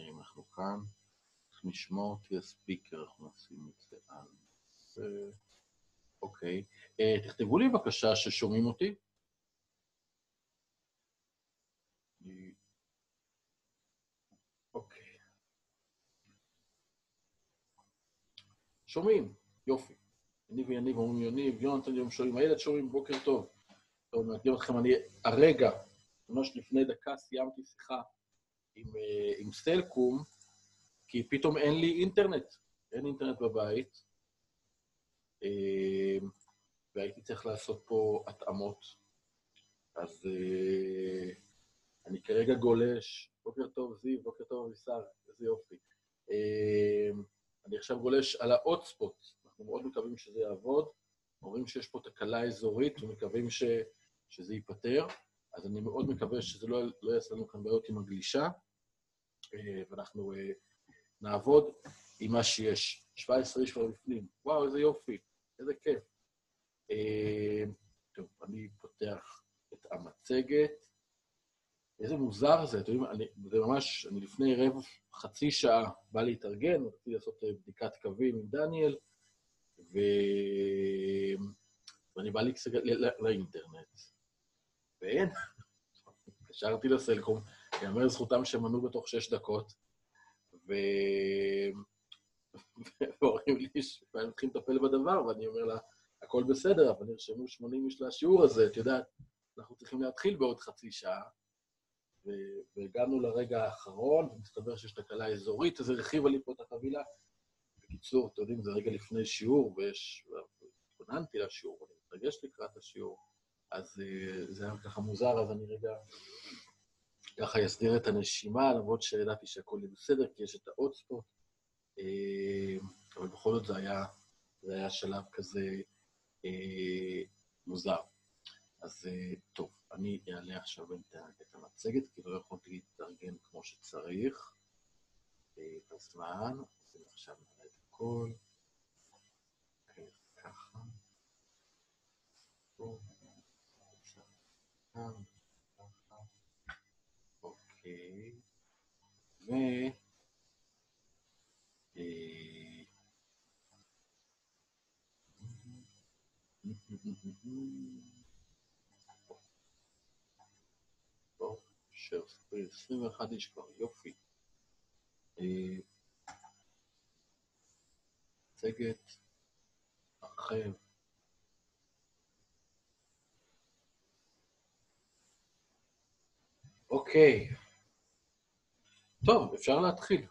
אם אנחנו כאן. צריך לשמוע אותי הספיקר, אנחנו נשים את זה על זה. אוקיי. אה, תכתבו לי בבקשה ששומעים אותי. אוקיי. שומעים, יופי. יניב ויניב אומרים יניב, יונתן יום שומעים, הילד שומעים, בוקר טוב. טוב, נקדים אתכם, אני הרגע, ממש לפני דקה, סיימתי שיחה עם, אה, עם סלקום, כי פתאום אין לי אינטרנט, אין אינטרנט בבית, אה, והייתי צריך לעשות פה התאמות. אז אה, אני כרגע גולש, בוקר טוב זיו, בוקר טוב אבישר, איזה יופי. אני עכשיו גולש על ה-hotspot, אנחנו מאוד מקווים שזה יעבוד. אומרים שיש פה תקלה אזורית ומקווים ש, שזה ייפתר, אז אני מאוד מקווה שזה לא, לא יעשה לנו כאן בעיות עם הגלישה, אה, ואנחנו אה, נעבוד עם מה שיש. 17 איש כבר בפנים, וואו, איזה יופי, איזה כיף. אה, טוב, אני פותח את המצגת. איזה מוזר זה, אתם יודעים, זה ממש, אני לפני רבע, חצי שעה בא להתארגן, רציתי לעשות בדיקת קווים עם דניאל, ו... ואני בא לי לאינטרנט, ואין. התקשרתי לסלקום, יאמר זכותם שהם ענו בתוך שש דקות, ו... ואומרים לי שהם מתחילים לטפל בדבר, ואני אומר לה, הכל בסדר, אבל נרשמו 80 איש לשיעור הזה, את יודעת, אנחנו צריכים להתחיל בעוד חצי שעה. והגענו לרגע האחרון, ומסתבר שיש תקלה אזורית, אז הרחיבה לי פה את החבילה. בקיצור, אתם יודעים, זה רגע לפני שיעור, ויש... התכוננתי לשיעור, אני מתרגש לקראת השיעור, אז אה, זה היה ככה מוזר, אז אני רגע ככה אסדיר את הנשימה, למרות שידעתי שהכל יהיה בסדר, כי יש את האוטספוט, אה, אבל בכל זאת זה היה, זה היה שלב כזה אה, מוזר. אז טוב, אני אעלה עכשיו את המצגת, כי לא יכולתי להתארגן כמו שצריך בזמן, אז אני עכשיו נעלה את הכל. ככה. אוקיי. ו... שר 21 איש כבר, יופי. מצגת, הרחב. אוקיי. טוב, אפשר להתחיל.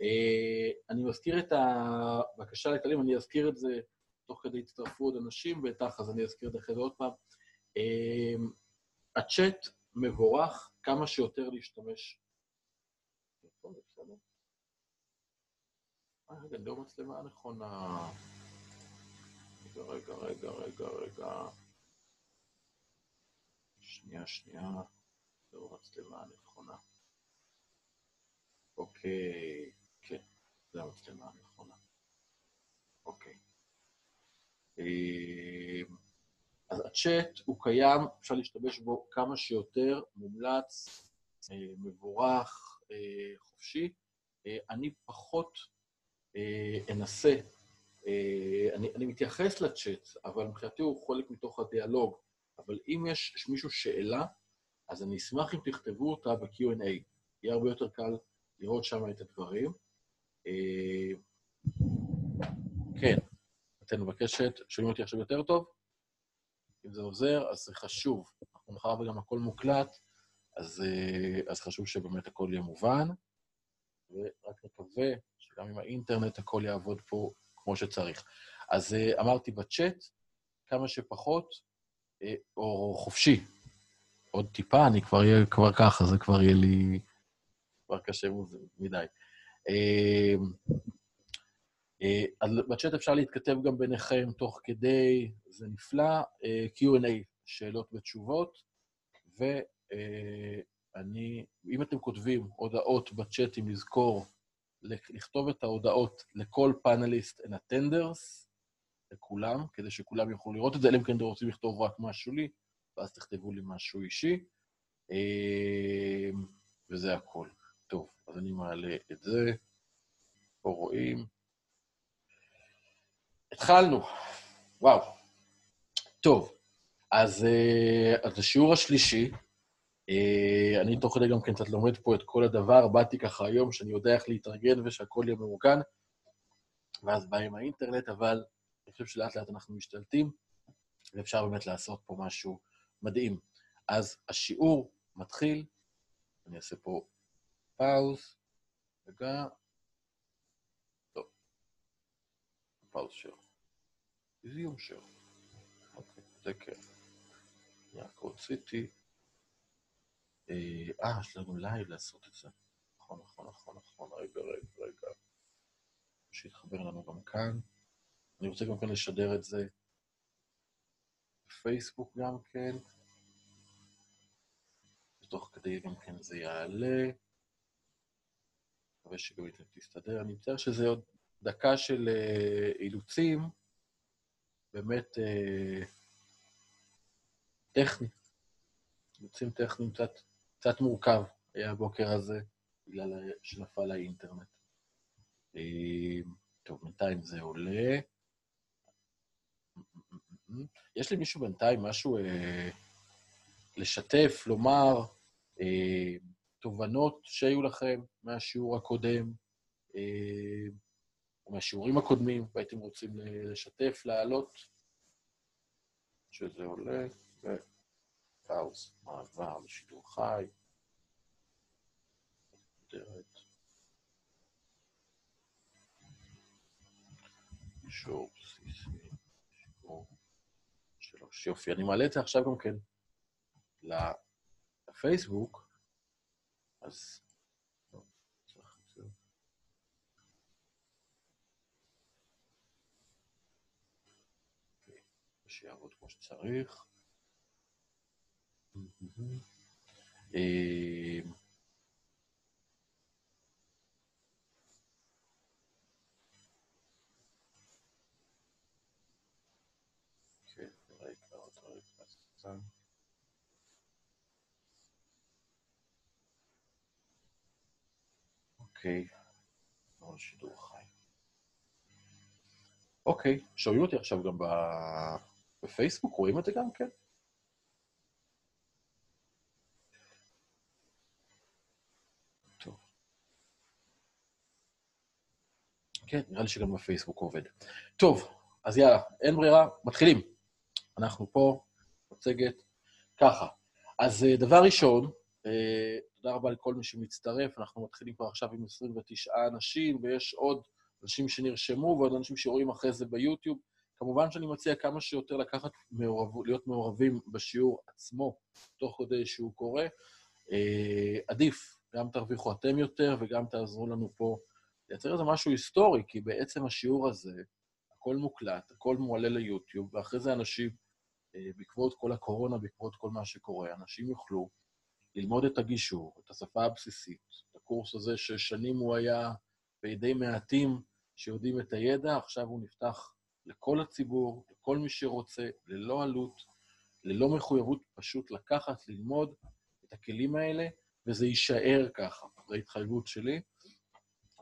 Uh, אני מזכיר את הבקשה לכללים, אני אזכיר את זה תוך כדי הצטרפו עוד אנשים, בטח, אז אני אזכיר את זה אחרי זה עוד פעם. Uh, הצ'אט מבורך, כמה שיותר להשתמש. אה, רגע, לא מצלמה נכונה. רגע, רגע, רגע, רגע. שנייה, שנייה. זו המצלמה הנכונה. אוקיי, כן, זו המצלמה הנכונה. אוקיי. אמ, אז הצ'אט הוא קיים, אפשר להשתמש בו כמה שיותר, מומלץ, אה, מבורך, אה, חופשי. אה, אני פחות אנסה, אני, אני מתייחס לצ'אט, אבל מבחינתי הוא חלק מתוך הדיאלוג, אבל אם יש מישהו שאלה, אז אני אשמח אם תכתבו אותה ב-Q&A. יהיה הרבה יותר קל לראות שם את הדברים. אה, כן, אתן מבקשת, שומעים אותי עכשיו יותר טוב? אם זה עוזר, אז זה חשוב. אנחנו מחר וגם הכל מוקלט, אז, אה, אז חשוב שבאמת הכל יהיה מובן, ורק נקווה שגם עם האינטרנט הכל יעבוד פה כמו שצריך. אז אה, אמרתי בצ'אט, כמה שפחות, או חופשי, עוד טיפה, אני כבר אהיה כבר ככה, זה כבר יהיה לי... כבר קשה מדי. אמ, אה, אז בצ'אט אפשר להתכתב גם ביניכם תוך כדי, זה נפלא. אה, Q&A, שאלות ותשובות, ואני, אה, אם אתם כותבים הודעות בצ'אטים, לזכור לכתוב את ההודעות לכל פאנליסט and attenders, לכולם, כדי שכולם יוכלו לראות את זה, אלא אם כן אתם רוצים לכתוב רק משהו לי, ואז תכתבו לי משהו אישי, אמ, וזה הכול. טוב, אז אני מעלה את זה. פה רואים. התחלנו. וואו. טוב, אז, אה, אז השיעור השלישי, אה, אני תוך כדי גם כן קצת לומד פה את כל הדבר, באתי ככה היום שאני יודע איך להתארגן ושהכול יהיה ממוכן, ואז בא עם האינטרנט, אבל אני חושב שלאט לאט אנחנו משתלטים, ואפשר באמת לעשות פה משהו מדהים. אז השיעור מתחיל, אני אעשה פה pause, רגע, טוב, pause share. Resume share. אוקיי, זה כן. רק רציתי... אה, יש לנו לייב לעשות את זה. נכון, נכון, נכון, נכון, רגע, רגע, רגע. שיתחבר לנו גם כאן. אני רוצה גם כן לשדר את זה בפייסבוק גם כן. ותוך כדי גם כן זה יעלה. מקווה שגם תסתדר. אני מצטער שזה עוד דקה של אה, אילוצים, באמת אה, טכני. אילוצים טכניים קצת, קצת מורכב היה הבוקר הזה, בגלל שנפל האינטרנט. אה, טוב, בינתיים זה עולה. יש למישהו בינתיים משהו אה, לשתף, לומר, אה, תובנות שהיו לכם מהשיעור הקודם, אה, מהשיעורים הקודמים, והייתם רוצים לשתף, להעלות, שזה עולה, ופאוס, מעבר לשידור חי. אישור בסיסי, שלוש. יופי, אני מעלה את זה עכשיו גם כן לפייסבוק, אז... שיעבוד כמו שצריך. אוקיי, לא שידור חי. אוקיי, שומעים אותי עכשיו גם בפייסבוק, רואים את זה גם כן? כן, נראה לי שגם בפייסבוק עובד. טוב, אז יאללה, אין ברירה, מתחילים. אנחנו פה, מצגת, ככה. אז אה, דבר ראשון, אה, תודה רבה לכל מי שמצטרף. אנחנו מתחילים כבר עכשיו עם 29 אנשים, ויש עוד אנשים שנרשמו ועוד אנשים שרואים אחרי זה ביוטיוב. כמובן שאני מציע כמה שיותר לקחת, מעורב, להיות מעורבים בשיעור עצמו, תוך כדי שהוא קורה. אה, עדיף, גם תרוויחו אתם יותר וגם תעזרו לנו פה לייצר איזה משהו היסטורי, כי בעצם השיעור הזה, הכל מוקלט, הכל מועלה ליוטיוב, ואחרי זה אנשים, בעקבות כל הקורונה, בעקבות כל מה שקורה, אנשים יוכלו ללמוד את הגישור, את השפה הבסיסית, את הקורס הזה ששנים הוא היה בידי מעטים שיודעים את הידע, עכשיו הוא נפתח לכל הציבור, לכל מי שרוצה, ללא עלות, ללא מחויבות, פשוט לקחת, ללמוד את הכלים האלה, וזה יישאר ככה, זו ההתחייבות שלי.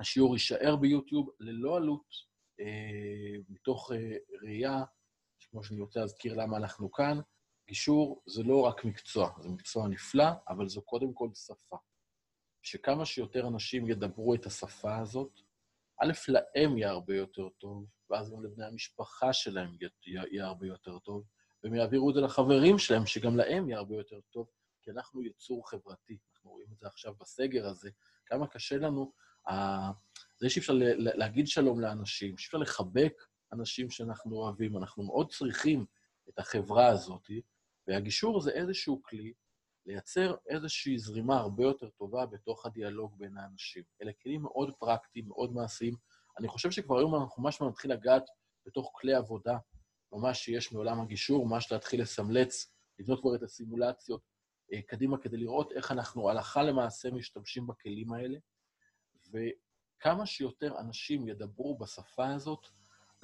השיעור יישאר ביוטיוב ללא עלות, אה, מתוך אה, ראייה, כמו שאני רוצה להזכיר למה אנחנו כאן, גישור זה לא רק מקצוע, זה מקצוע נפלא, אבל זו קודם כל שפה. שכמה שיותר אנשים ידברו את השפה הזאת, א', להם יהיה הרבה יותר טוב, ואז גם לבני המשפחה שלהם יהיה הרבה יותר טוב, והם יעבירו את זה לחברים שלהם, שגם להם יהיה הרבה יותר טוב, כי אנחנו יצור חברתי. אנחנו רואים את זה עכשיו בסגר הזה, כמה קשה לנו, זה שאי אפשר להגיד שלום לאנשים, שאי אפשר לחבק אנשים שאנחנו אוהבים, אנחנו מאוד צריכים את החברה הזאת, והגישור זה איזשהו כלי לייצר איזושהי זרימה הרבה יותר טובה בתוך הדיאלוג בין האנשים. אלה כלים מאוד פרקטיים, מאוד מעשיים. אני חושב שכבר היום אנחנו ממש נתחיל לגעת בתוך כלי עבודה, ממש שיש מעולם הגישור, ממש להתחיל לסמלץ, לבנות כבר את הסימולציות אה, קדימה כדי לראות איך אנחנו הלכה למעשה משתמשים בכלים האלה, וכמה שיותר אנשים ידברו בשפה הזאת,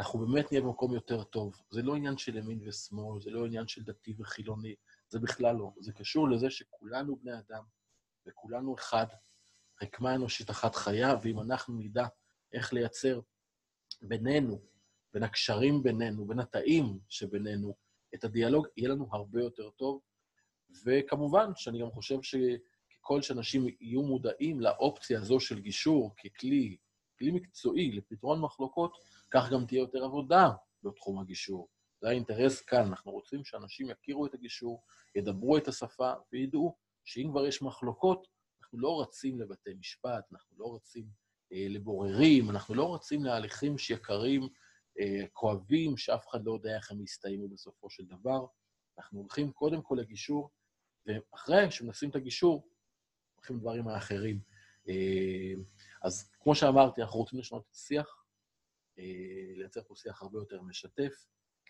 אנחנו באמת נהיה במקום יותר טוב. זה לא עניין של ימין ושמאל, זה לא עניין של דתי וחילוני, זה בכלל לא. זה קשור לזה שכולנו בני אדם, וכולנו אחד, רקמה אנושית אחת חיה, ואם אנחנו נדע איך לייצר בינינו, בין הקשרים בינינו, בין התאים שבינינו, את הדיאלוג, יהיה לנו הרבה יותר טוב. וכמובן שאני גם חושב שככל שאנשים יהיו מודעים לאופציה הזו של גישור ככלי, כלי מקצועי לפתרון מחלוקות, כך גם תהיה יותר עבודה בתחום הגישור. זה האינטרס כאן, אנחנו רוצים שאנשים יכירו את הגישור, ידברו את השפה וידעו שאם כבר יש מחלוקות, אנחנו לא רצים לבתי משפט, אנחנו לא רצים אה, לבוררים, אנחנו לא רצים להליכים שיקרים, אה, כואבים, שאף אחד לא יודע איך הם יסתיימו בסופו של דבר. אנחנו הולכים קודם כל לגישור, ואחרי שמנסים את הגישור, הולכים לדברים האחרים. אה, אז כמו שאמרתי, אנחנו רוצים לשנות את השיח, לייצר פה שיח הרבה יותר משתף,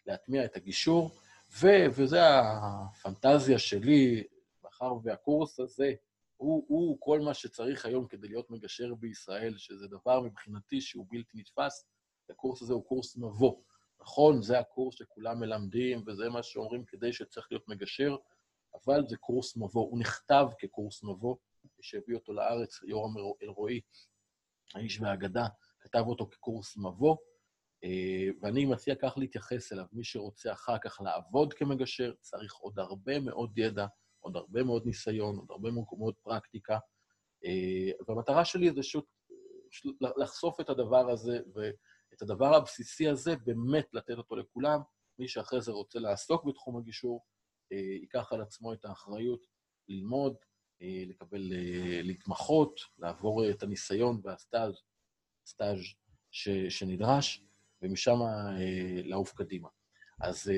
להטמיע את הגישור, ו, וזו הפנטזיה שלי, מאחר והקורס הזה הוא, הוא כל מה שצריך היום כדי להיות מגשר בישראל, שזה דבר מבחינתי שהוא בלתי נתפס. הקורס הזה הוא קורס מבוא. נכון, זה הקורס שכולם מלמדים, וזה מה שאומרים כדי שצריך להיות מגשר, אבל זה קורס מבוא. הוא נכתב כקורס מבוא, שהביא אותו לארץ, יורם אלרועי, האיש והאגדה, כתב אותו כקורס מבוא, אה, ואני מציע כך להתייחס אליו. מי שרוצה אחר כך לעבוד כמגשר, צריך עוד הרבה מאוד ידע, עוד הרבה מאוד ניסיון, עוד הרבה מאוד פרקטיקה. אה, והמטרה שלי זה פשוט לחשוף את הדבר הזה, ואת הדבר הבסיסי הזה, באמת לתת אותו לכולם. מי שאחרי זה רוצה לעסוק בתחום הגישור, אה, ייקח על עצמו את האחריות ללמוד, לקבל, להתמחות, לעבור את הניסיון והסטאז', סטאז' שנדרש, ומשם לעוף קדימה. אז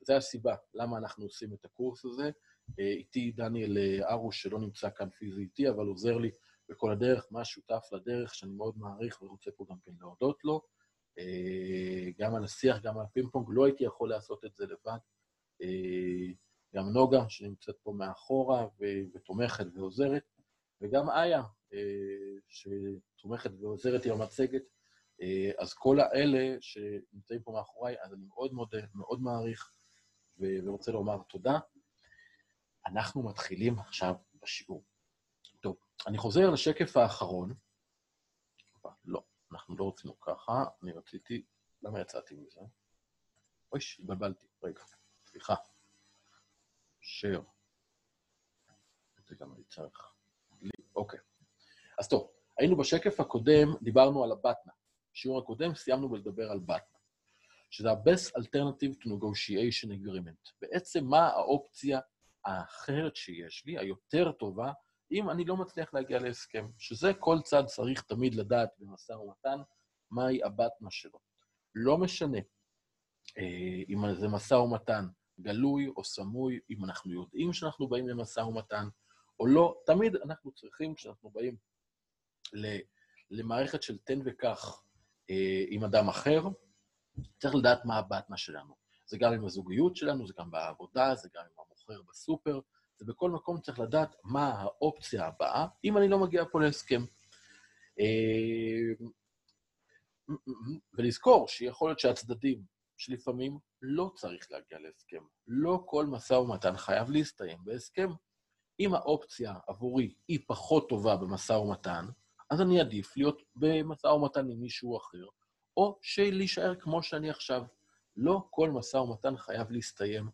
זו הסיבה למה אנחנו עושים את הקורס הזה. אה, איתי דניאל אה, ארוש, שלא נמצא כאן פיזי איתי, אבל עוזר לי בכל הדרך, מה שותף לדרך, שאני מאוד מעריך ורוצה פה גם כן להודות לו. אה, גם על השיח, גם על הפינג פונג, לא הייתי יכול לעשות את זה לבד. גם נוגה, שנמצאת פה מאחורה ותומכת ועוזרת, וגם איה, שתומכת ועוזרת עם המצגת. אז כל האלה שנמצאים פה מאחוריי, אז אני מאוד מודה, מאוד מעריך, ורוצה לומר תודה. אנחנו מתחילים עכשיו בשיעור. טוב, אני חוזר לשקף האחרון. לא, אנחנו לא רצינו ככה, אני רציתי... למה יצאתי מזה? אוי, התבלבלתי. רגע, סליחה. שר. זה גם אני צריך... אוקיי. אז טוב, היינו בשקף הקודם, דיברנו על הבטנה. בשיעור הקודם סיימנו בלדבר על בטנה, שזה ה-Best Alternative to Negotiation Agreement. בעצם מה האופציה האחרת שיש לי, היותר טובה, אם אני לא מצליח להגיע להסכם, שזה כל צד צריך תמיד לדעת במשא ומתן מהי הבטנה שלו. לא משנה אה, אם זה משא ומתן גלוי או סמוי, אם אנחנו יודעים שאנחנו באים למשא ומתן או לא, תמיד אנחנו צריכים, כשאנחנו באים למערכת של תן וקח אה, עם אדם אחר, צריך לדעת מה הבטנה שלנו. זה גם עם הזוגיות שלנו, זה גם בעבודה, זה גם עם מוכר בסופר, ובכל מקום צריך לדעת מה האופציה הבאה, אם אני לא מגיע פה להסכם. אה, ולזכור שיכול להיות שהצדדים, שלפעמים לא צריך להגיע להסכם. לא כל משא ומתן חייב להסתיים בהסכם. אם האופציה עבורי היא פחות טובה במשא ומתן, אז אני עדיף להיות במשא ומתן עם מישהו אחר, או שלהישאר כמו שאני עכשיו. לא כל משא ומתן חייב להסתיים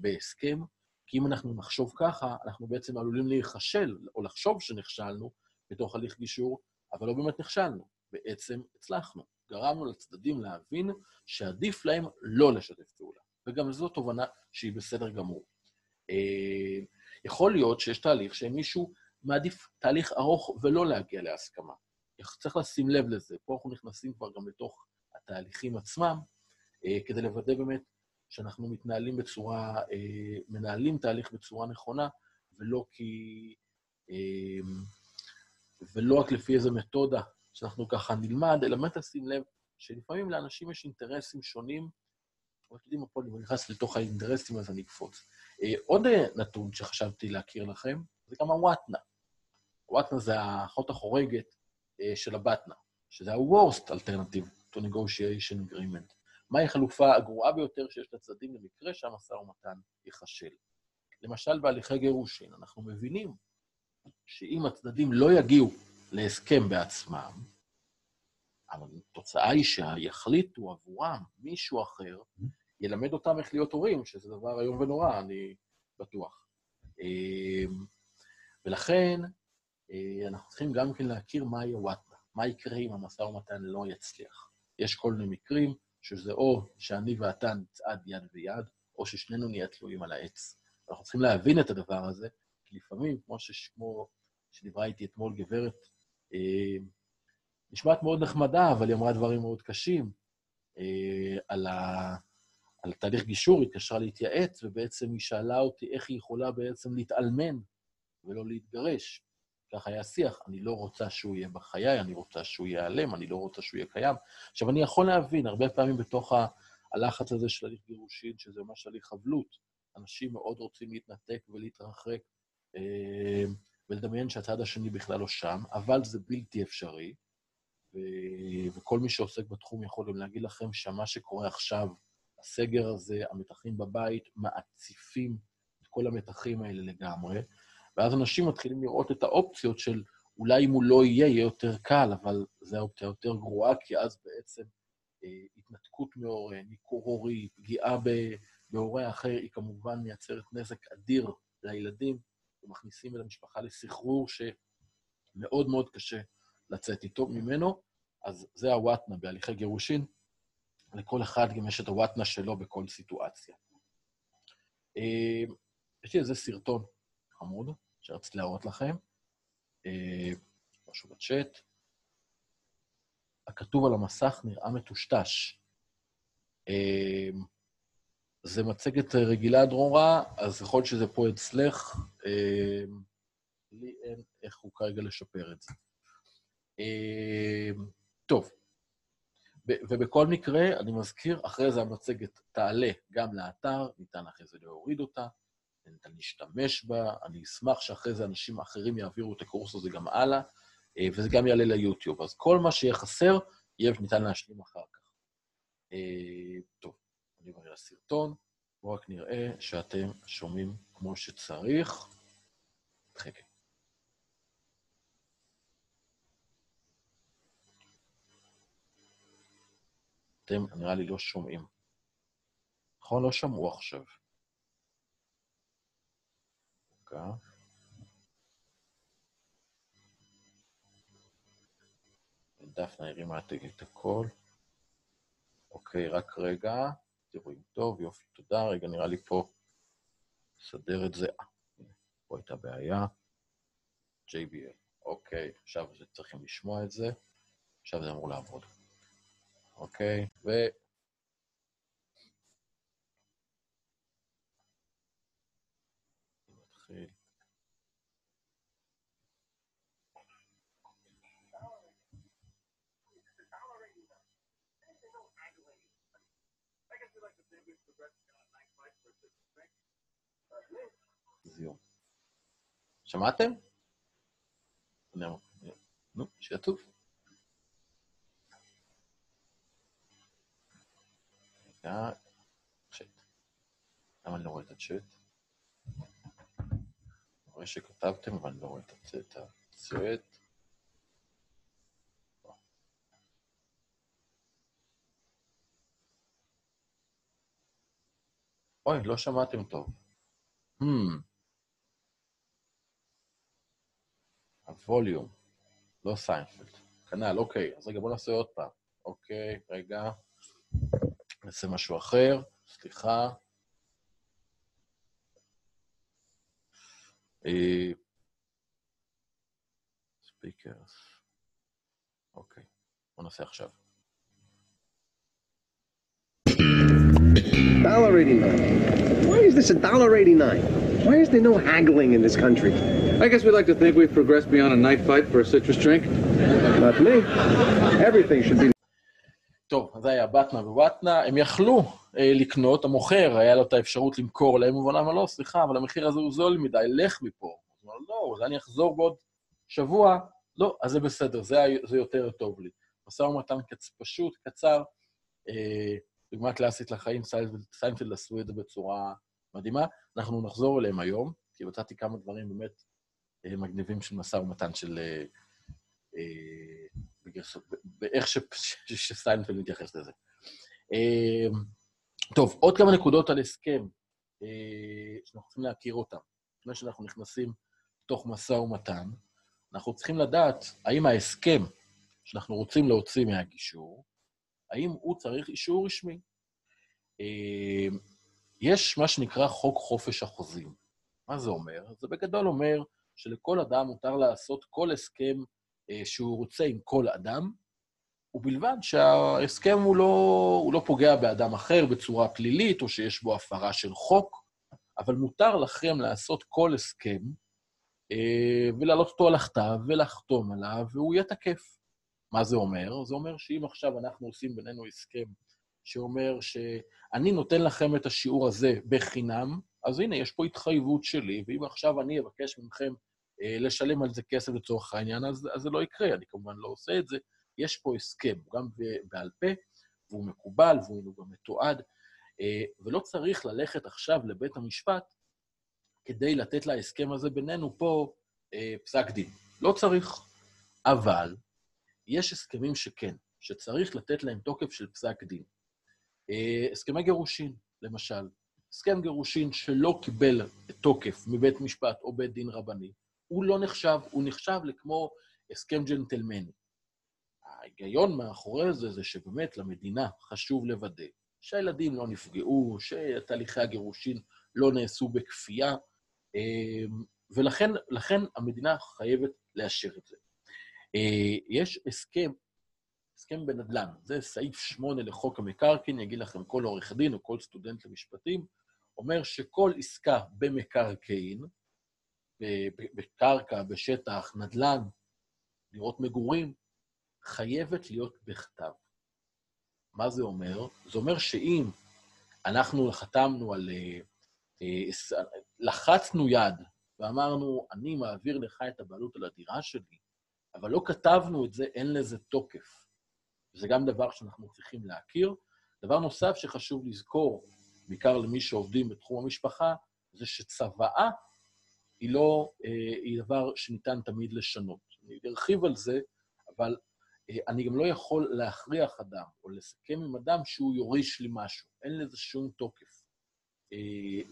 בהסכם, כי אם אנחנו נחשוב ככה, אנחנו בעצם עלולים להיכשל, או לחשוב שנכשלנו בתוך הליך גישור, אבל לא באמת נכשלנו, בעצם הצלחנו. גרמנו לצדדים להבין שעדיף להם לא לשתף פעולה, וגם זו תובנה שהיא בסדר גמור. אה, יכול להיות שיש תהליך שמישהו מעדיף תהליך ארוך ולא להגיע להסכמה. צריך לשים לב לזה. פה אנחנו נכנסים כבר גם לתוך התהליכים עצמם, אה, כדי לוודא באמת שאנחנו מתנהלים בצורה, אה, מנהלים תהליך בצורה נכונה, ולא כי... אה, ולא רק לפי איזו מתודה שאנחנו ככה נלמד, אלא באמת לשים לב שלפעמים לאנשים יש אינטרסים שונים, אבל אתם יודעים, פה אני נכנס לתוך האינטרסים, אז אני אקפוץ. עוד נתון שחשבתי להכיר לכם, זה גם הוואטנה. הוואטנה זה האחות החורגת של הבטנה, שזה ה-Worst Alternative to Negotiation Agreement. מהי החלופה הגרועה ביותר שיש לצדדים למקרה שהמשא ומתן ייכשל. למשל, בהליכי גירושין, אנחנו מבינים שאם הצדדים לא יגיעו להסכם בעצמם, אבל התוצאה היא שיחליטו עבורם מישהו אחר, ילמד אותם איך להיות הורים, שזה דבר איום ונורא, אני בטוח. אמ, ולכן, אה, אנחנו צריכים גם כן להכיר מהי הוואטנה, מה יקרה אם המשא ומתן לא יצליח. יש כל מיני מקרים שזה או שאני ואתה נצעד יד ביד, או ששנינו נהיה תלויים על העץ. אנחנו צריכים להבין את הדבר הזה, כי לפעמים, כמו ששמו, שדיברה איתי אתמול גברת, אה, נשמעת מאוד נחמדה, אבל היא אמרה דברים מאוד קשים אה, על, ה, על תהליך גישור, היא התקשרה להתייעץ, ובעצם היא שאלה אותי איך היא יכולה בעצם להתאלמן ולא להתגרש. כך היה השיח, אני לא רוצה שהוא יהיה בחיי, אני רוצה שהוא ייעלם, אני לא רוצה שהוא יהיה קיים. עכשיו, אני יכול להבין, הרבה פעמים בתוך הלחץ הזה של הליך גירושין, שזה ממש הליך אבלות, אנשים מאוד רוצים להתנתק ולהתרחק, אה, ולדמיין שהצד השני בכלל לא שם, אבל זה בלתי אפשרי, ו- וכל מי שעוסק בתחום יכול גם להגיד לכם שמה שקורה עכשיו, הסגר הזה, המתחים בבית, מעציפים את כל המתחים האלה לגמרי, ואז אנשים מתחילים לראות את האופציות של אולי אם הוא לא יהיה, יהיה יותר קל, אבל זו האופציה יותר גרועה, כי אז בעצם אה, התנתקות מהורה, ניכור הורי, פגיעה בהורה אחר, היא כמובן מייצרת נזק אדיר לילדים, ומכניסים את המשפחה לסחרור שמאוד מאוד קשה לצאת איתו ממנו, אז זה הוואטנה בהליכי גירושין. לכל אחד גם יש את הוואטנה שלו בכל סיטואציה. אה, יש לי איזה סרטון חמוד שרציתי להראות לכם, אה, משהו בצ'אט. הכתוב על המסך נראה מטושטש. אה, זה מצגת רגילה דרורה, אז יכול להיות שזה פה אצלך. לי אין איך הוא כרגע לשפר את זה. טוב, ובכל מקרה, אני מזכיר, אחרי זה המצגת תעלה גם לאתר, ניתן אחרי זה להוריד אותה, ניתן להשתמש בה, אני אשמח שאחרי זה אנשים אחרים יעבירו את הקורס הזה גם הלאה, אה, וזה גם יעלה ליוטיוב. אז כל מה שיהיה חסר, יהיה ניתן להשלים אחר כך. אה, טוב, אני עובר לסרטון, בואו רק נראה שאתם שומעים כמו שצריך. התחיל. אתם נראה לי לא שומעים. נכון? לא שמעו עכשיו. רגע. דפנה הרימה את הכל. אוקיי, רק רגע. תראו טוב, יופי, תודה. רגע, נראה לי פה נסדר את זה. אה, פה הייתה בעיה. JBL. אוקיי, עכשיו צריכים לשמוע את זה. עכשיו זה אמור לעבוד. אוקיי? ו... נתחיל. זיום. שמעתם? נו, שיהיה טוב. רגע, צ'אט. למה אני לא רואה את הצ'אט? אני רואה שכתבתם, אבל אני לא רואה את הצ'אט. אוי, לא שמעתם טוב. Hmm. הווליום, לא סיינפלד. כנ"ל, אוקיי. אז רגע, בואו נעשה עוד פעם. אוקיי, רגע. נעשה משהו אחר, סליחה. speakers. אוקיי, בוא נעשה עכשיו. Dollar 89. Why is this a dollar 89? Why is there no haggling in this country? I guess we'd like to think we've progressed beyond a knife fight for a citrus drink. Not me. Everything should be טוב, אז זה היה בטנה ובטנה. הם יכלו אה, לקנות, המוכר, היה לו את האפשרות למכור להם, הוא אמר, לא, סליחה, אבל המחיר הזה הוא זול מדי, לך מפה. הוא אמר, לא, אז אני אחזור בעוד שבוע. לא, אז זה בסדר, זה, זה יותר טוב לי. משא ומתן קצ... פשוט, קצר, אה, דוגמה קלאסית לחיים, סיינפלד עשו את זה בצורה מדהימה. אנחנו נחזור אליהם היום, כי מצאתי כמה דברים באמת אה, מגניבים של משא ומתן של... אה, אה, באיך ש- שסיינפלד מתייחס לזה. טוב, עוד כמה נקודות על הסכם שאנחנו צריכים להכיר אותם. לפני שאנחנו נכנסים לתוך משא ומתן, אנחנו צריכים לדעת האם ההסכם שאנחנו רוצים להוציא מהגישור, האם הוא צריך אישור רשמי. אה, יש מה שנקרא חוק חופש החוזים. מה זה אומר? זה בגדול אומר שלכל אדם מותר לעשות כל הסכם אה, שהוא רוצה עם כל אדם, ובלבד שההסכם הוא לא, הוא לא פוגע באדם אחר בצורה פלילית, או שיש בו הפרה של חוק, אבל מותר לכם לעשות כל הסכם אה, ולהעלות אותו על הכתב ולחתום עליו, והוא יהיה תקף. מה זה אומר? זה אומר שאם עכשיו אנחנו עושים בינינו הסכם שאומר שאני נותן לכם את השיעור הזה בחינם, אז הנה, יש פה התחייבות שלי, ואם עכשיו אני אבקש מכם אה, לשלם על זה כסף לצורך העניין, אז, אז זה לא יקרה, אני כמובן לא עושה את זה. יש פה הסכם, הוא גם בעל פה, והוא מקובל, והוא גם מתועד, אה, ולא צריך ללכת עכשיו לבית המשפט כדי לתת להסכם הזה בינינו פה אה, פסק דין. לא צריך. אבל יש הסכמים שכן, שצריך לתת להם תוקף של פסק דין. אה, הסכמי גירושין, למשל. הסכם גירושין שלא קיבל תוקף מבית משפט או בית דין רבני, הוא לא נחשב, הוא נחשב לכמו הסכם ג'נטלמני. ההיגיון מאחורי זה, זה שבאמת למדינה חשוב לוודא שהילדים לא נפגעו, שתהליכי הגירושין לא נעשו בכפייה, אה, ולכן לכן המדינה חייבת לאשר את זה. אה, יש הסכם, הסכם בנדל"ן, זה סעיף 8 לחוק המקרקעין, יגיד לכם כל עורך דין או כל סטודנט למשפטים, אומר שכל עסקה במקרקעין, בקרקע, בשטח, נדל"ן, דירות מגורים, חייבת להיות בכתב. מה זה אומר? זה אומר שאם אנחנו חתמנו על... אה, אה, לחצנו יד ואמרנו, אני מעביר לך את הבעלות על הדירה שלי, אבל לא כתבנו את זה, אין לזה תוקף. זה גם דבר שאנחנו צריכים להכיר. דבר נוסף שחשוב לזכור, בעיקר למי שעובדים בתחום המשפחה, זה שצוואה היא לא, אה, היא דבר שניתן תמיד לשנות. אני ארחיב על זה, אבל אה, אני גם לא יכול להכריח אדם או לסכם עם אדם שהוא יוריש לי משהו. אין לזה שום תוקף. אה,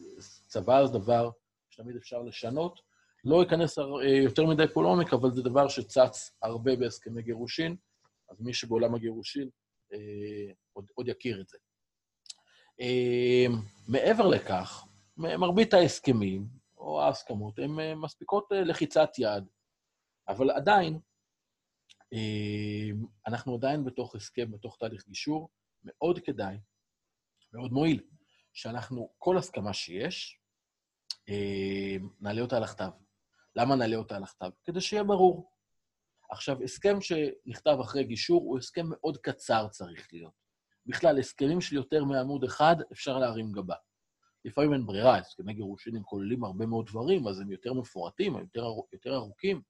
צוואה זה דבר שתמיד אפשר לשנות. לא אכנס אה, יותר מדי פה לעומק, אבל זה דבר שצץ הרבה בהסכמי גירושין, אז מי שבעולם הגירושין אה, עוד, עוד יכיר את זה. אה, מעבר לכך, מרבית ההסכמים או ההסכמות הן אה, מספיקות אה, לחיצת יד, אבל עדיין, אה, אנחנו עדיין בתוך הסכם, בתוך תהליך גישור, מאוד כדאי, מאוד מועיל, שאנחנו, כל הסכמה שיש, נעלה אותה על הכתב. למה נעלה אותה על הכתב? כדי שיהיה ברור. עכשיו, הסכם שנכתב אחרי גישור הוא הסכם מאוד קצר צריך להיות. בכלל, הסכמים של יותר מעמוד אחד, אפשר להרים גבה. לפעמים אין ברירה, הסכמי גירושין הם כוללים הרבה מאוד דברים, אז הם יותר מפורטים, הם יותר, יותר ארוכים,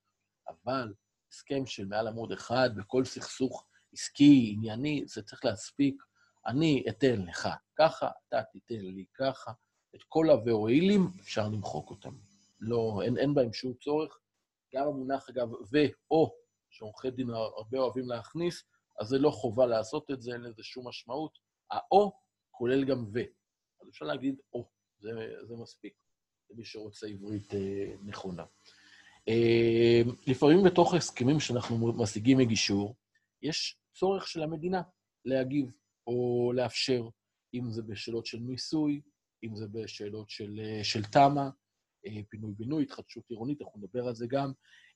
אבל הסכם של מעל עמוד אחד בכל סכסוך עסקי, ענייני, זה צריך להספיק. אני אתן לך ככה, אתה תיתן לי ככה. את כל ה"ואילים" אפשר למחוק אותם. לא, אין, אין בהם שום צורך. גם המונח, אגב, ו/או, שעורכי דין הרבה אוהבים להכניס, אז זה לא חובה לעשות את זה, אין לזה שום משמעות. ה"או" כולל גם ו. אז אפשר להגיד או, זה, זה מספיק, למי שרוצה עברית אה, נכונה. אה, לפעמים בתוך הסכמים שאנחנו משיגים מגישור, יש צורך של המדינה להגיב או לאפשר, אם זה בשאלות של מיסוי, אם זה בשאלות של, אה, של תמ"א, פינוי-בינוי, התחדשות עירונית, אנחנו נדבר על זה גם,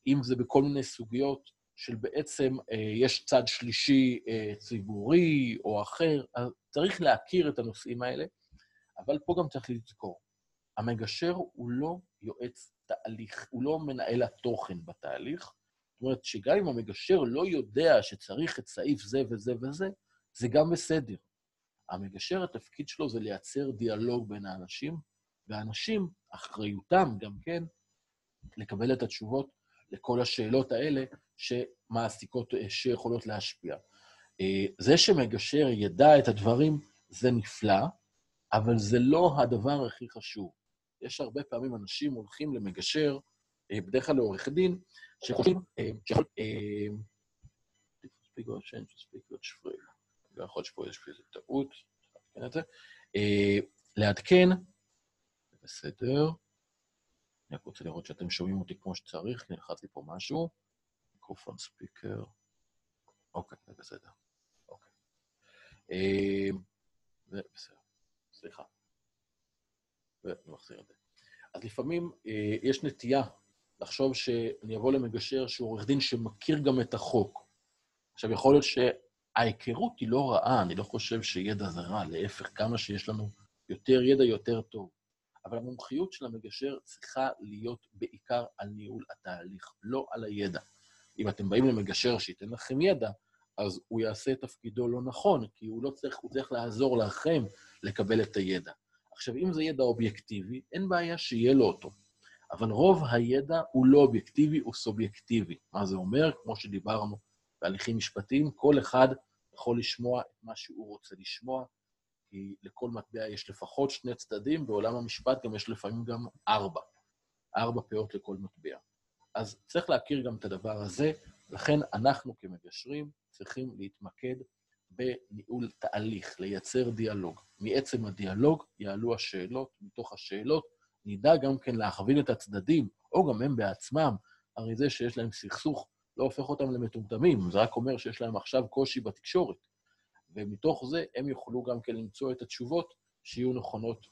אם זה בכל מיני סוגיות של בעצם אה, יש צד שלישי אה, ציבורי או אחר, אז צריך להכיר את הנושאים האלה, אבל פה גם צריך לזכור, המגשר הוא לא יועץ תהליך, הוא לא מנהל התוכן בתהליך. זאת אומרת שגם אם המגשר לא יודע שצריך את סעיף זה וזה וזה, זה גם בסדר. המגשר, התפקיד שלו זה לייצר דיאלוג בין האנשים, והאנשים, אחריותם גם כן, לקבל את התשובות לכל השאלות האלה שמעסיקות, שיכולות להשפיע. אה, זה שמגשר ידע את הדברים, זה נפלא, אבל זה לא הדבר הכי חשוב. יש הרבה פעמים אנשים הולכים למגשר אה, בדרך כלל לעורך דין, שחושבים אה. אה. לא יכול להיות שפה יש איזו טעות, לעדכן את זה. אה, לעדכן, בסדר. אני רק רוצה לראות שאתם שומעים אותי כמו שצריך, נלחץ לי פה משהו. מיקרופון ספיקר. אוקיי, זה בסדר. אוקיי. אה, זה בסדר. סליחה. ואני מחזיר את זה. אז לפעמים אה, יש נטייה לחשוב שאני אבוא למגשר שהוא עורך דין שמכיר גם את החוק. עכשיו, יכול להיות שההיכרות היא לא רעה, אני לא חושב שידע זה רע, להפך, כמה שיש לנו יותר ידע, יותר טוב. אבל המומחיות של המגשר צריכה להיות בעיקר על ניהול התהליך, לא על הידע. אם אתם באים למגשר שייתן לכם ידע, אז הוא יעשה את תפקידו לא נכון, כי הוא לא צריך, הוא צריך לעזור לכם לקבל את הידע. עכשיו, אם זה ידע אובייקטיבי, אין בעיה שיהיה לו אותו. אבל רוב הידע הוא לא אובייקטיבי, הוא סובייקטיבי. מה זה אומר? כמו שדיברנו בהליכים משפטיים, כל אחד יכול לשמוע את מה שהוא רוצה לשמוע, כי לכל מטבע יש לפחות שני צדדים, בעולם המשפט גם יש לפעמים גם ארבע. ארבע פאות לכל מטבע. אז צריך להכיר גם את הדבר הזה, לכן אנחנו כמגשרים צריכים להתמקד בניהול תהליך, לייצר דיאלוג. מעצם הדיאלוג יעלו השאלות, מתוך השאלות נדע גם כן להכווין את הצדדים, או גם הם בעצמם, הרי זה שיש להם סכסוך לא הופך אותם למטומטמים, זה רק אומר שיש להם עכשיו קושי בתקשורת. ומתוך זה הם יוכלו גם כן למצוא את התשובות שיהיו נכונות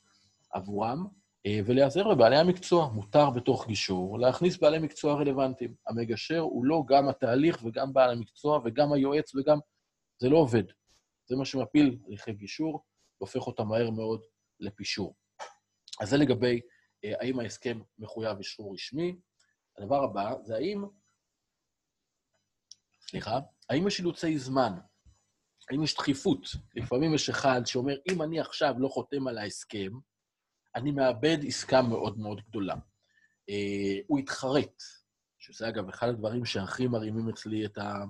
עבורם, אה, ולהיעזר לבעלי המקצוע. מותר בתוך גישור להכניס בעלי מקצוע רלוונטיים. המגשר הוא לא גם התהליך וגם בעל המקצוע וגם היועץ וגם... זה לא עובד. זה מה שמפיל הליכי גישור, והופך אותם מהר מאוד לפישור. אז זה לגבי אה, האם ההסכם מחויב אשרור רשמי. הדבר הבא זה האם, סליחה, האם יש אילוצי זמן? האם יש דחיפות? לפעמים יש אחד שאומר, אם אני עכשיו לא חותם על ההסכם, אני מאבד עסקה מאוד מאוד גדולה. אה, הוא התחרט, שזה אגב אחד הדברים שהכי מרימים אצלי את, ה,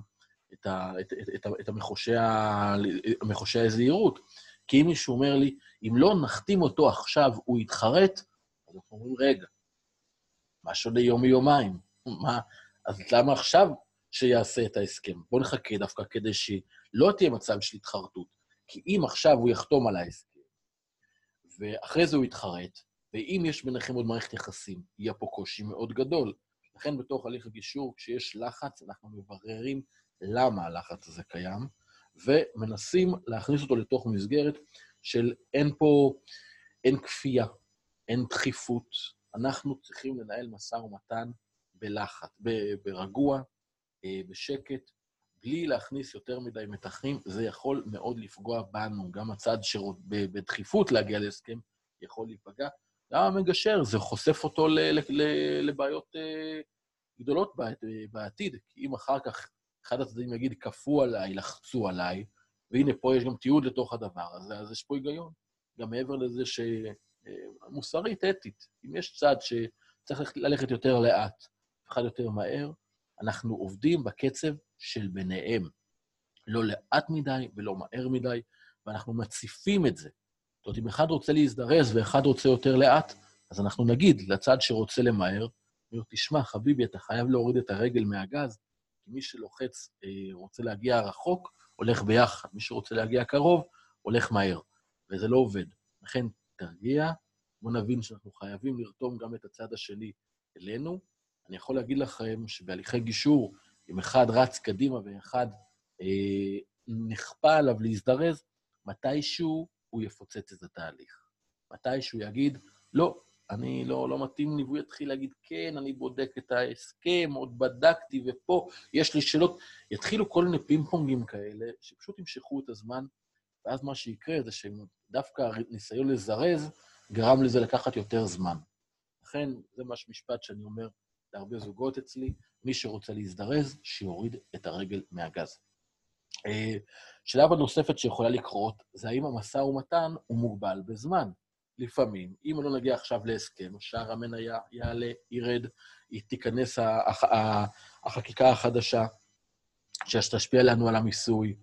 את, ה, את, את, את, את המחושי, הזהירות. כי אם מישהו אומר לי, אם לא נחתים אותו עכשיו, הוא יתחרט, אז אנחנו אומרים, רגע, מה שונה יום מיומיים? מה, אז למה עכשיו שיעשה את ההסכם? בואו נחכה דווקא כדי שלא תהיה מצב של התחרטות. כי אם עכשיו הוא יחתום על ההסכם, ואחרי זה הוא יתחרט, ואם יש ביניכם עוד מערכת יחסים, יהיה פה קושי מאוד גדול. לכן בתוך הליך הגישור, כשיש לחץ, אנחנו מבררים למה הלחץ הזה קיים, ומנסים להכניס אותו לתוך מסגרת של אין פה, אין כפייה, אין דחיפות. אנחנו צריכים לנהל משא ומתן בלחץ, ברגוע, בשקט, בלי להכניס יותר מדי מתחים, זה יכול מאוד לפגוע בנו. גם הצד שבדחיפות להגיע להסכם יכול להיפגע. גם המגשר, זה חושף אותו לבעיות אה, גדולות בעתיד, כי אם אחר כך אחד הצדדים יגיד, כפו עליי, לחצו עליי, והנה, פה יש גם תיעוד לתוך הדבר הזה, אז יש פה היגיון. גם מעבר לזה שמוסרית, אה, אתית, אם יש צד שצריך ללכת יותר לאט, אחד יותר מהר, אנחנו עובדים בקצב של ביניהם. לא לאט מדי ולא מהר מדי, ואנחנו מציפים את זה. זאת אומרת, אם אחד רוצה להזדרז ואחד רוצה יותר לאט, אז אנחנו נגיד לצד שרוצה למהר, אומר, תשמע, חביבי, אתה חייב להוריד את הרגל מהגז, כי מי שלוחץ, אה, רוצה להגיע רחוק, הולך ביחד. מי שרוצה להגיע קרוב, הולך מהר. וזה לא עובד. לכן, תרגיע, בואו נבין שאנחנו חייבים לרתום גם את הצד השני אלינו. אני יכול להגיד לכם שבהליכי גישור, אם אחד רץ קדימה ואחד אה, נכפה עליו להזדרז, מתישהו הוא יפוצץ את התהליך. מתישהו יגיד, לא, אני לא, לא מתאים לי, והוא יתחיל להגיד, כן, אני בודק את ההסכם, עוד בדקתי, ופה יש לי שאלות. יתחילו כל מיני פינג פונגים כאלה, שפשוט ימשכו את הזמן, ואז מה שיקרה זה שדווקא הניסיון לזרז גרם לזה לקחת יותר זמן. לכן, זה ממש משפט שאני אומר להרבה זוגות אצלי, מי שרוצה להזדרז, שיוריד את הרגל מהגז. אה, שאלה הנוספת שיכולה לקרות, זה האם המשא ומתן הוא מוגבל בזמן. לפעמים, אם לא נגיע עכשיו להסכם, שער המניה יעלה, ירד, תיכנס החקיקה החדשה שתשפיע לנו על המיסוי,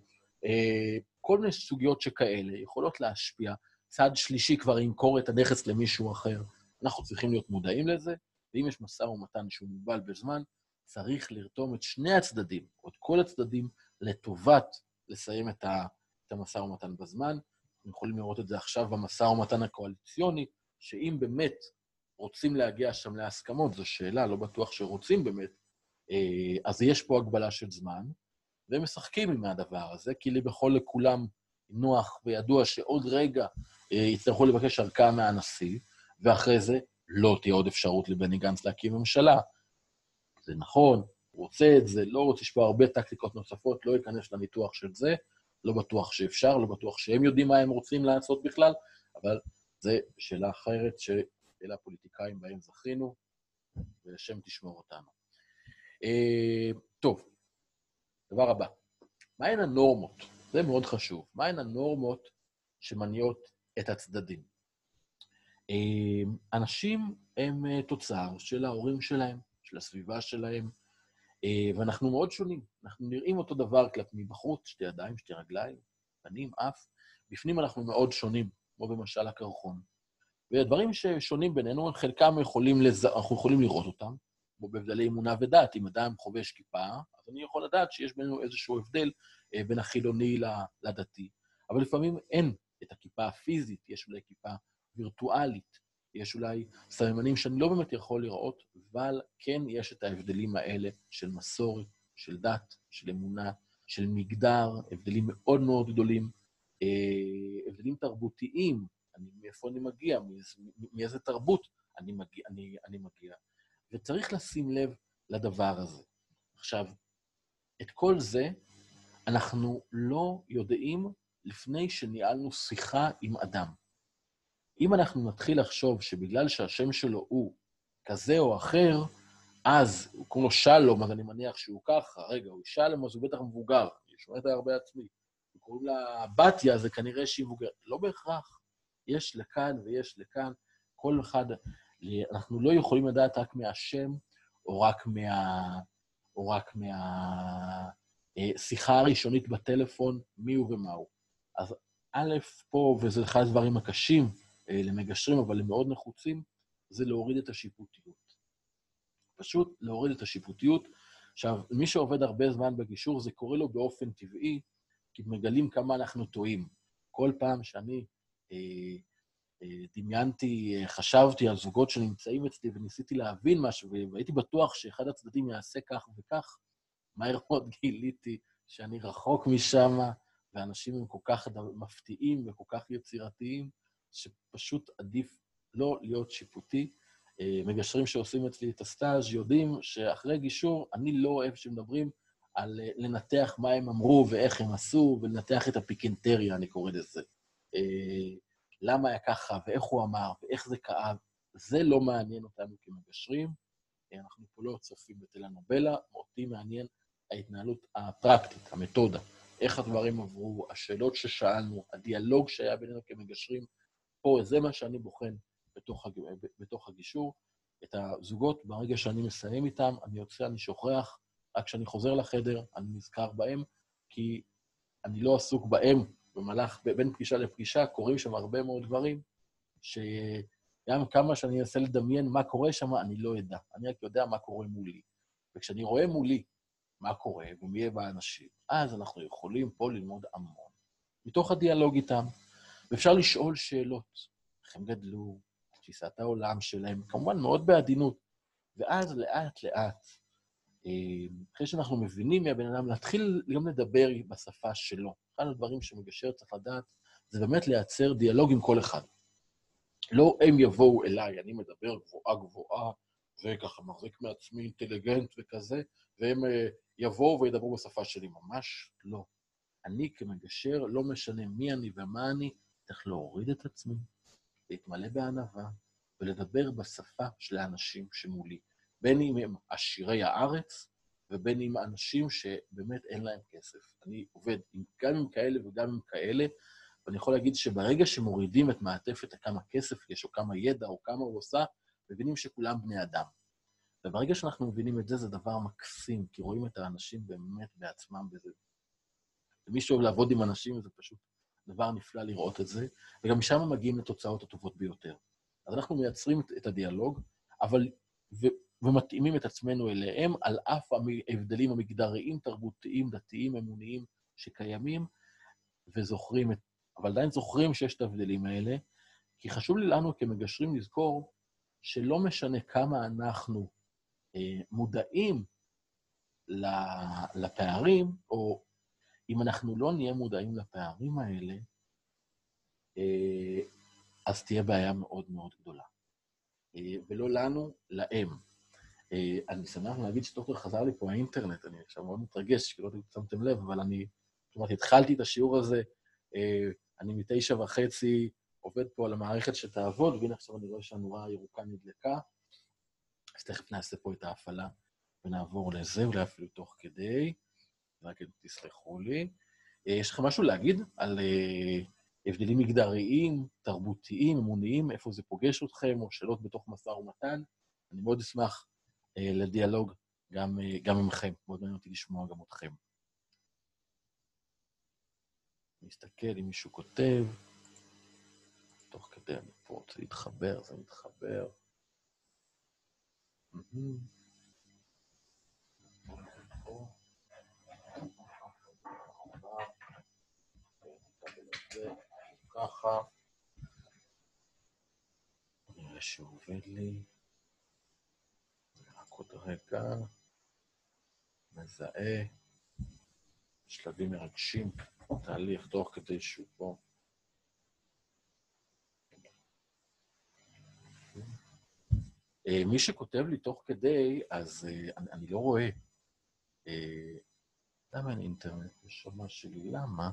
אה, כל מיני סוגיות שכאלה יכולות להשפיע. צד שלישי כבר ימכור את הנכס למישהו אחר. אנחנו צריכים להיות מודעים לזה, ואם יש משא ומתן שהוא מוגבל בזמן, צריך לרתום את שני הצדדים, או את כל הצדדים, לטובת לסיים את, ה, את המשא ומתן בזמן. אנחנו יכולים לראות את זה עכשיו במשא ומתן הקואליציוני, שאם באמת רוצים להגיע שם להסכמות, זו שאלה, לא בטוח שרוצים באמת, אה, אז יש פה הגבלה של זמן, והם משחקים עם הדבר הזה, כי בכל לכולם נוח וידוע שעוד רגע אה, יצטרכו לבקש ארכה מהנשיא, ואחרי זה לא תהיה עוד אפשרות לבני גנץ להקים ממשלה. זה נכון, רוצה את זה, לא רוצה, יש פה הרבה טקטיקות נוספות, לא אכנס לניתוח של זה, לא בטוח שאפשר, לא בטוח שהם יודעים מה הם רוצים לעשות בכלל, אבל זו שאלה אחרת שאלה הפוליטיקאים בהם זכינו, ולשם תשמור אותנו. אה, טוב, דבר הבא, מהן הנורמות? זה מאוד חשוב. מהן הנורמות שמניעות את הצדדים? אה, אנשים הם אה, תוצר של ההורים שלהם, של הסביבה שלהם, אה, ואנחנו מאוד שונים. אנחנו נראים אותו דבר כלפי מבחוץ, שתי ידיים, שתי רגליים, פנים, אף. בפנים אנחנו מאוד שונים, כמו במשל הקרחון. והדברים ששונים בינינו, חלקם יכולים לז... אנחנו יכולים לראות אותם, כמו בהבדלי אמונה ודת. אם אדם חובש כיפה, אז אני יכול לדעת שיש בינינו איזשהו הבדל אה, בין החילוני לדתי. אבל לפעמים אין את הכיפה הפיזית, יש אולי כיפה וירטואלית, יש אולי סממנים שאני לא באמת יכול לראות, אבל כן יש את ההבדלים האלה של מסורת, של דת, של אמונה, של מגדר, הבדלים מאוד מאוד גדולים, אה, הבדלים תרבותיים, אני, מאיפה אני מגיע, מאיזה תרבות אני מגיע, אני, אני מגיע. וצריך לשים לב לדבר הזה. עכשיו, את כל זה אנחנו לא יודעים לפני שניהלנו שיחה עם אדם. אם אנחנו נתחיל לחשוב שבגלל שהשם שלו הוא כזה או אחר, אז הוא קוראים לו שלום, אז אני מניח שהוא ככה, רגע, הוא שלום, אז הוא בטח מבוגר, אני שומע את זה הרבה עצמי. קוראים לה בתיה, זה כנראה שהיא מבוגרת. לא בהכרח. יש לכאן ויש לכאן, כל אחד, אנחנו לא יכולים לדעת רק מהשם, או רק מה... או רק מהשיחה אה, הראשונית בטלפון, מי הוא ומה הוא. אז א', פה, וזה אחד הדברים הקשים למגשרים, אבל הם מאוד נחוצים, זה להוריד את השיפוטיות. פשוט להוריד את השיפוטיות. עכשיו, מי שעובד הרבה זמן בגישור, זה קורה לו באופן טבעי, כי מגלים כמה אנחנו טועים. כל פעם שאני אה, אה, דמיינתי, אה, חשבתי על זוגות שנמצאים אצלי וניסיתי להבין משהו, והייתי בטוח שאחד הצדדים יעשה כך וכך, מהר מאוד גיליתי שאני רחוק משם, ואנשים הם כל כך מפתיעים וכל כך יצירתיים, שפשוט עדיף לא להיות שיפוטי. אה, מגשרים שעושים אצלי את הסטאז' יודעים שאחרי גישור, אני לא אוהב שמדברים על אה, לנתח מה הם אמרו ואיך הם עשו, ולנתח את הפיקנטריה, אני קורא לזה. אה, למה היה ככה, ואיך הוא אמר, ואיך זה כאב, זה לא מעניין אותנו כמגשרים. אנחנו פה לא צופים בטלנובלה, אותי מעניין ההתנהלות הפרקטית, המתודה. איך הדברים עברו, השאלות ששאלנו, הדיאלוג שהיה בינינו כמגשרים, פה זה מה שאני בוחן בתוך, הג... בתוך הגישור. את הזוגות, ברגע שאני מסיים איתם, אני יוצא, אני שוכח, רק כשאני חוזר לחדר, אני נזכר בהם, כי אני לא עסוק בהם במהלך, בין פגישה לפגישה, קורים שם הרבה מאוד דברים, שגם כמה שאני אנסה לדמיין מה קורה שם, אני לא אדע. אני רק יודע מה קורה מולי. וכשאני רואה מולי מה קורה ומי יהיה באנשים, אז אנחנו יכולים פה ללמוד המון. מתוך הדיאלוג איתם, ואפשר לשאול שאלות, איך הם גדלו, תפיסת העולם שלהם, כמובן מאוד בעדינות. ואז לאט-לאט, אה, אחרי שאנחנו מבינים מי הבן אדם, להתחיל גם לדבר בשפה שלו. אחד הדברים שמגשר צריך לדעת, זה באמת לייצר דיאלוג עם כל אחד. לא הם יבואו אליי, אני מדבר גבוהה גבוהה, וככה מחזיק מעצמי אינטליגנט וכזה, והם אה, יבואו וידברו בשפה שלי. ממש לא. אני כמגשר, לא משנה מי אני ומה אני, צריך להוריד את עצמי, להתמלא בענווה ולדבר בשפה של האנשים שמולי. בין אם הם עשירי הארץ, ובין אם אנשים שבאמת אין להם כסף. אני עובד עם, גם עם כאלה וגם עם כאלה, ואני יכול להגיד שברגע שמורידים את מעטפת כמה כסף יש, או כמה ידע, או כמה הוא עושה, מבינים שכולם בני אדם. וברגע שאנחנו מבינים את זה, זה דבר מקסים, כי רואים את האנשים באמת בעצמם בזה. ומי שאוהב לעבוד עם אנשים, זה פשוט דבר נפלא לראות את זה, וגם משם מגיעים לתוצאות הטובות ביותר. אז אנחנו מייצרים את הדיאלוג, אבל ו- ומתאימים את עצמנו אליהם, על אף ההבדלים המגדריים, תרבותיים, דתיים, אמוניים שקיימים, וזוכרים את... אבל עדיין זוכרים שיש את ההבדלים האלה, כי חשוב לי לנו כמגשרים לזכור שלא משנה כמה אנחנו אה, מודעים לפערים, או אם אנחנו לא נהיה מודעים לפערים האלה, אה, אז תהיה בעיה מאוד מאוד גדולה. אה, ולא לנו, להם. אה, אני שמח להגיד שדוקטור חזר לי פה האינטרנט, אני עכשיו מאוד מתרגש, כי לא שמתם לב, אבל אני, זאת אומרת, התחלתי את השיעור הזה, אני מתשע וחצי עובד פה על המערכת שתעבוד, והנה עכשיו אני רואה שהנורה הירוקה נדלקה, אז תכף נעשה פה את ההפעלה ונעבור לזה, אולי אפילו תוך כדי, רק תסלחו לי. יש לכם משהו להגיד על הבדלים מגדריים, תרבותיים, אמוניים, איפה זה פוגש אתכם, או שאלות בתוך משא ומתן. אני מאוד אשמח אה, לדיאלוג גם, אה, גם עמכם, מאוד מעניין אותי לשמוע גם אתכם. נסתכל אם מישהו כותב, תוך כדי אני פה רוצה להתחבר, זה מתחבר. Mm-hmm. ככה. נראה שעובד לי. רק עוד רגע. מזהה. שלבים מרגשים. תהליך תוך כדי שהוא פה. אה, מי שכותב לי תוך כדי, אז אה, אני, אני לא רואה. אה, למה אין אינטרנט? יש שם שלי, למה?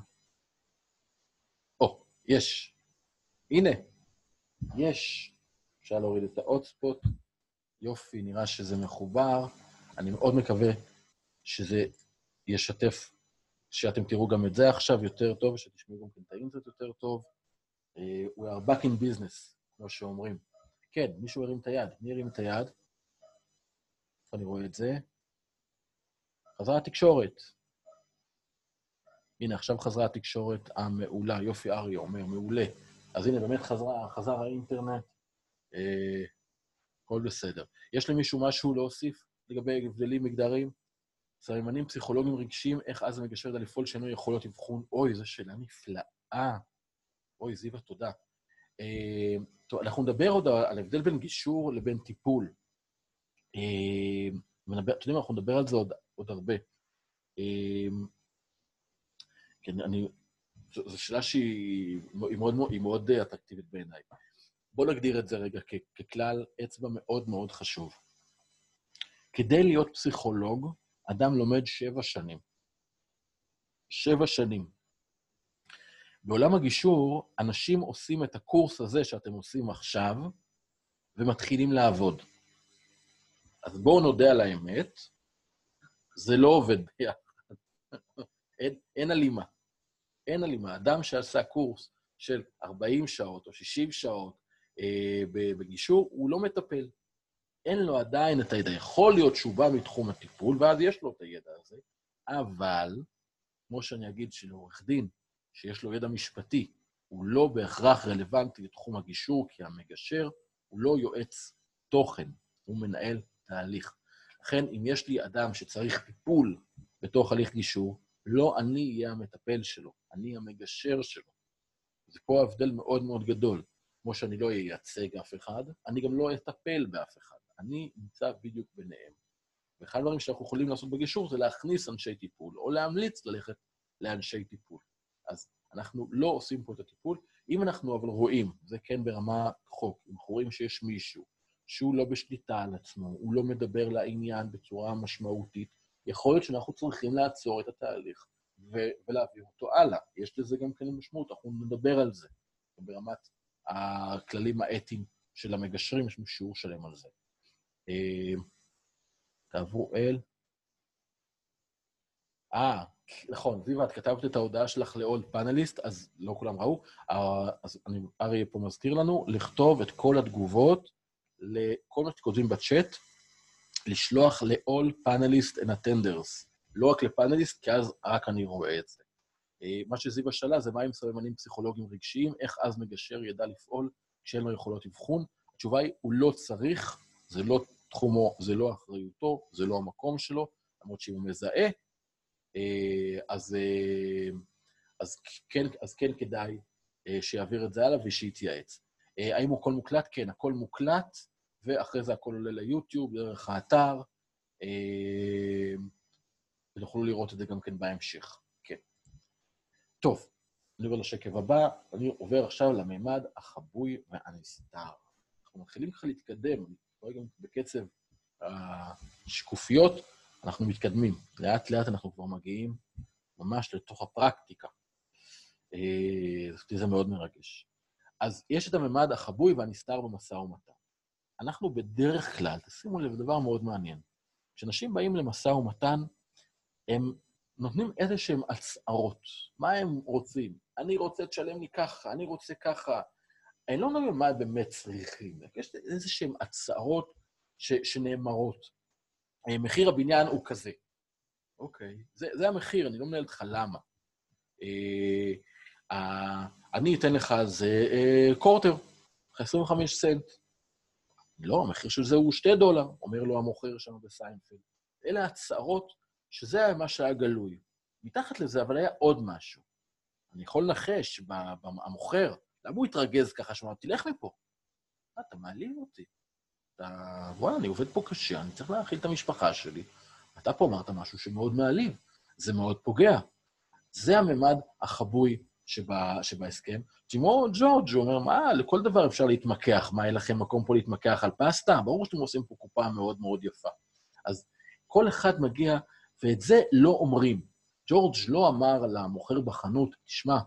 יש. הנה, יש. אפשר להוריד את האוטספוט. יופי, נראה שזה מחובר. אני מאוד מקווה שזה ישתף, שאתם תראו גם את זה עכשיו יותר טוב, שתשמעו גם את האינטרנט יותר טוב. Uh, we are back in business, כמו שאומרים. כן, מישהו הרים את היד. מי הרים את היד? איפה אני רואה את זה? חזרה התקשורת. הנה, עכשיו חזרה התקשורת המעולה. יופי, אריה אומר, מעולה. אז הנה, באמת חזרה, חזר האינטרנט, אה, הכל בסדר. יש למישהו משהו להוסיף לגבי הבדלים מגדריים? סממנים פסיכולוגיים רגשיים, איך אז המגשר יודע לפעול שאינו יכול להיות אבחון? אוי, זו שאלה נפלאה. אוי, זיווה, תודה. אה, טוב, אנחנו נדבר עוד על ההבדל בין גישור לבין טיפול. אה, אתם יודעים, אנחנו נדבר על זה עוד, עוד הרבה. אה, כן, אני... זו שאלה שהיא מאוד, מאוד, מאוד אטרקטיבית בעיניי. בואו נגדיר את זה רגע כ, ככלל אצבע מאוד מאוד חשוב. כדי להיות פסיכולוג, אדם לומד שבע שנים. שבע שנים. בעולם הגישור, אנשים עושים את הקורס הזה שאתם עושים עכשיו, ומתחילים לעבוד. אז בואו נודה על האמת, זה לא עובד ביחד. אין, אין הלימה. אין הלימה. אדם שעשה קורס של 40 שעות או 60 שעות אה, בגישור, הוא לא מטפל. אין לו עדיין את הידע. יכול להיות שהוא בא מתחום הטיפול, ואז יש לו את הידע הזה, אבל, כמו שאני אגיד שלעורך דין, שיש לו ידע משפטי, הוא לא בהכרח רלוונטי לתחום הגישור, כי המגשר הוא לא יועץ תוכן, הוא מנהל תהליך. לכן, אם יש לי אדם שצריך טיפול בתוך הליך גישור, לא אני אהיה המטפל שלו, אני המגשר שלו. זה פה הבדל מאוד מאוד גדול. כמו שאני לא אייצג אף אחד, אני גם לא אטפל באף אחד. אני נמצא בדיוק ביניהם. ואחד הדברים שאנחנו יכולים לעשות בגישור זה להכניס אנשי טיפול, או להמליץ ללכת לאנשי טיפול. אז אנחנו לא עושים פה את הטיפול. אם אנחנו אבל רואים, זה כן ברמה חוק, אם אנחנו רואים שיש מישהו שהוא לא בשליטה על עצמו, הוא לא מדבר לעניין בצורה משמעותית, יכול להיות שאנחנו צריכים לעצור את התהליך ולהעביר אותו הלאה. יש לזה גם כן משמעות, אנחנו נדבר על זה. ברמת הכללים האתיים של המגשרים, יש לנו שיעור שלם על זה. אה, תעברו אל... אה, נכון, זיווה, את כתבת את ההודעה שלך לעוד פאנליסט, אז לא כולם ראו. אה, אז אני, אריה פה מזכיר לנו, לכתוב את כל התגובות לכל מה שכותבים בצ'אט, לשלוח ל-all panelists and attenders, לא רק לפאנליסט, כי אז רק אני רואה את זה. אה, מה שזיווה שאלה זה מה עם סממנים פסיכולוגיים רגשיים, איך אז מגשר ידע לפעול כשאין לו יכולות אבחון. התשובה היא, הוא לא צריך, זה לא תחומו, זה לא אחריותו, זה לא המקום שלו, למרות שאם הוא מזהה, אה, אז, אה, אז, כן, אז כן כדאי שיעביר את זה הלאה ושיתייעץ. האם הכל מוקלט? כן, הכל מוקלט, ואחרי זה הכל עולה ליוטיוב, דרך האתר, ותוכלו לראות את זה גם כן בהמשך. כן. טוב, אני עובר לשקף הבא, אני עובר עכשיו לממד החבוי והנסתר. אנחנו מתחילים ככה להתקדם, אני גם בקצב השקופיות, אנחנו מתקדמים. לאט-לאט אנחנו כבר מגיעים ממש לתוך הפרקטיקה. אה, זה מאוד מרגש. אז יש את הממד החבוי והנסתר במשא ומתן. אנחנו בדרך כלל, תשימו לב, דבר מאוד מעניין. כשאנשים באים למשא ומתן, הם נותנים איזה הצהרות. מה הם רוצים? אני רוצה תשלם לי ככה, אני רוצה ככה. אני לא מבין מה באמת צריכים. יש איזה הצהרות ש, שנאמרות. אה, מחיר הבניין הוא כזה. אוקיי, זה, זה המחיר, אני לא מנהל אותך למה. אה, אה, אני אתן לך זה אה, קורטר, 25 סנט. לא, המחיר של זה הוא 2 דולר, אומר לו המוכר שם בסיינפלד. אלה הצהרות שזה מה שהיה גלוי. מתחת לזה, אבל היה עוד משהו. אני יכול לנחש, המוכר, למה הוא התרגז ככה? שהוא אמר, תלך מפה. מה, אתה מעליב אותי. אתה, וואלה, אני עובד פה קשה, אני צריך להאכיל את המשפחה שלי. אתה פה אמרת משהו שמאוד מעליב, זה מאוד פוגע. זה הממד החבוי שבה, שבהסכם. תימו ג'ורג', הוא אומר, מה, לכל דבר אפשר להתמקח, מה, אין לכם מקום פה להתמקח על פסטה? ברור שאתם עושים פה קופה מאוד מאוד יפה. אז כל אחד מגיע, ואת זה לא אומרים. ג'ורג' לא אמר למוכר בחנות, תשמע,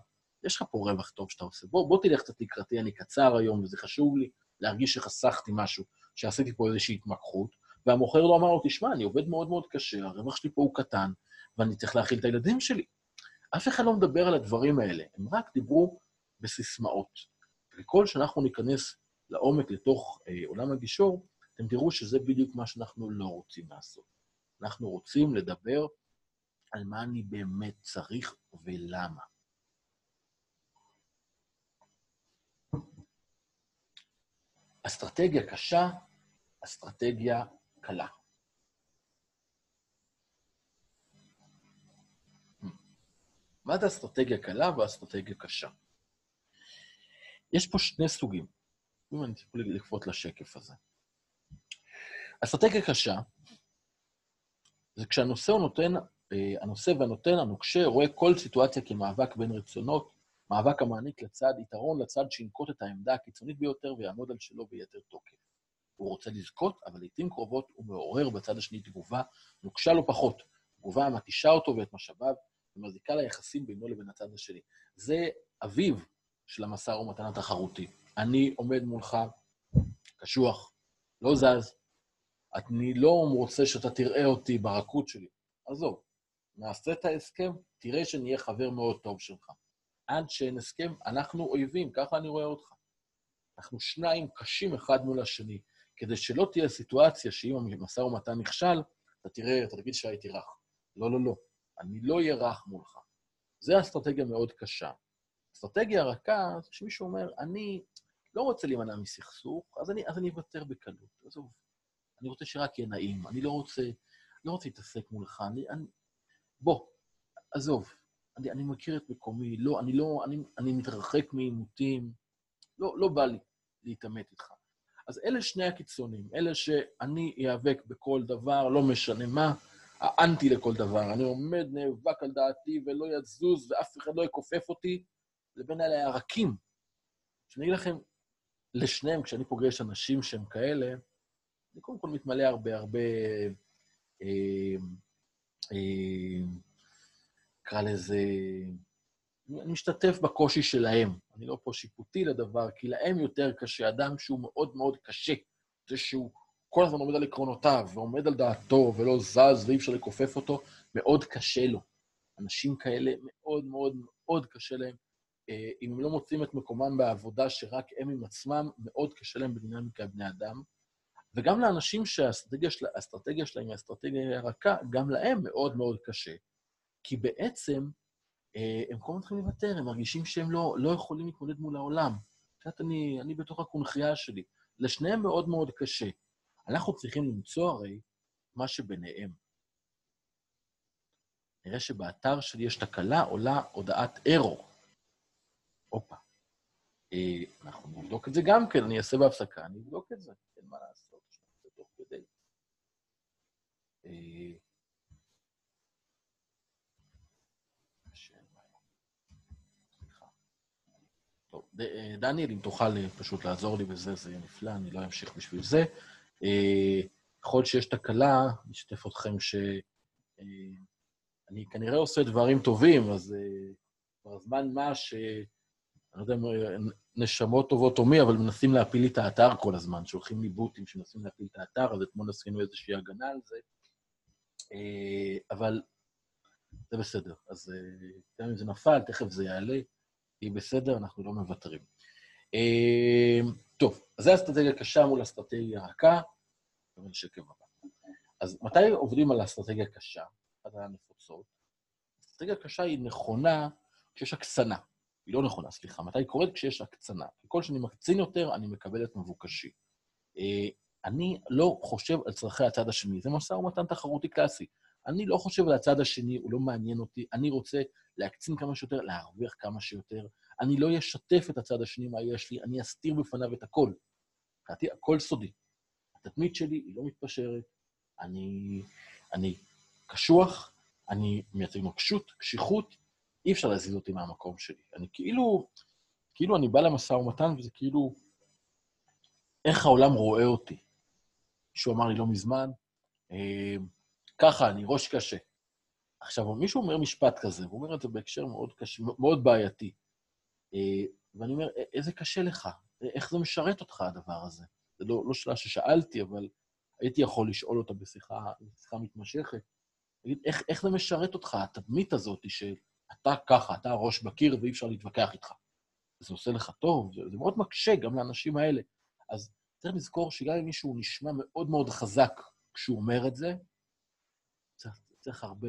יש לך פה רווח טוב שאתה עושה, בוא, בוא תלך קצת לקראתי, אני קצר היום, וזה חשוב לי להרגיש שחסכתי משהו, שעשיתי פה איזושהי התמקחות, והמוכר לא אמר לו, תשמע, אני עובד מאוד מאוד קשה, הרווח שלי פה הוא קטן, ואני צריך להאכיל את הילדים שלי. אף אחד לא מדבר על הדברים האלה, הם רק דיברו בסיסמאות. וכל שאנחנו ניכנס לעומק לתוך אה, עולם הגישור, אתם תראו שזה בדיוק מה שאנחנו לא רוצים לעשות. אנחנו רוצים לדבר על מה אני באמת צריך ולמה. אסטרטגיה קשה, אסטרטגיה קלה. מה זה אסטרטגיה קלה ואסטרטגיה קשה? יש פה שני סוגים. אם אני צריך לקפוץ לשקף הזה. אסטרטגיה קשה זה כשהנושא הוא נותן, אה, הנושא והנותן, הנוקשה, רואה כל סיטואציה כמאבק בין רצונות, מאבק המעניק לצד יתרון לצד שינקוט את העמדה הקיצונית ביותר ויעמוד על שלו ביתר תוקף. הוא רוצה לזכות, אבל לעיתים קרובות הוא מעורר בצד השני תגובה נוקשה לא פחות, תגובה המתישה אותו ואת משאביו, ומזיקה ליחסים בינו לבין הצד השני. זה אביו של המשא ומתן התחרותי. אני עומד מולך, קשוח, לא זז, אני לא רוצה שאתה תראה אותי ברכות שלי. עזוב, נעשה את ההסכם, תראה שנהיה חבר מאוד טוב שלך. עד שאין הסכם, אנחנו אויבים, ככה אני רואה אותך. אנחנו שניים קשים אחד מול השני, כדי שלא תהיה סיטואציה שאם המשא ומתן נכשל, אתה תראה, אתה תגיד שהייתי רך. לא, לא, לא. אני לא אהיה רך מולך. זו אסטרטגיה מאוד קשה. אסטרטגיה רכה, זה שמישהו אומר, אני לא רוצה להימנע מסכסוך, אז אני, אז אני אוותר בקלות. עזוב, אני רוצה שרק יהיה נעים, אני לא רוצה, לא רוצה להתעסק מולך, אני, אני... בוא, עזוב, אני, אני מכיר את מקומי, לא, אני לא, אני, אני מתרחק מעימותים, לא, לא בא לי להתעמת איתך. אז אלה שני הקיצונים, אלה שאני איאבק בכל דבר, לא משנה מה, האנטי לכל דבר. אני עומד, נאבק על דעתי ולא יזוז ואף אחד לא יכופף אותי, לבין אלה הרכים. שאני אגיד לכם, לשניהם, כשאני פוגש אנשים שהם כאלה, אני קודם כל מתמלא הרבה, הרבה, אה, אה, נקרא לזה, אני משתתף בקושי שלהם. אני לא פה שיפוטי לדבר, כי להם יותר קשה. אדם שהוא מאוד מאוד קשה, זה שהוא כל הזמן עומד על עקרונותיו, ועומד על דעתו, ולא זז, ואי אפשר לכופף אותו, מאוד קשה לו. אנשים כאלה, מאוד מאוד מאוד קשה להם. אה, אם הם לא מוצאים את מקומם בעבודה שרק הם עם עצמם, מאוד קשה להם בדינמיקה בני אדם. וגם לאנשים שהאסטרטגיה של, שלהם היא אסטרטגיה רכה, גם להם מאוד מאוד קשה. כי בעצם אה, הם כל הזמן צריכים לוותר, הם מרגישים שהם לא, לא יכולים להתמודד מול העולם. את יודעת, אני, אני בתוך הקונכייה שלי. לשניהם מאוד מאוד קשה. אנחנו צריכים למצוא הרי מה שביניהם. נראה שבאתר שלי יש תקלה, עולה הודעת ארור. הופה. אה, אנחנו נבדוק את זה גם כן, אני אעשה בהפסקה, אני אבדוק את זה, אין מה לעשות, זה תוך כדי. אה, שאין בעיה. סליחה. טוב, ד- אה, דניאל, אם תוכל אה, פשוט לעזור לי בזה, זה יהיה נפלא, אני לא אמשיך בשביל זה. אה, להיות שיש תקלה, אני אשתף אתכם ש... אה, אני כנראה עושה דברים טובים, אז אה, כבר זמן מה ש... אני לא יודע אם אה, נשמות טובות או מי, אבל מנסים להפיל לי את האתר כל הזמן, שולחים לי בוטים שמנסים להפיל את האתר, אז אתמול עשינו איזושהי הגנה על זה. אה, אבל זה בסדר. אז אה, גם אם זה נפל, תכף זה יעלה, יהיה בסדר, אנחנו לא מוותרים. אה, טוב, אז זו אסטרטגיה קשה מול אסטרטגיה רכה. אז מתי עובדים על אסטרטגיה קשה? אחת הנפוצות. אסטרטגיה קשה היא נכונה כשיש הקצנה. היא לא נכונה, סליחה. מתי היא קורית? כשיש הקצנה. ככל שאני מקצין יותר, אני מקבל את מבוקשי. אני לא חושב על צרכי הצד השני. זה משא ומתן תחרותי קלאסי. אני לא חושב על הצד השני, הוא לא מעניין אותי. אני רוצה להקצין כמה שיותר, להרוויח כמה שיותר. אני לא אשתף את הצד השני מה יש לי, אני אסתיר בפניו את הכל. מבחינתי, הכל סודי. התדמית שלי היא לא מתפשרת, אני, אני קשוח, אני מייצג נוקשות, קשיחות, אי אפשר להזיז אותי מהמקום שלי. אני כאילו, כאילו אני בא למשא ומתן, וזה כאילו, איך העולם רואה אותי. מישהו אמר לי לא מזמן, אה, ככה, אני ראש קשה. עכשיו, מישהו אומר משפט כזה, והוא אומר את זה בהקשר מאוד קשה, מאוד בעייתי. אה, ואני אומר, "א- איזה קשה לך? איך זה משרת אותך, הדבר הזה? זה לא, לא שאלה ששאלתי, אבל הייתי יכול לשאול אותה בשיחה, בשיחה מתמשכת. תגיד, איך, איך זה משרת אותך, התדמית הזאת שאתה ככה, אתה הראש בקיר ואי אפשר להתווכח איתך? זה עושה לך טוב, זה, זה מאוד מקשה גם לאנשים האלה. אז צריך לזכור שגם אם מישהו נשמע מאוד מאוד חזק כשהוא אומר את זה, צריך, צריך הרבה...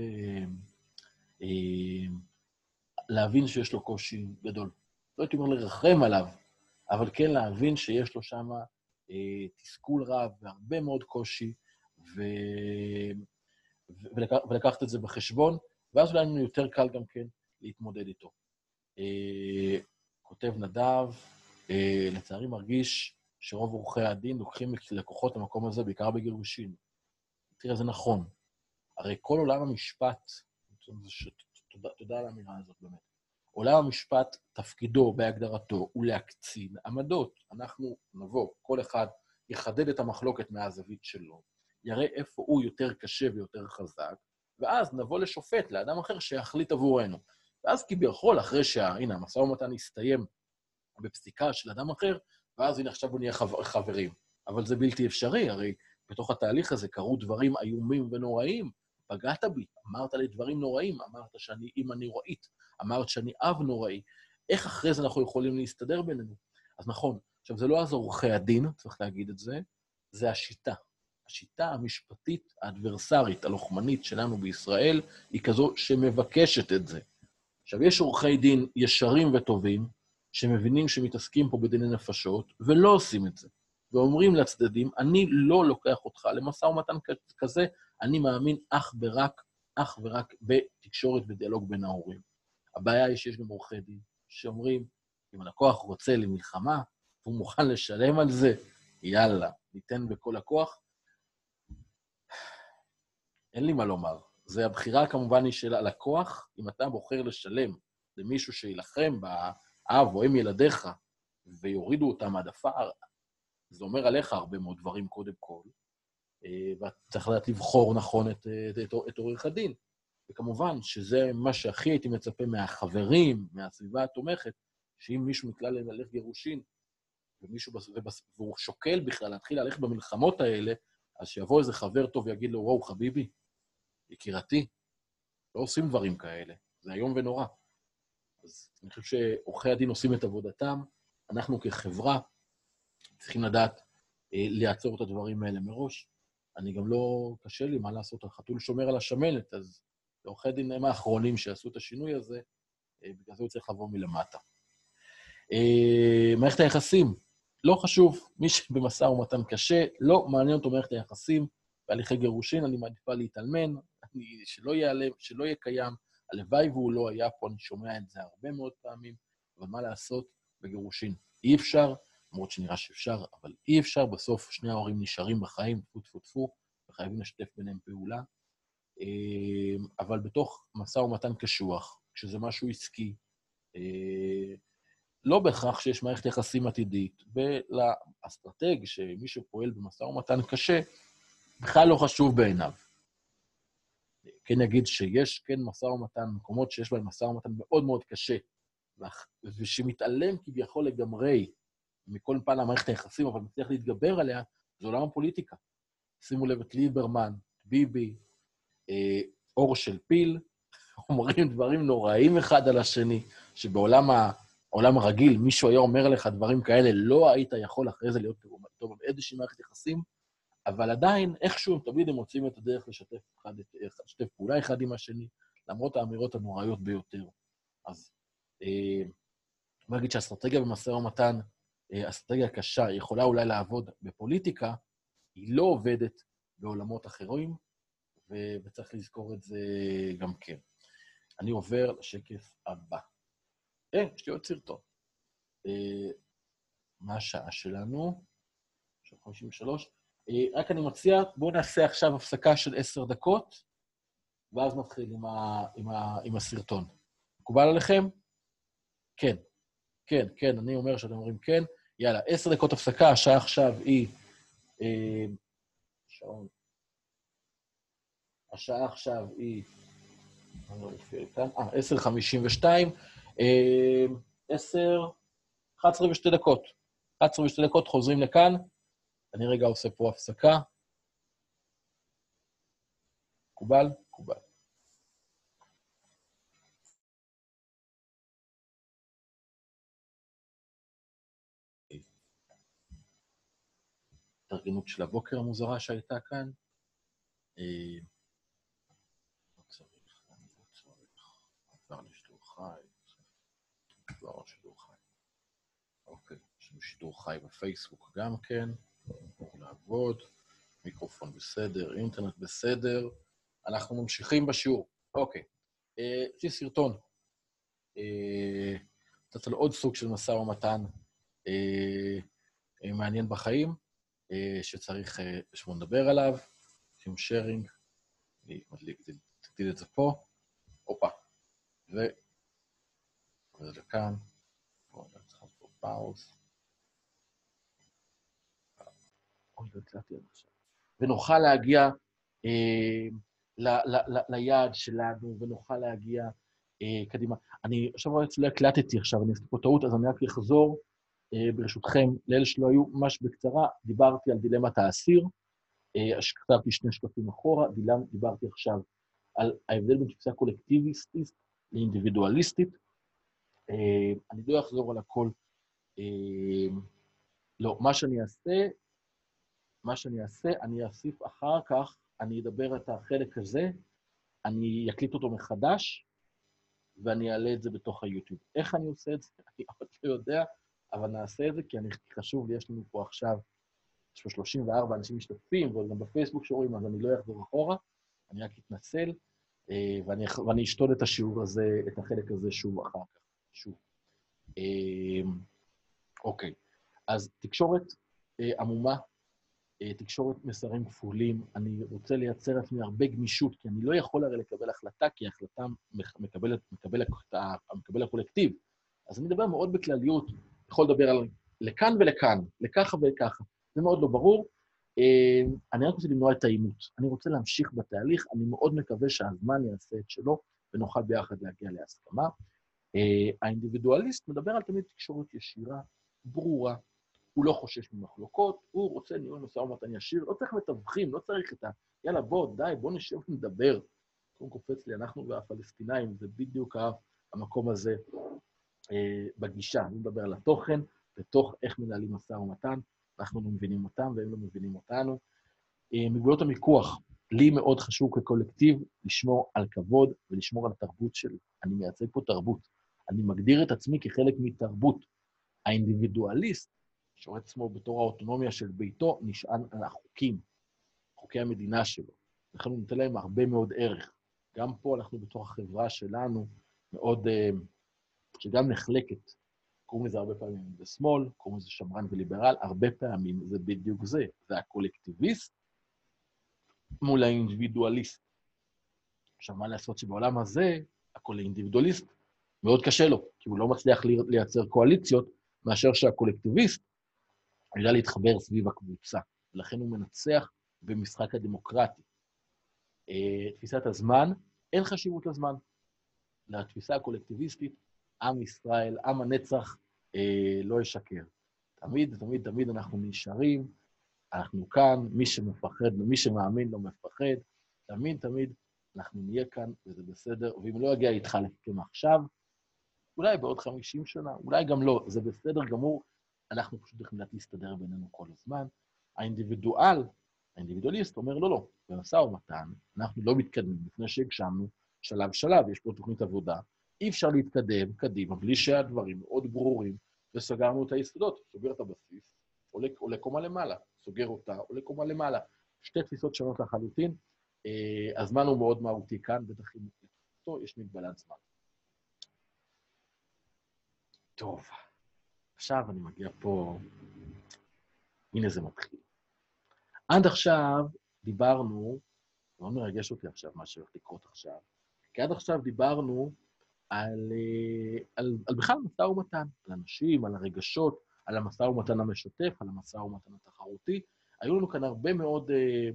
אה, להבין שיש לו קושי גדול. לא הייתי אומר לרחם עליו, אבל כן להבין שיש לו שם אה, תסכול רב והרבה מאוד קושי, ו... ולק... ולקחת את זה בחשבון, ואז אולי לנו יותר קל גם כן להתמודד איתו. אה, כותב נדב, אה, לצערי מרגיש שרוב עורכי הדין לוקחים לקוחות למקום הזה, בעיקר בגירושין. תראה, זה נכון. הרי כל עולם המשפט, תודה, על האמירה הזאת באמת, עולם המשפט, תפקידו בהגדרתו הוא להקצין עמדות. אנחנו נבוא, כל אחד יחדד את המחלוקת מהזווית שלו, יראה איפה הוא יותר קשה ויותר חזק, ואז נבוא לשופט, לאדם אחר שיחליט עבורנו. ואז כביכול, אחרי שה... הנה, המשא ומתן הסתיים בפסיקה של אדם אחר, ואז הנה עכשיו בוא נהיה חבר, חברים. אבל זה בלתי אפשרי, הרי בתוך התהליך הזה קרו דברים איומים ונוראים. פגעת בי, אמרת לי דברים נוראים, אמרת שאני אימא נוראית, אמרת שאני אב נוראי. איך אחרי זה אנחנו יכולים להסתדר בינינו? אז נכון, עכשיו, זה לא אז עורכי הדין, צריך להגיד את זה, זה השיטה. השיטה המשפטית האדברסרית, הלוחמנית שלנו בישראל, היא כזו שמבקשת את זה. עכשיו, יש עורכי דין ישרים וטובים, שמבינים שמתעסקים פה בדיני נפשות, ולא עושים את זה. ואומרים לצדדים, אני לא לוקח אותך למשא ומתן כזה, אני מאמין אך ורק, אך ורק בתקשורת ודיאלוג בין ההורים. הבעיה היא שיש גם עורכי דין שאומרים, אם הלקוח רוצה למלחמה, והוא מוכן לשלם על זה, יאללה, ניתן בכל הכוח. אין לי מה לומר. זה הבחירה כמובן היא של הלקוח, אם אתה בוחר לשלם למישהו שיילחם באב או אם ילדיך ויורידו אותם מהדפר, זה אומר עליך הרבה מאוד דברים קודם כל, ואתה צריך לדעת לבחור נכון את, את, את, את עורך הדין. וכמובן שזה מה שהכי הייתי מצפה מהחברים, מהסביבה התומכת, שאם מישהו נקלע להליך גירושין, ומישהו, ובס, והוא שוקל בכלל להתחיל ללכת במלחמות האלה, אז שיבוא איזה חבר טוב ויגיד לו, וואו, חביבי, יקירתי, לא עושים דברים כאלה, זה איום ונורא. אז אני חושב שעורכי הדין עושים את עבודתם, אנחנו כחברה צריכים לדעת אה, לעצור את הדברים האלה מראש. אני גם לא, קשה לי, מה לעשות, החתול שומר על השמנת, אז עורכי דין הם האחרונים שעשו את השינוי הזה, אה, בגלל זה הוא צריך לבוא מלמטה. אה, מערכת היחסים, לא חשוב, מי שבמשא ומתן קשה, לא מעניין אותו מערכת היחסים, בהליכי גירושין אני מעדיפה להתאלמן, אני, שלא ייעלם, שלא יהיה קיים. הלוואי והוא לא היה פה, אני שומע את זה הרבה מאוד פעמים, אבל מה לעשות בגירושין? אי אפשר, למרות שנראה שאפשר, אבל אי אפשר, בסוף שני ההורים נשארים בחיים, טפו טפו טפו, וחייבים לשתף ביניהם פעולה. אה, אבל בתוך משא ומתן קשוח, כשזה משהו עסקי, אה, לא בהכרח שיש מערכת יחסים עתידית, ולאסטרטג, שמי שפועל במשא ומתן קשה, בכלל לא חשוב בעיניו. כן אגיד שיש כן משא ומתן, מקומות שיש בהם משא ומתן מאוד מאוד קשה, ושמתעלם כביכול לגמרי מכל פן המערכת היחסים, אבל מצליח להתגבר עליה, זה עולם הפוליטיקה. שימו לב את ליברמן, ביבי, אה, אור של פיל, אומרים דברים נוראים אחד על השני, שבעולם ה... העולם הרגיל, מישהו היה אומר לך דברים כאלה, לא היית יכול אחרי זה להיות טוב באיזושהי מערכת יחסים, אבל עדיין, איכשהו תמיד הם מוצאים את הדרך לשתף, אחד, לשתף פעולה אחד עם השני, למרות האמירות הנוראיות ביותר. אז אה, בוא נגיד שהאסטרטגיה במשא ומתן, אה, אסטרטגיה קשה, יכולה אולי לעבוד בפוליטיקה, היא לא עובדת בעולמות אחרים, ו- וצריך לזכור את זה גם כן. אני עובר לשקף הבא. אה, יש לי עוד סרטון. אה, מה השעה שלנו? 53. אה, רק אני מציע, בואו נעשה עכשיו הפסקה של עשר דקות, ואז נתחיל עם, ה, עם, ה, עם הסרטון. מקובל עליכם? כן. כן, כן, אני אומר שאתם אומרים כן. יאללה, עשר דקות הפסקה, השעה עכשיו היא... אה, שעון. השעה עכשיו היא... לא מופיע כאן, אה, 10.52. 10, 11 ושתי דקות. 11 ושתי דקות, חוזרים לכאן. אני רגע עושה פה הפסקה. מקובל? מקובל. התארגנות של הבוקר המוזרה שהייתה כאן. אה, לא צריך, לא צריך, עבר לשידור חי. לא שידור חי. אוקיי, יש לנו שידור חי בפייסבוק גם כן, לעבוד, מיקרופון בסדר, אינטרנט בסדר. אנחנו ממשיכים בשיעור. אוקיי, אה, יש לי סרטון. אה, קצת על עוד סוג של משא ומתן אה, מעניין בחיים, שצריך, שבואו נדבר עליו, עם שיירינג. אני מדליק, תגדיל את זה פה. הופה. ו... וזה לכאן. פה פאוס. אוי, לא עכשיו. ונוכל להגיע אה, ל, ל, ל, ליעד שלנו, ונוכל להגיע אה, קדימה. אני עכשיו רואה לא הקלטתי עכשיו, אני עשיתי פה טעות, אז אני רק אחזור, אה, ברשותכם, לאלה שלא היו, ממש בקצרה, דיברתי על דילמת האסיר, אה, כתבתי שני שקפים אחורה, דיברתי עכשיו על ההבדל בין תפיסה קולקטיביסטית לאינדיבידואליסטית. אה, אני לא אחזור על הכל. אה, לא, מה שאני אעשה, מה שאני אעשה, אני אוסיף אחר כך, אני אדבר את החלק הזה, אני אקליט אותו מחדש, ואני אעלה את זה בתוך היוטיוב. איך אני עושה את זה? אני עוד לא יודע, אבל נעשה את זה, כי אני, חשוב לי, יש לנו פה עכשיו, יש פה 34 אנשים משתתפים, ועוד גם בפייסבוק שרואים, אז אני לא אחזור אחורה, אני רק אתנצל, אה, ואני, ואני אשתול את השיעור הזה, את החלק הזה שוב אחר כך. שוב. אמ, אוקיי, אז תקשורת אה, עמומה, אה, תקשורת מסרים כפולים, אני רוצה לייצר לעצמי הרבה גמישות, כי אני לא יכול הרי לקבל החלטה, כי ההחלטה מקבלת, מקבל, מקבל הקולקטיב. אז אני מדבר מאוד בכלליות, יכול לדבר על לכאן ולכאן, לככה ולככה. זה מאוד לא ברור. אמ, אני רק רוצה למנוע את העימות. אני רוצה להמשיך בתהליך, אני מאוד מקווה שהזמן יעשה את שלו, ונוכל ביחד להגיע להסכמה. אה, האינדיבידואליסט מדבר על תמיד תקשורת ישירה, ברורה, הוא לא חושש ממחלוקות, הוא רוצה ניהול משא ומתן ישיר, לא צריך מתווכים, לא צריך את ה... יאללה, בוא, די, בוא נשב ונדבר. קודם קופץ לי, אנחנו והפלסטינאים, זה בדיוק המקום הזה אה, בגישה. אני מדבר על התוכן, בתוך איך מנהלים משא ומתן, אנחנו לא מבינים אותם והם לא מבינים אותנו. אה, מגבולות המיקוח, לי מאוד חשוב כקולקטיב לשמור על כבוד ולשמור על התרבות שלי. אני מייצג פה תרבות. אני מגדיר את עצמי כחלק מתרבות. האינדיבידואליסט, שרואה את עצמו בתור האוטונומיה של ביתו, נשען על החוקים, חוקי המדינה שלו. לכן הוא נותן להם הרבה מאוד ערך. גם פה אנחנו בתוך החברה שלנו, מאוד, אה, שגם נחלקת. קוראים לזה הרבה פעמים בשמאל, קוראים לזה שמרן וליברל, הרבה פעמים זה בדיוק זה. זה הקולקטיביסט מול האינדיבידואליסט. עכשיו, מה לעשות שבעולם הזה, הכל אינדיבידואליסט, מאוד קשה לו, כי הוא לא מצליח לייצר קואליציות, מאשר שהקולקטיביסט יודע להתחבר סביב הקבוצה, ולכן הוא מנצח במשחק הדמוקרטי. אה, תפיסת הזמן, אין חשיבות לזמן. לתפיסה הקולקטיביסטית, עם ישראל, עם הנצח, אה, לא ישקר. תמיד, תמיד, תמיד אנחנו נשארים, אנחנו כאן, מי שמפחד, מי שמאמין לא מפחד, תמיד, תמיד אנחנו נהיה כאן, וזה בסדר, ואם לא יגיע איתך לסיכם עכשיו, אולי בעוד 50 שנה, אולי גם לא, זה בסדר גמור, אנחנו פשוט יכולים להסתדר בינינו כל הזמן. האינדיבידואל, האינדיבידואליסט אומר, לא, לא, במשא ומתן אנחנו לא מתקדמים לפני שהגשמנו שלב-שלב, יש פה תוכנית עבודה, אי אפשר להתקדם קדימה בלי שהדברים מאוד ברורים, וסגרנו את היסודות, סוגר את הבסיס, עולה, עולה קומה למעלה, סוגר אותה, עולה קומה למעלה. שתי תפיסות שונות לחלוטין. אה, הזמן הוא מאוד מהותי כאן, בטח אם יש מגבלת זמן. טוב, עכשיו אני מגיע פה, הנה זה מתחיל. עד עכשיו דיברנו, לא מרגש אותי עכשיו מה שהולך לקרות עכשיו, כי עד עכשיו דיברנו על, אה, על, על בכלל משא ומתן, על אנשים, על הרגשות, על המשא ומתן המשתף, על המשא ומתן התחרותי. היו לנו כאן הרבה מאוד אה,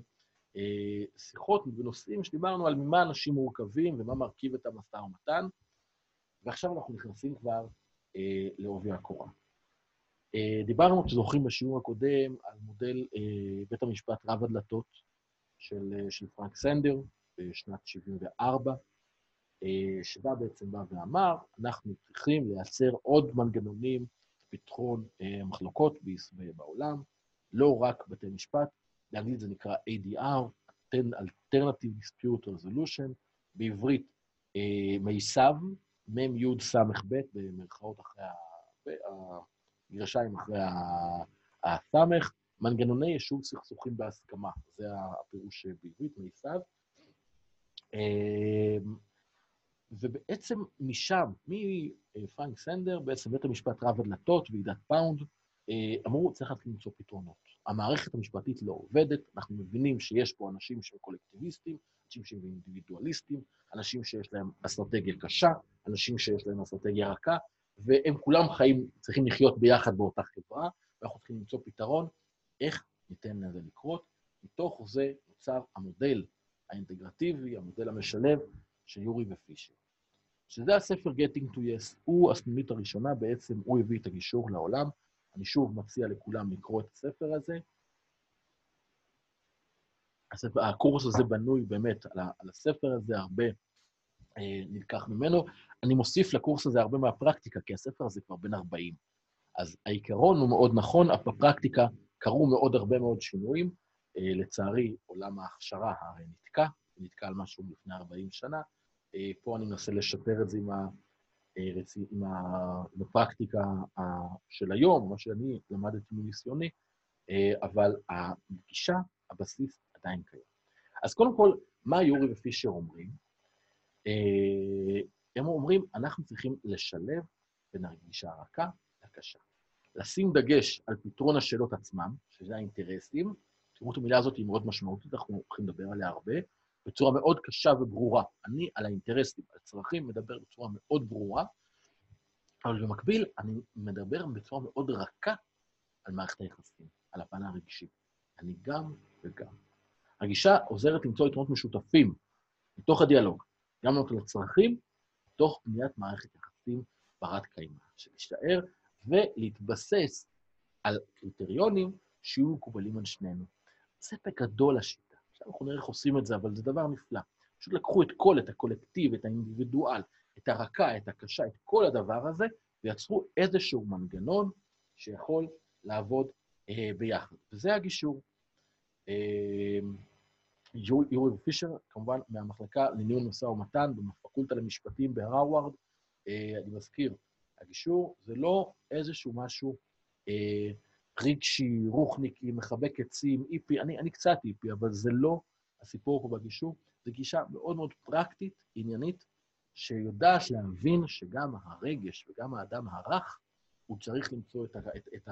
אה, שיחות ונושאים שדיברנו על ממה אנשים מורכבים ומה מרכיב את המשא ומתן, ועכשיו אנחנו נכנסים כבר אה, לעובי הקורה. אה, דיברנו, כשזוכרים בשיעור הקודם, על מודל אה, בית המשפט רב הדלתות של, אה, של פרנק סנדר בשנת 74', אה, שבה בעצם בא ואמר, אנחנו צריכים לייצר עוד מנגנונים לפתרון מחלוקות בעולם, לא רק בתי משפט, באנגלית זה נקרא ADR, Alternative Dispute Resolution, בעברית אה, מיס"ב, מ' י' ס' ב', במרכאות אחרי הגרשיים אחרי הס', מנגנוני יישוב סכסוכים בהסכמה, זה הפירוש בעברית, מיס"ב. ובעצם משם, מפרנק סנדר, בעצם בית המשפט רב הדלתות, ועידת פאונד, אה, אמרו, צריך להתחיל למצוא פתרונות. המערכת המשפטית לא עובדת, אנחנו מבינים שיש פה אנשים שהם קולקטיביסטים, אנשים שהם אינדיבידואליסטים, אנשים שיש להם אסטרטגיה קשה, אנשים שיש להם אסטרטגיה רכה, והם כולם חיים, צריכים לחיות ביחד באותה חברה, ואנחנו צריכים למצוא פתרון איך ניתן לזה לקרות. מתוך זה נוצר המודל האינטגרטיבי, המודל המשלב של יורי ופישר. שזה הספר Getting to Yes, הוא הסנונית הראשונה, בעצם הוא הביא את הגישור לעולם. אני שוב מציע לכולם לקרוא את הספר הזה. הספר, הקורס הזה בנוי באמת על, על הספר הזה, הרבה נלקח ממנו. אני מוסיף לקורס הזה הרבה מהפרקטיקה, כי הספר הזה כבר בן 40. אז העיקרון הוא מאוד נכון, בפרקטיקה קרו מאוד הרבה מאוד שינויים. אה, לצערי, עולם ההכשרה הרי נתקע, נתקע על משהו לפני 40 שנה, אה, פה אני מנסה לשפר את זה עם, ה, אה, עם, ה, עם הפרקטיקה של היום, מה שאני למדתי מניסיוני, אה, אבל הגישה, הבסיס עדיין קיים. אז קודם כל, מה יורי ופישר אומרים? הם אומרים, אנחנו צריכים לשלב בין הרגישה הרכה לקשה. לשים דגש על פתרון השאלות עצמם, שזה האינטרסים, תראו את המילה הזאת, היא מאוד משמעותית, אנחנו הולכים לדבר עליה הרבה, בצורה מאוד קשה וברורה. אני על האינטרסים, על הצרכים, מדבר בצורה מאוד ברורה, אבל במקביל אני מדבר בצורה מאוד רכה על מערכת היחסים, על הפן הרגשי. אני גם וגם. הגישה עוזרת למצוא יתרונות משותפים מתוך הדיאלוג, גם לענות על הצרכים, תוך בניית מערכת יחסים ברת קיימא, שתישאר ולהתבסס על קריטריונים שיהיו מקובלים על שנינו. זה בגדול השיטה. עכשיו אנחנו נראה איך עושים את זה, אבל זה דבר נפלא. פשוט לקחו את כל, את הקולקטיב, את האינדיבידואל, את הרכה, את הקשה, את כל הדבר הזה, ויצרו איזשהו מנגנון שיכול לעבוד אה, ביחד. וזה הגישור. אה, יורי פישר, כמובן מהמחלקה לניהול משא ומתן בפקולטה למשפטים בהרווארד. אה, אני מזכיר, הגישור זה לא איזשהו משהו אה, רגשי, רוחניקי, מחבק עצים, איפי, אני, אני קצת איפי, אבל זה לא הסיפור פה בגישור, זו גישה מאוד מאוד פרקטית, עניינית, שיודעת להבין שגם הרגש וגם האדם הרך, הוא צריך למצוא את, את, את,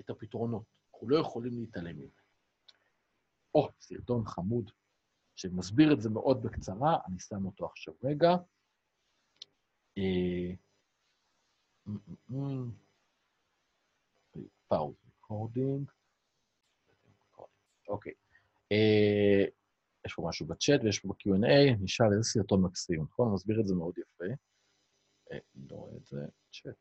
את הפתרונות. אנחנו לא יכולים להתעלם מזה. או, סרטון חמוד שמסביר את זה מאוד בקצרה, אני שם אותו עכשיו רגע. Pause, recording. אוקיי. יש פה משהו בצ'אט ויש פה ב-Q&A, נשאל איזה סרטון מקסים, נכון? מסביר את זה מאוד יפה. אני לא רואה את זה, צ'אט.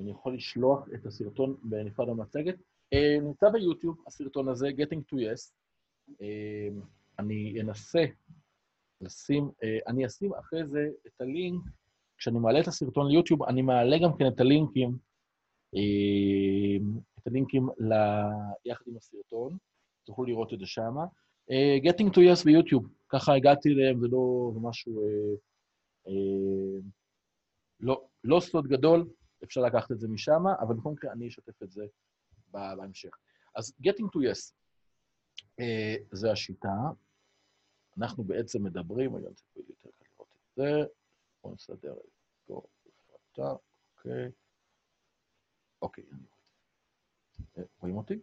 אני יכול לשלוח את הסרטון בנפרד המצגת. נמצא ביוטיוב הסרטון הזה, Getting to Yes. אני אנסה לשים, אני אשים אחרי זה את הלינק, כשאני מעלה את הסרטון ליוטיוב, אני מעלה גם כן את הלינקים, את הלינקים ל... יחד עם הסרטון, תוכלו לראות את זה שם. Getting to Yes ביוטיוב, ככה הגעתי אליהם, זה לא משהו... לא, לא סוד גדול, אפשר לקחת את זה משם, אבל בכל מקרה אני אשתף את זה בהמשך. אז Getting to Yes, uh, זה השיטה. אנחנו בעצם מדברים, רגע, זה יותר קל לראות את זה, בואו נסדר את זה, אוקיי. אוקיי. רואים אותי?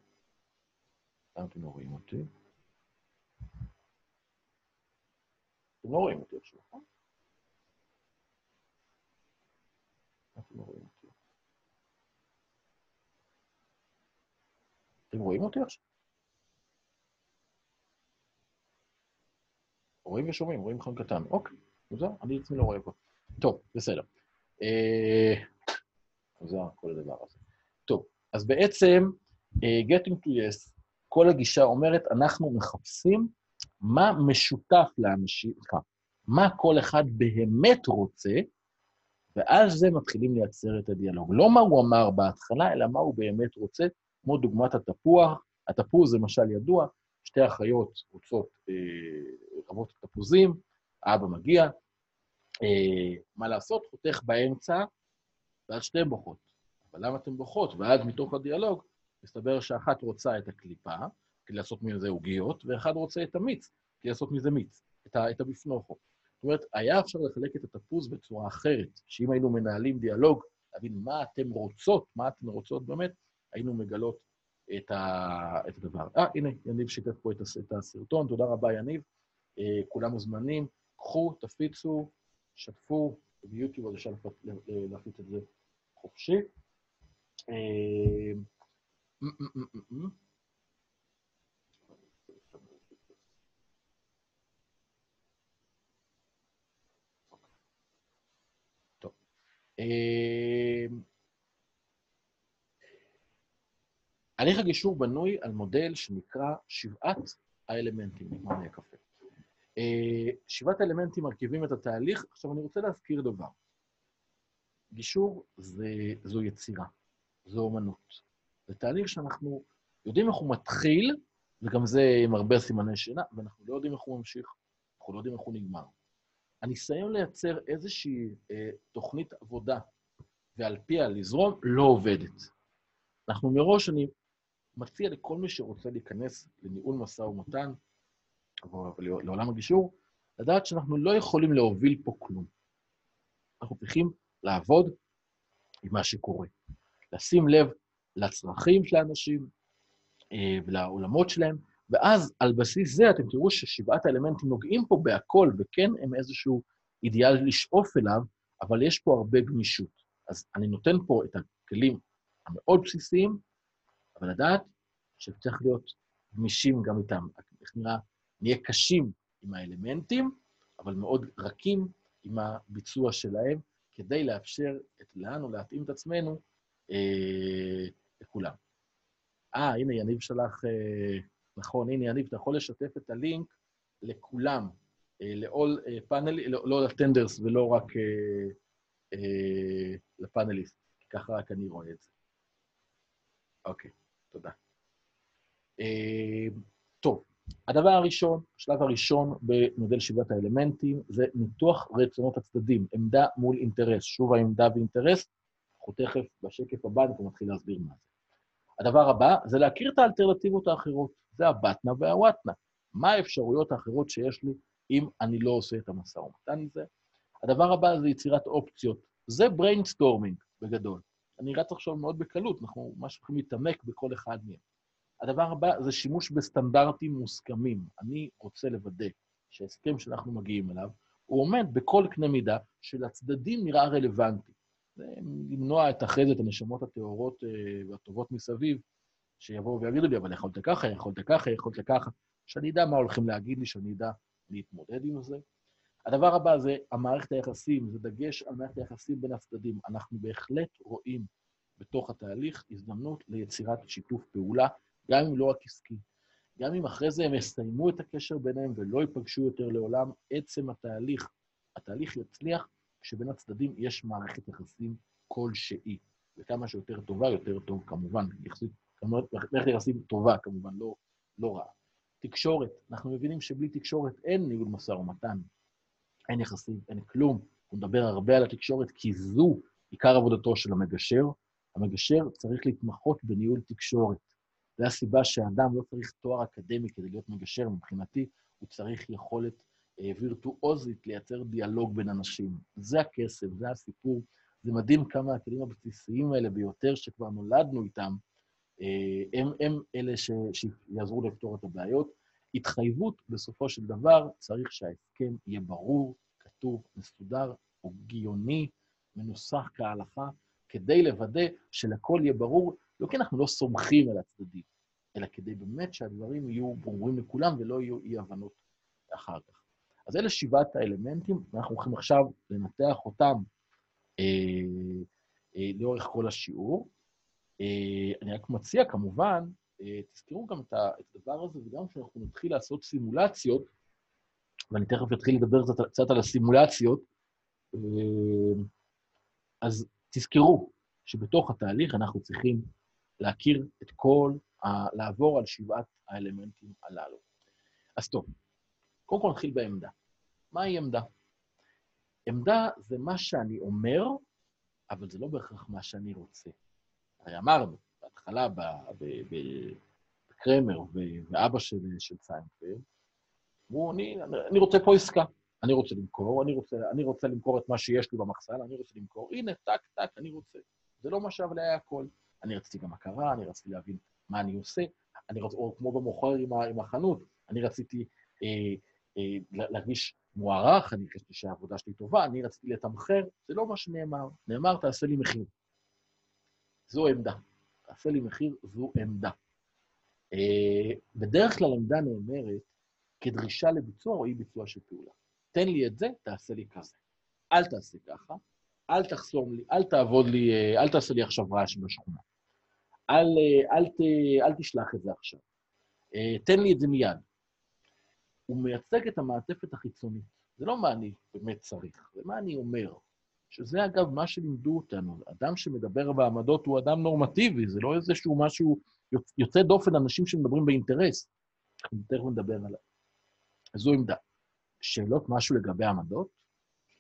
למה אתם לא רואים אותי? אתם לא רואים אותי עכשיו, נכון? אתם לא רואים אותי. אתם רואים אותי עכשיו? רואים ושומעים, רואים חם קטן. אוקיי, מוזר, אני עצמי לא רואה פה. טוב, בסדר. מוזר כל הדבר הזה. טוב, אז בעצם, getting to yes, כל הגישה אומרת, אנחנו מחפשים מה משותף לאנשים, סליחה, מה כל אחד באמת רוצה, ואז זה מתחילים לייצר את הדיאלוג. לא מה הוא אמר בהתחלה, אלא מה הוא באמת רוצה, כמו דוגמת התפוח. התפוז זה משל ידוע, שתי אחיות רוצות, אה, רבות תפוזים, האבא מגיע, אה, מה לעשות? חותך באמצע, ואז שתיהן בוכות. אבל למה אתן בוכות? ואז מתוך הדיאלוג, מסתבר שאחת רוצה את הקליפה, לעשות מזה עוגיות, ואחד רוצה את המיץ, כדי לעשות מזה מיץ, את, ה, את הביפנוכו. זאת אומרת, היה אפשר לחלק את התפוז בצורה אחרת, שאם היינו מנהלים דיאלוג, להבין מה אתן רוצות, מה אתן רוצות באמת, היינו מגלות את, ה, את הדבר. אה, הנה, יניב שיתף פה את, את הסרטון, תודה רבה, יניב. אה, כולם מוזמנים, קחו, תפיצו, שתפו, ביוטיוב אז אפשר להפיץ את זה חופשי. אה, הליך הגישור בנוי על מודל שנקרא שבעת האלמנטים, לי הקפה. שבעת האלמנטים מרכיבים את התהליך. עכשיו, אני רוצה להזכיר דבר. גישור זה, זו יצירה, זו אומנות. זה תהליך שאנחנו יודעים איך הוא מתחיל, וגם זה עם הרבה סימני שאלה, ואנחנו לא יודעים איך הוא ממשיך, אנחנו לא יודעים איך הוא נגמר. הניסיון לייצר איזושהי אה, תוכנית עבודה ועל פיה לזרום לא עובדת. אנחנו מראש, אני מציע לכל מי שרוצה להיכנס לניהול משא ומתן, לעולם הגישור, לדעת שאנחנו לא יכולים להוביל פה כלום. אנחנו צריכים לעבוד עם מה שקורה. לשים לב לצרכים של האנשים אה, ולעולמות שלהם, ואז על בסיס זה אתם תראו ששבעת האלמנטים נוגעים פה בהכל, וכן הם איזשהו אידיאל לשאוף אליו, אבל יש פה הרבה גמישות. אז אני נותן פה את הכלים המאוד בסיסיים, אבל לדעת שצריך להיות גמישים גם איתם. איך נראה? נהיה קשים עם האלמנטים, אבל מאוד רכים עם הביצוע שלהם, כדי לאפשר את לנו להתאים את עצמנו אה, לכולם. אה, הנה, יניב שלח, אה, נכון, הנה, יניב, אתה יכול לשתף את הלינק לכולם, אה, לעול אה, פאנל, לא, לא לטנדרס ולא רק אה, לפאנליסט, ככה רק אני רואה את זה. אוקיי, תודה. טוב, הדבר הראשון, השלב הראשון במודל שבעת האלמנטים, זה ניתוח רצונות הצדדים, עמדה מול אינטרס. שוב העמדה ואינטרס, אנחנו תכף בשקף הבא אנחנו נתחיל להסביר מה זה. הדבר הבא זה להכיר את האלטרנטיבות האחרות, זה הבטנה והוואטנה. מה האפשרויות האחרות שיש לי אם אני לא עושה את המשא ומתן הזה? הדבר הבא זה יצירת אופציות. זה brainstorming בגדול. אני רץ עכשיו מאוד בקלות, אנחנו ממש יכולים להתעמק בכל אחד מהם. הדבר הבא זה שימוש בסטנדרטים מוסכמים. אני רוצה לוודא שההסכם שאנחנו מגיעים אליו, הוא עומד בכל קנה מידה שלצדדים נראה רלוונטי. למנוע את אחרי זה את הנשמות הטהורות אה, והטובות מסביב, שיבואו ויגידו לי, אבל יכולת ככה, יכולת ככה, יכולת ככה, שאני אדע מה הולכים להגיד לי, שאני אדע להתמודד עם זה. הדבר הבא זה המערכת היחסים, זה דגש על מערכת היחסים בין הצדדים. אנחנו בהחלט רואים בתוך התהליך הזדמנות ליצירת שיתוף פעולה, גם אם לא רק עסקי. גם אם אחרי זה הם יסיימו את הקשר ביניהם ולא ייפגשו יותר לעולם, עצם התהליך, התהליך יצליח כשבין הצדדים יש מערכת יחסים כלשהי. וכמה שיותר טובה, יותר טוב כמובן. יחסית, מערכת יחסים טובה כמובן, לא, לא רעה. תקשורת, אנחנו מבינים שבלי תקשורת אין ניהול משא ומתן, אין יחסים, אין כלום. הוא מדבר הרבה על התקשורת כי זו עיקר עבודתו של המגשר. המגשר צריך להתמחות בניהול תקשורת. זו הסיבה שאדם לא צריך תואר אקדמי כדי להיות מגשר, מבחינתי הוא צריך יכולת וירטואוזית לייצר דיאלוג בין אנשים. זה הכסף, זה הסיפור. זה מדהים כמה הכלים הבסיסיים האלה ביותר שכבר נולדנו איתם, אה, הם, הם אלה ש, שיעזרו לפתור את הבעיות. התחייבות, בסופו של דבר, צריך שההסכם יהיה ברור, כתוב, מסודר, הגיוני, מנוסח כהלכה, כדי לוודא שלכל יהיה ברור, לא כי אנחנו לא סומכים על הצדדים, אלא כדי באמת שהדברים יהיו ברורים לכולם ולא יהיו אי-הבנות אחר כך. אז אלה שבעת האלמנטים, ואנחנו הולכים עכשיו לנתח אותם אה, אה, לאורך כל השיעור. אה, אני רק מציע, כמובן, אה, תזכרו גם את הדבר הזה, וגם כשאנחנו נתחיל לעשות סימולציות, ואני תכף אתחיל לדבר קצת, קצת על הסימולציות, אה, אז תזכרו שבתוך התהליך אנחנו צריכים להכיר את כל, ה, לעבור על שבעת האלמנטים הללו. אז טוב, קודם כל נתחיל בעמדה. מהי עמדה? עמדה זה מה שאני אומר, אבל זה לא בהכרח מה שאני רוצה. הרי אמרנו, בהתחלה בקרמר ואבא של, של סיינפלד, אמרו, אני, אני רוצה פה עסקה. אני רוצה למכור, אני רוצה, אני רוצה למכור את מה שיש לי במחסן, אני רוצה למכור, הנה, טק, טק, אני רוצה. זה לא מה שעבודה היה הכל. אני רציתי גם הכרה, אני רציתי להבין מה אני עושה, אני רוצה, או כמו במוכר עם, עם החנות, אני רציתי אה, להרגיש מוערך, אני חשבתי שהעבודה שלי טובה, אני רציתי לתמחר, זה לא מה שנאמר. נאמר, תעשה לי מחיר. זו עמדה. תעשה לי מחיר, זו עמדה. אה, בדרך כלל עמדה נאמרת כדרישה לביצוע או אי ביצוע של פעולה. תן לי את זה, תעשה לי כזה. אל תעשה ככה, אל תחסום לי, אל תעבוד לי, אה, אל תעשה לי עכשיו רעש בשכונה. אל, אה, אל, ת, אל תשלח את זה עכשיו. תן לי את זה מיד. הוא מייצג את המעטפת החיצונית. זה לא מה אני באמת צריך, זה מה אני אומר. שזה אגב מה שלימדו אותנו. אדם שמדבר בעמדות הוא אדם נורמטיבי, זה לא איזשהו משהו יוצא דופן אנשים שמדברים באינטרס. תכף נדבר עליו. זו עמדה. שאלות משהו לגבי עמדות?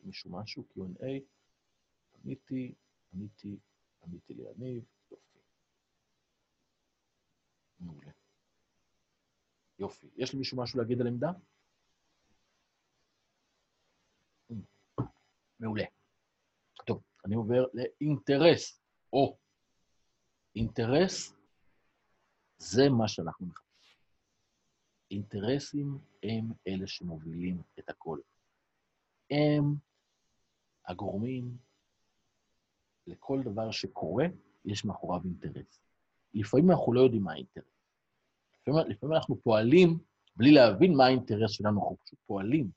מישהו משהו? Q&A? עניתי, עניתי, עניתי ליניב. מעולה. יופי. יש למישהו משהו להגיד על עמדה? מעולה. טוב, אני עובר לאינטרס. או, אינטרס זה מה שאנחנו מחפשים. אינטרסים הם אלה שמובילים את הכל. הם הגורמים לכל דבר שקורה, יש מאחוריו אינטרס. לפעמים אנחנו לא יודעים מה האינטרס. לפעמים, לפעמים אנחנו פועלים בלי להבין מה האינטרס שלנו, אנחנו פשוט פועלים.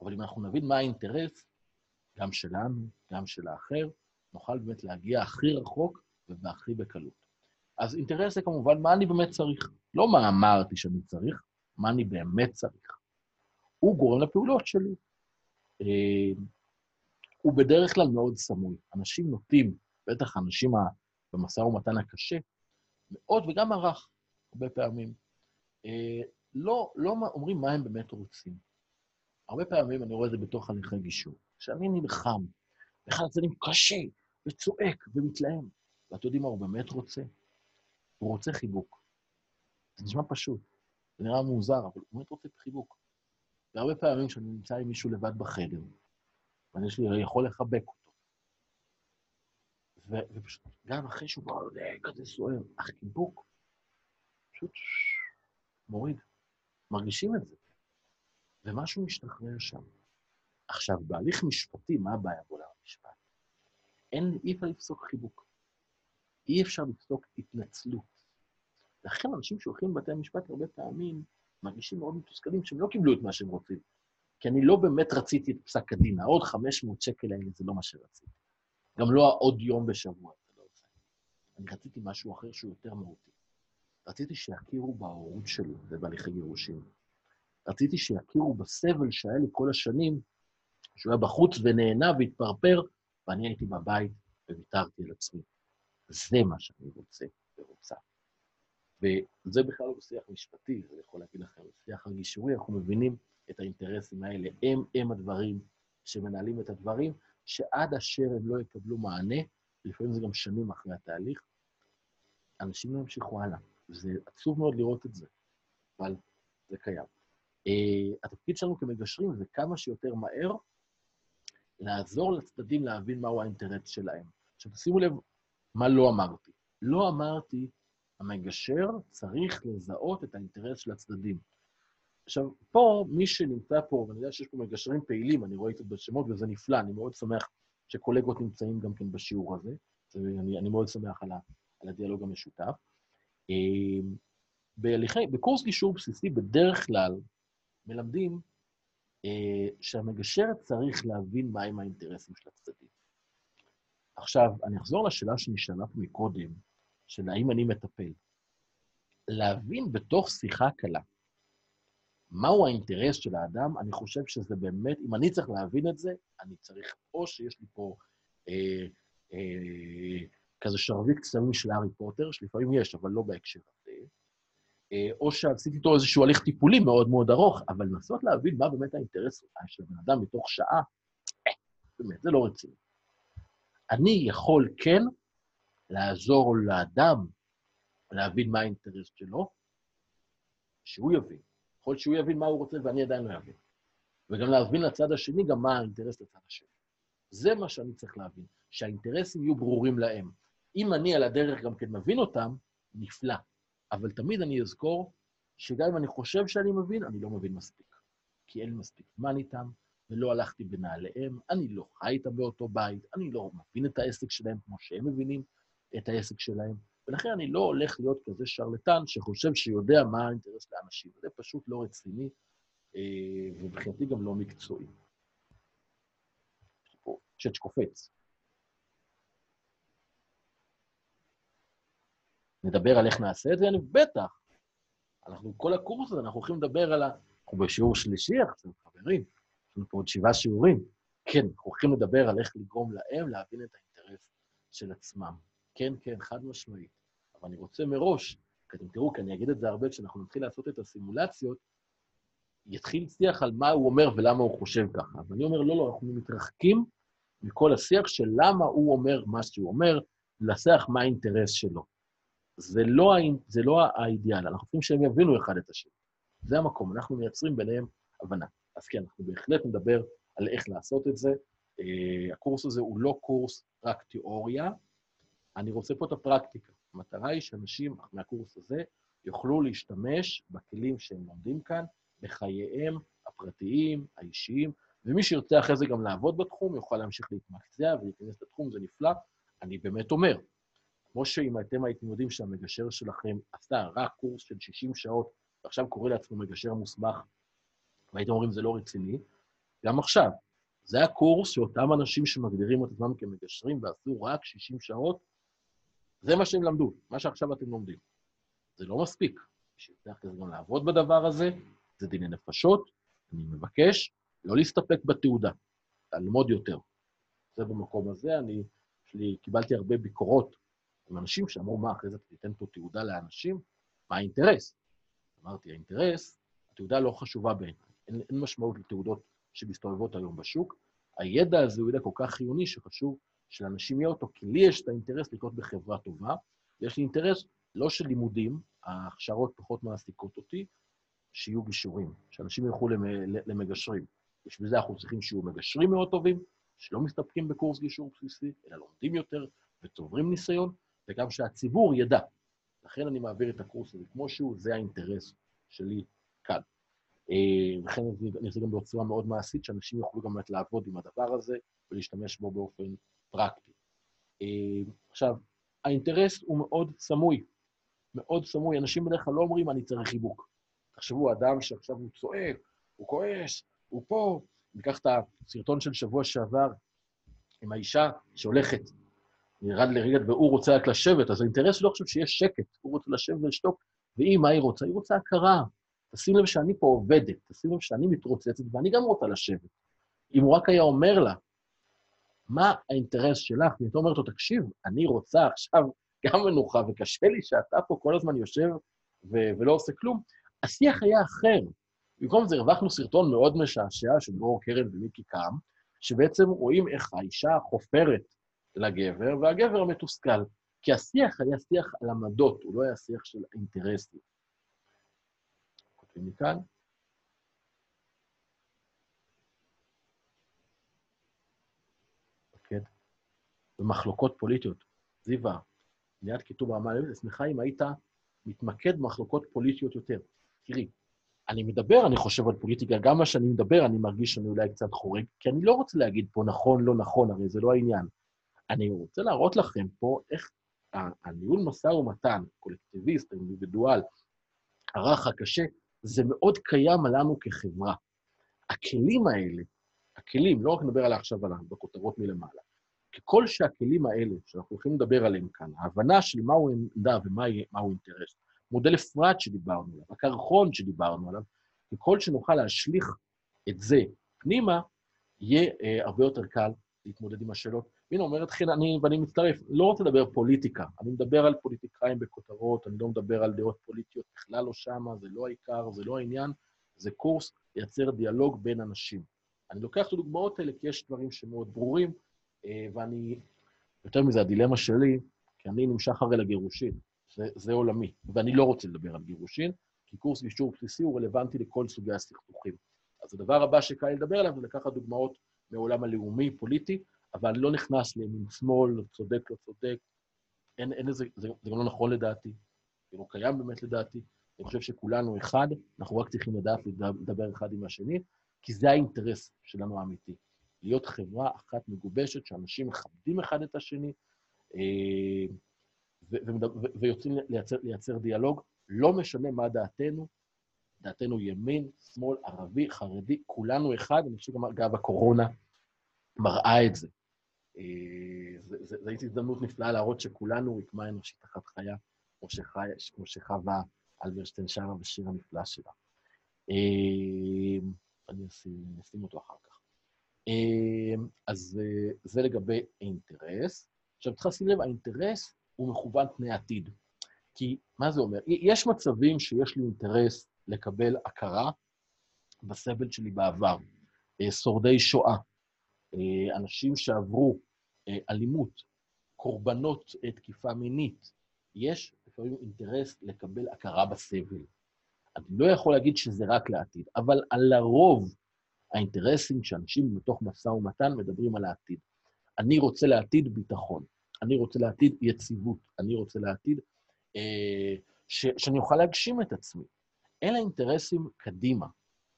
אבל אם אנחנו נבין מה האינטרס, גם שלנו, גם של האחר, נוכל באמת להגיע הכי רחוק והכי בקלות. אז אינטרס זה כמובן מה אני באמת צריך. לא מה אמרתי שאני צריך, מה אני באמת צריך. הוא גורם לפעולות שלי. אה, הוא בדרך כלל מאוד סמוי. אנשים נוטים, בטח האנשים במשא ומתן הקשה, מאוד, וגם הרך, הרבה פעמים, אה, לא, לא אומרים מה הם באמת רוצים. הרבה פעמים אני רואה את זה בתוך הליכי גישור. כשאני נלחם, אחד הצדדים קשה, וצועק, ומתלהם. ואתם יודעים מה הוא באמת רוצה? הוא רוצה חיבוק. זה נשמע פשוט, זה נראה מוזר, אבל הוא באמת רוצה חיבוק. והרבה פעמים כשאני נמצא עם מישהו לבד בחדר, ואני יש לי, יכול לחבק אותו, ו- ופשוט, גם אחרי שהוא כזה סוער, החיבוק פשוט מוריד. מרגישים את זה. ומשהו משתחרר שם. עכשיו, בהליך משפטי, מה הבעיה בעולם המשפט? אין, אי אפשר לפסוק חיבוק. אי אפשר לפסוק התנצלות. לכן אנשים שהולכים לבתי המשפט הרבה פעמים מרגישים מאוד מתוסכלים שהם לא קיבלו את מה שהם רוצים. כי אני לא באמת רציתי את פסק הדין, העוד 500 שקל האלה זה לא מה שרציתי. גם לא העוד יום בשבוע. אני רציתי משהו אחר שהוא יותר מהותי. רציתי שיכירו בהורות שלו, זה בהליכי גירושים. רציתי שיכירו בסבל שהיה לי כל השנים, שהוא היה בחוץ ונהנה והתפרפר, ואני הייתי בבית וויתרתי על עצמי. זה מה שאני רוצה ורוצה. וזה בכלל לא בשיח משפטי, זה יכול להגיד לכם, בשיח הגישורי, אנחנו מבינים את האינטרסים האלה. הם הם הדברים שמנהלים את הדברים, שעד אשר הם לא יקבלו מענה, לפעמים זה גם שנים אחרי התהליך, אנשים לא ימשיכו הלאה. זה עצוב מאוד לראות את זה, אבל זה קיים. Uh, התפקיד שלנו כמגשרים זה כמה שיותר מהר לעזור לצדדים להבין מהו האינטרס שלהם. עכשיו, שימו לב מה לא אמרתי. לא אמרתי, המגשר צריך לזהות את האינטרס של הצדדים. עכשיו, פה, מי שנמצא פה, ואני יודע שיש פה מגשרים פעילים, אני רואה זה בשמות, וזה נפלא, אני מאוד שמח שקולגות נמצאים גם כן בשיעור הזה, ואני אני מאוד שמח על, ה, על הדיאלוג המשותף. אה, בהליכי, בקורס גישור בסיסי, בדרך כלל, מלמדים אה, שהמגשר צריך להבין מהם האינטרסים של הצדדים. עכשיו, אני אחזור לשאלה שנשאלה פה מקודם, של האם אני מטפל. להבין בתוך שיחה קלה מהו האינטרס של האדם, אני חושב שזה באמת, אם אני צריך להבין את זה, אני צריך, או שיש לי פה אה, אה, כזה שרביט קסמים של הארי פוטר, שלפעמים יש, אבל לא בהקשר הזה, אה, או שעשיתי איתו איזשהו הליך טיפולי מאוד מאוד ארוך, אבל לנסות להבין מה באמת האינטרס של הבן אדם מתוך שעה, אה, באמת, זה לא רציני. אני יכול כן לעזור לאדם להבין מה האינטרס שלו, שהוא יבין. יכול שהוא יבין מה הוא רוצה ואני עדיין לא אבין. וגם להבין לצד השני גם מה האינטרס לצד השני. זה מה שאני צריך להבין, שהאינטרסים יהיו ברורים להם. אם אני על הדרך גם כן מבין אותם, נפלא. אבל תמיד אני אזכור שגם אם אני חושב שאני מבין, אני לא מבין מספיק. כי אין מספיק זמן איתם, ולא הלכתי בנעליהם, אני לא חי איתם באותו בית, אני לא מבין את העסק שלהם כמו שהם מבינים את העסק שלהם, ולכן אני לא הולך להיות כזה שרלטן שחושב שיודע מה האינטרס לאנשים. זה פשוט לא רציני, אה, ומבחינתי גם לא מקצועי. צ'אט שקופץ. נדבר על איך נעשה את זה? אני בטח. אנחנו, כל הקורס הזה, אנחנו הולכים לדבר על ה... אנחנו בשיעור שלישי עכשיו, חברים. יש לנו פה עוד שבעה שיעורים. כן, אנחנו הולכים לדבר על איך לגרום להם להבין את האינטרס של עצמם. כן, כן, חד משמעית. אבל אני רוצה מראש, כי אתם תראו, כי אני אגיד את זה הרבה, כשאנחנו נתחיל לעשות את הסימולציות, יתחיל שיח על מה הוא אומר ולמה הוא חושב ככה. ואני אומר, לא, לא, אנחנו מתרחקים מכל השיח של למה הוא אומר מה שהוא אומר, לשיח מה האינטרס שלו. זה לא, זה לא האידיאל, אנחנו רוצים שהם יבינו אחד את השני. זה המקום, אנחנו מייצרים ביניהם הבנה. אז כן, אנחנו בהחלט נדבר על איך לעשות את זה. Uh, הקורס הזה הוא לא קורס רק תיאוריה, אני רוצה פה את הפרקטיקה. המטרה היא שאנשים מהקורס הזה יוכלו להשתמש בכלים שהם לומדים כאן בחייהם הפרטיים, האישיים, ומי שירצה אחרי זה גם לעבוד בתחום, יוכל להמשיך להתמקצע ולהיכנס לתחום, זה נפלא. אני באמת אומר, כמו שאם אתם הייתם יודעים שהמגשר שלכם עשה רק קורס של 60 שעות, ועכשיו קורא לעצמו מגשר מוסמך, והייתם אומרים, זה לא רציני, גם עכשיו. זה הקורס שאותם אנשים שמגדירים את עצמם כמגשרים ועשו רק 60 שעות, זה מה שהם למדו, מה שעכשיו אתם לומדים. זה לא מספיק. בשביל זה גם לעבוד בדבר הזה, זה דיני נפשות, אני מבקש לא להסתפק בתעודה, ללמוד יותר. זה במקום הזה, אני, שלי, קיבלתי הרבה ביקורות עם אנשים שאמרו, מה, אחרי זה אתה תיתן פה תעודה לאנשים? מה האינטרס? אמרתי, האינטרס התעודה לא חשובה בעיניי. אין, אין משמעות לתעודות שמסתובבות היום בשוק. הידע הזה הוא ידע כל כך חיוני שחשוב שלאנשים יהיה אותו, כי לי יש את האינטרס לקרות בחברה טובה, ויש לי אינטרס לא של לימודים, ההכשרות פחות מעסיקות אותי, שיהיו גישורים, שאנשים ילכו למגשרים. בשביל זה אנחנו צריכים שיהיו מגשרים מאוד טובים, שלא מסתפקים בקורס גישור בסיסי, אלא לומדים יותר וצוברים ניסיון, וגם שהציבור ידע. לכן אני מעביר את הקורס הזה כמו שהוא, זה האינטרס שלי כאן. אה, לכן אני אעשה גם בצורה מאוד מעשית, שאנשים יוכלו גם לעבוד עם הדבר הזה ולהשתמש בו באופן פרקטי. אה, עכשיו, האינטרס הוא מאוד סמוי, מאוד סמוי. אנשים בדרך כלל לא אומרים, אני צריך חיבוק. תחשבו, אדם שעכשיו הוא צועק, הוא כועס, הוא פה. ניקח את הסרטון של שבוע שעבר עם האישה שהולכת, נראה לרגע, והוא רוצה רק לשבת, אז האינטרס שלו עכשיו שיש שקט, הוא רוצה לשבת ולשתוק, והיא, מה היא רוצה? היא רוצה הכרה. תשים לב שאני פה עובדת, תשים לב שאני מתרוצצת, ואני גם רוצה לשבת. אם הוא רק היה אומר לה, מה האינטרס שלך? והיא אומרת לו, תקשיב, אני רוצה עכשיו גם מנוחה, וקשה לי שאתה פה כל הזמן יושב ו- ולא עושה כלום. השיח היה אחר. במקום זה הרווחנו סרטון מאוד משעשע של דרור קרן ומיקי קאם, שבעצם רואים איך האישה חופרת לגבר, והגבר מתוסכל. כי השיח היה שיח על עמדות, הוא לא היה שיח של אינטרסים. כותבים מכאן. במחלוקות פוליטיות. זיווה, ליד כיתוב רמה לב, אשמחה אם היית מתמקד במחלוקות פוליטיות יותר. תראי, אני מדבר, אני חושב על פוליטיקה, גם מה שאני מדבר, אני מרגיש שאני אולי קצת חורג, כי אני לא רוצה להגיד פה נכון, לא נכון, הרי זה לא העניין. אני רוצה להראות לכם פה איך הניהול משא ומתן, קולקטיביסט, אינדיבידואל, הרך, הקשה, זה מאוד קיים לנו כחברה. הכלים האלה, הכלים, לא רק נדבר עליה עכשיו על בכותרות מלמעלה, ככל שהכלים האלה, שאנחנו הולכים לדבר עליהם כאן, ההבנה של מהו עמדה ומהו אינטרס, מודל אפרת שדיברנו עליו, הקרחון שדיברנו עליו, ככל שנוכל להשליך את זה פנימה, יהיה אה, הרבה יותר קל להתמודד עם השאלות. והנה אומרת חן, אני, ואני מצטרף, לא רוצה לדבר פוליטיקה, אני מדבר על פוליטיקאים בכותרות, אני לא מדבר על דעות פוליטיות, בכלל לא שמה, זה לא העיקר, זה לא העניין, זה קורס לייצר דיאלוג בין אנשים. אני לוקח את הדוגמאות האלה כי יש דברים שמאוד ברורים, אה, ואני, יותר מזה, הדילמה שלי, כי אני נמשך הרי לגירושין, זה, זה עולמי, ואני לא רוצה לדבר על גירושין, כי קורס גישור בסיסי הוא רלוונטי לכל סוגי הסכסוכים. אז הדבר הבא שקל לדבר עליו זה לקחת דוגמאות מעולם הלאומי, פוליטי, אבל לא נכנס לימין שמאל, צודק, לא צודק, אין, אין איזה, זה, זה גם לא נכון לדעתי, זה לא קיים באמת לדעתי. אני חושב שכולנו אחד, אנחנו רק צריכים לדעת לדבר אחד עם השני, כי זה האינטרס שלנו האמיתי. להיות חברה אחת מגובשת, שאנשים מכבדים אחד את השני, אה, ויוצאים לייצר, לייצר דיאלוג. לא משנה מה דעתנו, דעתנו ימין, שמאל, ערבי, חרדי, כולנו אחד, אני חושב גם הקורונה מראה את זה. אה, זו הייתה הזדמנות נפלאה להראות שכולנו רקמה אנושית אחת חיה, כמו שחווה אלברשטיין שרה בשיר הנפלא שלה. אה, אני אשים אותו אחר כך. אמ, אז אה, זה לגבי אינטרס. עכשיו, צריך לשים לב, האינטרס הוא מכוון פני עתיד. כי מה זה אומר? יש מצבים שיש לי אינטרס לקבל הכרה בסבל שלי בעבר. אה, שורדי שואה, אה, אנשים שעברו אלימות, קורבנות תקיפה מינית, יש לפעמים אינטרס לקבל הכרה בסבל. אני לא יכול להגיד שזה רק לעתיד, אבל על הרוב האינטרסים שאנשים בתוך משא ומתן מדברים על העתיד. אני רוצה לעתיד ביטחון, אני רוצה לעתיד יציבות, אני רוצה לעתיד אה, ש, שאני אוכל להגשים את עצמי. אלה אינטרסים קדימה.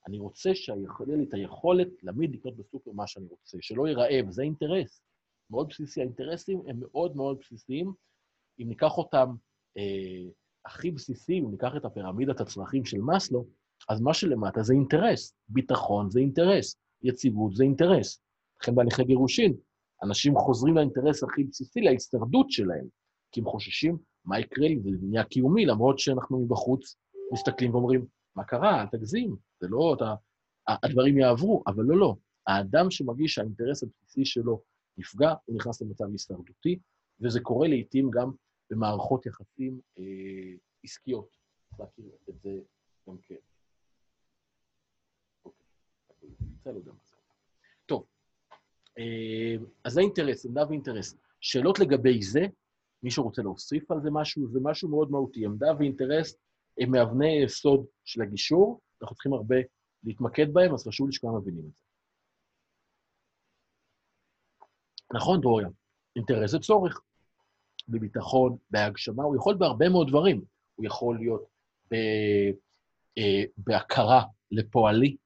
אני רוצה שיהיה לי את היכולת להעמיד לקנות בסופר מה שאני רוצה, שלא ייראה, וזה אינטרס מאוד בסיסי. האינטרסים הם מאוד מאוד בסיסיים. אם ניקח אותם אה, הכי בסיסיים, אם ניקח את הפירמידת הצרכים של מאסלו, אז מה שלמטה זה אינטרס. ביטחון זה אינטרס, יציבות זה אינטרס. לכן בהליכי גירושין, אנשים חוזרים לאינטרס הכי בסיסי, להישרדות שלהם, כי הם חוששים מה יקרה לי, זה נהיה קיומי, למרות שאנחנו מבחוץ מסתכלים ואומרים, מה קרה? אל תגזים, זה לא, אתה... הדברים יעברו, אבל לא, לא. האדם שמרגיש שהאינטרס הבסיסי שלו נפגע, הוא נכנס למצב הישרדותי, וזה קורה לעיתים גם במערכות יחסים אה, עסקיות. להכיר את זה גם כן. רוצה, לא. טוב, אה, אז זה אינטרס, עמדה ואינטרס. שאלות לגבי זה, מישהו רוצה להוסיף על זה משהו? זה משהו מאוד מהותי. עמדה ואינטרס הם מאבני יסוד של הגישור, אנחנו צריכים הרבה להתמקד בהם, אז חשוב לי שכולם מבינים את זה. נכון, דרוריה, אינטרס זה צורך. בביטחון, בהגשמה, הוא יכול בהרבה מאוד דברים. הוא יכול להיות ב, אה, בהכרה לפועלי,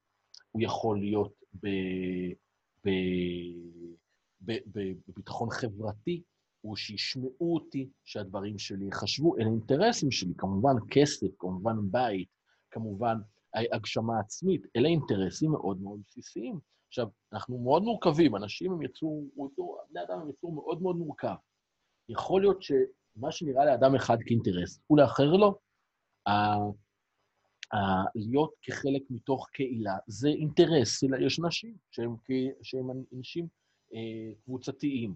הוא יכול להיות ב, ב, ב, ב, בביטחון חברתי, הוא שישמעו אותי, שהדברים שלי יחשבו, אלה אינטרסים שלי, כמובן כסף, כמובן בית, כמובן הגשמה עצמית, אלה אינטרסים מאוד מאוד בסיסיים. עכשיו, אנחנו מאוד מורכבים, אנשים הם יצאו, בני אדם הם יצאו מאוד מאוד מורכב. יכול להיות שמה שנראה לאדם אחד כאינטרס, הוא לאחר לו, להיות כחלק מתוך קהילה זה אינטרס, יש נשים שהם, שהם אנשים אה, קבוצתיים,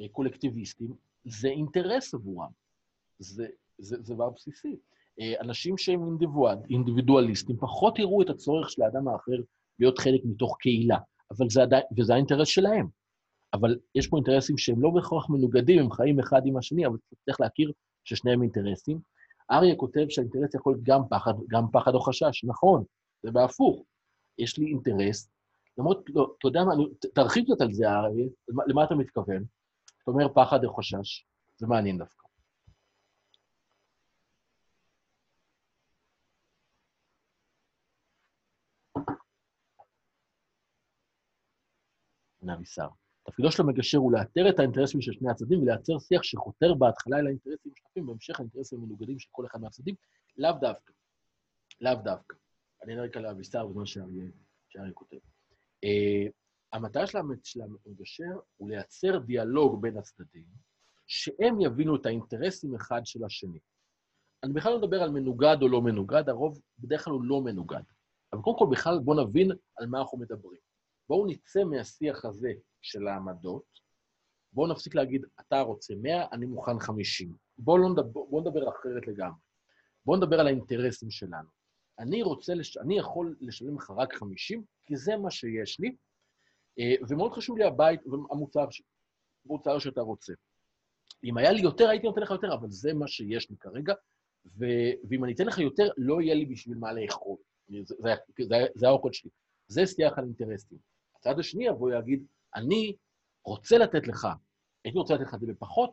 אה, קולקטיביסטים, זה אינטרס עבורם. זה, זה, זה דבר בסיסי. אה, אנשים שהם אינדיבידואליסטים פחות יראו את הצורך של האדם האחר להיות חלק מתוך קהילה, אבל זה עדיין, וזה האינטרס שלהם. אבל יש פה אינטרסים שהם לא בהכרח מנוגדים, הם חיים אחד עם השני, אבל צריך להכיר ששניהם אינטרסים. אריה כותב שהאינטרס יכול להיות גם פחד, גם פחד או חשש. נכון, זה בהפוך. יש לי אינטרס, למרות, לא, אתה יודע מה, תרחיב קצת על זה, אריה, למה, אתה מתכוון? אתה אומר פחד או חשש, זה מעניין דווקא. נביסר. תפקידו של המגשר הוא לאתר את האינטרסים של שני הצדדים ולייצר שיח שחותר בהתחלה אל האינטרסים המשותפים, בהמשך האינטרסים המנוגדים של כל אחד מהצדדים, לאו דווקא. לאו דווקא. אני אראה כאן לאביסר בזמן שאריה כותב. Uh, המטרה של המגשר הוא לייצר דיאלוג בין הצדדים, שהם יבינו את האינטרסים אחד של השני. אני בכלל לא מדבר על מנוגד או לא מנוגד, הרוב בדרך כלל הוא לא מנוגד. אבל קודם כל, בכלל בואו נבין על מה אנחנו מדברים. בואו נצא מהשיח הזה של העמדות, בואו נפסיק להגיד, אתה רוצה 100, אני מוכן 50. בואו לא נדבר, בוא נדבר אחרת לגמרי. בואו נדבר על האינטרסים שלנו. אני רוצה, לש... אני יכול לשלם לך רק 50, כי זה מה שיש לי, אה, ומאוד חשוב לי הבית והמוצר המוצר שאתה רוצה. אם היה לי יותר, הייתי נותן לך יותר, אבל זה מה שיש לי כרגע, ו... ואם אני אתן לך יותר, לא יהיה לי בשביל מה לאכול. זה, זה, זה, זה האוכל שלי. זה שיח על אינטרסים. הצד השני יבוא ויגיד, אני רוצה לתת לך, הייתי רוצה לתת לך את זה בפחות,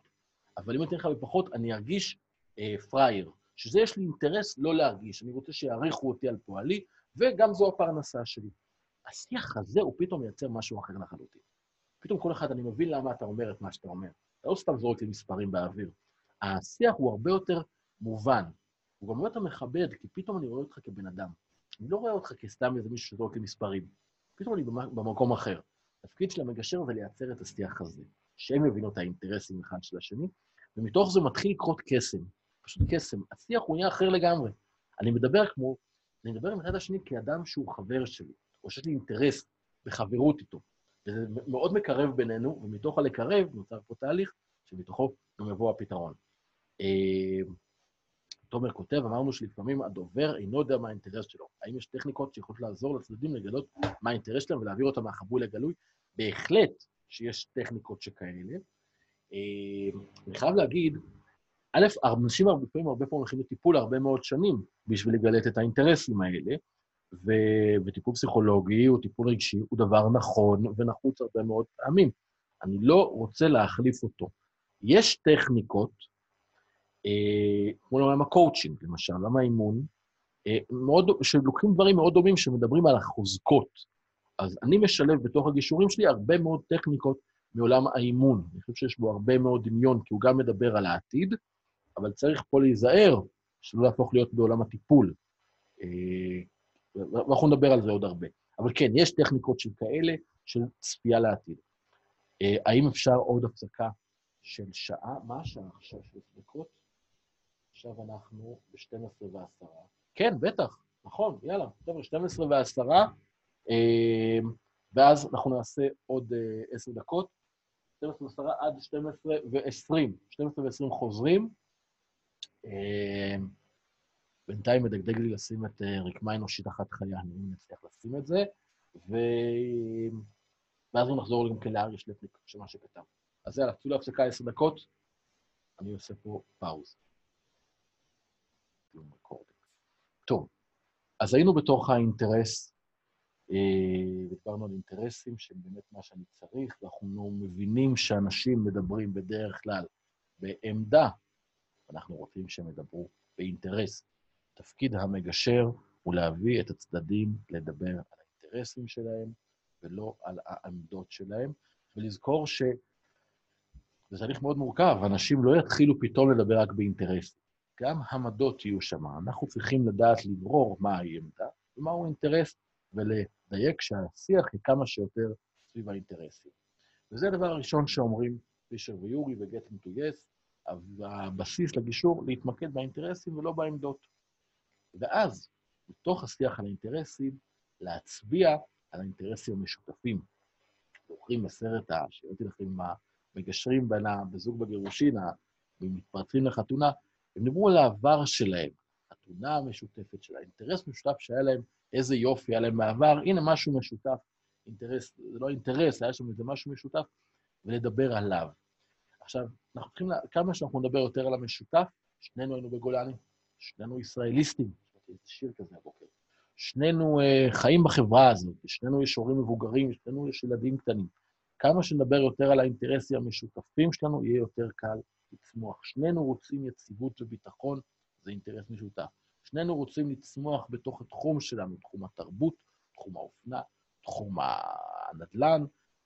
אבל אם אני אתן לך בפחות, אני ארגיש אה, פראייר, שזה יש לי אינטרס לא להרגיש, אני רוצה שיעריכו אותי על פועלי, וגם זו הפרנסה שלי. השיח הזה הוא פתאום מייצר משהו אחר לחלוטין. פתאום כל אחד, אני מבין למה אתה אומר את מה שאתה אומר. אתה לא סתם זורק לי מספרים באוויר. השיח הוא הרבה יותר מובן, הוא גם הרבה יותר מכבד, כי פתאום אני רואה אותך כבן אדם. אני לא רואה אותך כסתם איזה מישהו שזורק לי מספרים. פתאום אני במקום אחר. התפקיד של המגשר זה לייצר את השיח הזה, שהם יבינו את האינטרסים אחד של השני, ומתוך זה מתחיל לקרות קסם, פשוט קסם. השיח הוא נהיה אחר לגמרי. אני מדבר כמו, אני מדבר עם אחד השני כאדם שהוא חבר שלי, או שיש לי אינטרס בחברות איתו. וזה מאוד מקרב בינינו, ומתוך הלקרב נוצר פה תהליך שמתוכו גם יבוא הפתרון. תומר כותב, אמרנו שלפעמים הדובר אינו יודע מה האינטרס שלו. האם יש טכניקות שיכולות לעזור לצדדים לגלות מה האינטרס שלהם ולהעביר אותם מהחבוי לגלוי? בהחלט שיש טכניקות שכאלה. אה, אני חייב להגיד, א', אנשים הרבה פעמים, הרבה פעמים הולכים לטיפול הרבה מאוד שנים בשביל לגלת את האינטרסים האלה, ו... וטיפול פסיכולוגי או טיפול רגשי הוא דבר נכון ונחוץ הרבה מאוד פעמים. אני לא רוצה להחליף אותו. יש טכניקות, כמו לעולם הקואוצ'ינג, למשל, עולם האימון, אה, מאוד, שלוקחים דברים מאוד דומים שמדברים על החוזקות. אז אני משלב בתוך הגישורים שלי הרבה מאוד טכניקות מעולם האימון. אני חושב שיש בו הרבה מאוד דמיון, כי הוא גם מדבר על העתיד, אבל צריך פה להיזהר שלא להפוך להיות בעולם הטיפול. אה, ואנחנו נדבר על זה עוד הרבה. אבל כן, יש טכניקות של כאלה, של צפייה לעתיד. האם אפשר עוד הפסקה של שעה? מה השעה עכשיו של דקות? עכשיו אנחנו ב-12 ו-10. כן, בטח, נכון, יאללה, חבר'ה, 12 ו-10, ואז אנחנו נעשה עוד 10 דקות. 12 ו-10 עד 12 ו-20. 12 ו-20 חוזרים. בינתיים מדגדג לי לשים את רקמה אנושית אחת חיה, אני לא מצליח לשים את זה. ו... ואז הוא נחזור גם כן לאריה שלפניק, שמה שכתב. אז יאללה, צאו להפסקה עשר דקות, אני עושה פה פאוז. טוב, אז היינו בתוך האינטרס, אה, ודיברנו על אינטרסים שהם באמת מה שאני צריך, ואנחנו מבינים שאנשים מדברים בדרך כלל בעמדה, אנחנו רוצים שהם ידברו באינטרס. תפקיד המגשר הוא להביא את הצדדים לדבר על האינטרסים שלהם ולא על העמדות שלהם, ולזכור ש... זה תהליך מאוד מורכב, אנשים לא יתחילו פתאום לדבר רק באינטרסים. גם עמדות יהיו שם. אנחנו צריכים לדעת לברור מהי עמדה ומהו אינטרס, ולדייק שהשיח היא כמה שיותר סביב האינטרסים. וזה הדבר הראשון שאומרים פישר ויורי to Yes, הבסיס לגישור, להתמקד באינטרסים ולא בעמדות. ואז, בתוך השיח על האינטרסים, להצביע על האינטרסים המשותפים. זוכרים בסרט שהראיתי לכם עם המגשרים בין בזוג בגירושין, ומתפרצים לחתונה, הם דיברו על העבר שלהם, חתונה המשותפת של האינטרס משותף שהיה להם, איזה יופי היה להם בעבר, הנה משהו משותף, אינטרס, זה לא אינטרס, היה שם איזה משהו משותף, ולדבר עליו. עכשיו, אנחנו צריכים, לה, כמה שאנחנו נדבר יותר על המשותף, שנינו היינו בגולני, שנינו ישראליסטים, שיר כזה הבוקר. שנינו uh, חיים בחברה הזאת, שנינו יש הורים מבוגרים, שנינו יש ילדים קטנים. כמה שנדבר יותר על האינטרסים המשותפים שלנו, יהיה יותר קל לצמוח. שנינו רוצים יציבות וביטחון, זה אינטרס משותף. שנינו רוצים לצמוח בתוך התחום שלנו, תחום התרבות, תחום האופנה, תחום הנדל"ן.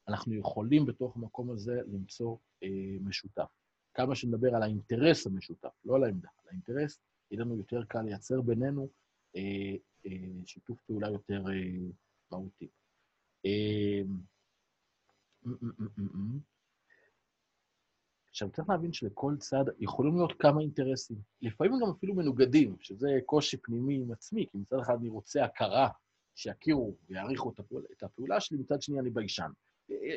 אנחנו יכולים בתוך המקום הזה למצוא אה, משותף. כמה שנדבר על האינטרס המשותף, לא על העמדה, על האינטרס, יהיה לנו יותר קל לייצר בינינו אה, אה, שיתוף פעולה יותר אה, מהותי. אה, עכשיו, צריך להבין שלכל צד יכולים להיות כמה אינטרסים. לפעמים גם אפילו מנוגדים, שזה קושי פנימי עם עצמי, כי מצד אחד אני רוצה הכרה, שיכירו ויעריכו את הפעולה, את הפעולה שלי, מצד שני אני ביישן.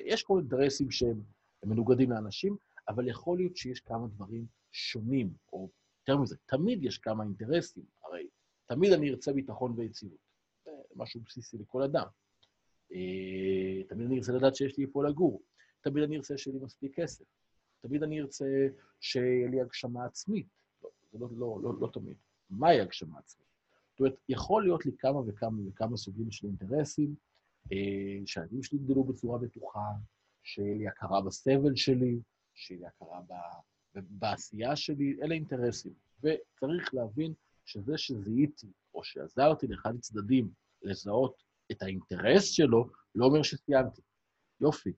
יש כל אינטרסים שהם מנוגדים לאנשים, אבל יכול להיות שיש כמה דברים שונים, או יותר מזה, תמיד יש כמה אינטרסים, הרי תמיד אני ארצה ביטחון ויציבות. זה משהו בסיסי לכל אדם. תמיד אני ארצה לדעת שיש לי איפה לגור. תמיד אני ארצה שיהיה לי מספיק כסף. תמיד אני ארצה שיהיה לי הגשמה עצמית. לא, זה לא, לא, לא, לא תמיד. מהי הגשמה עצמית? זאת אומרת, יכול להיות לי כמה וכמה וכמה סוגים של אינטרסים, אה, שהילדים שלי יגדלו בצורה בטוחה, שיהיה לי הכרה בסבל שלי, שיהיה לי הכרה ב, בעשייה שלי, אלה אינטרסים. וצריך להבין שזה שזיהיתי, או שעזרתי לאחד הצדדים לזהות את האינטרס שלו, לא אומר שסיימתי. יופי,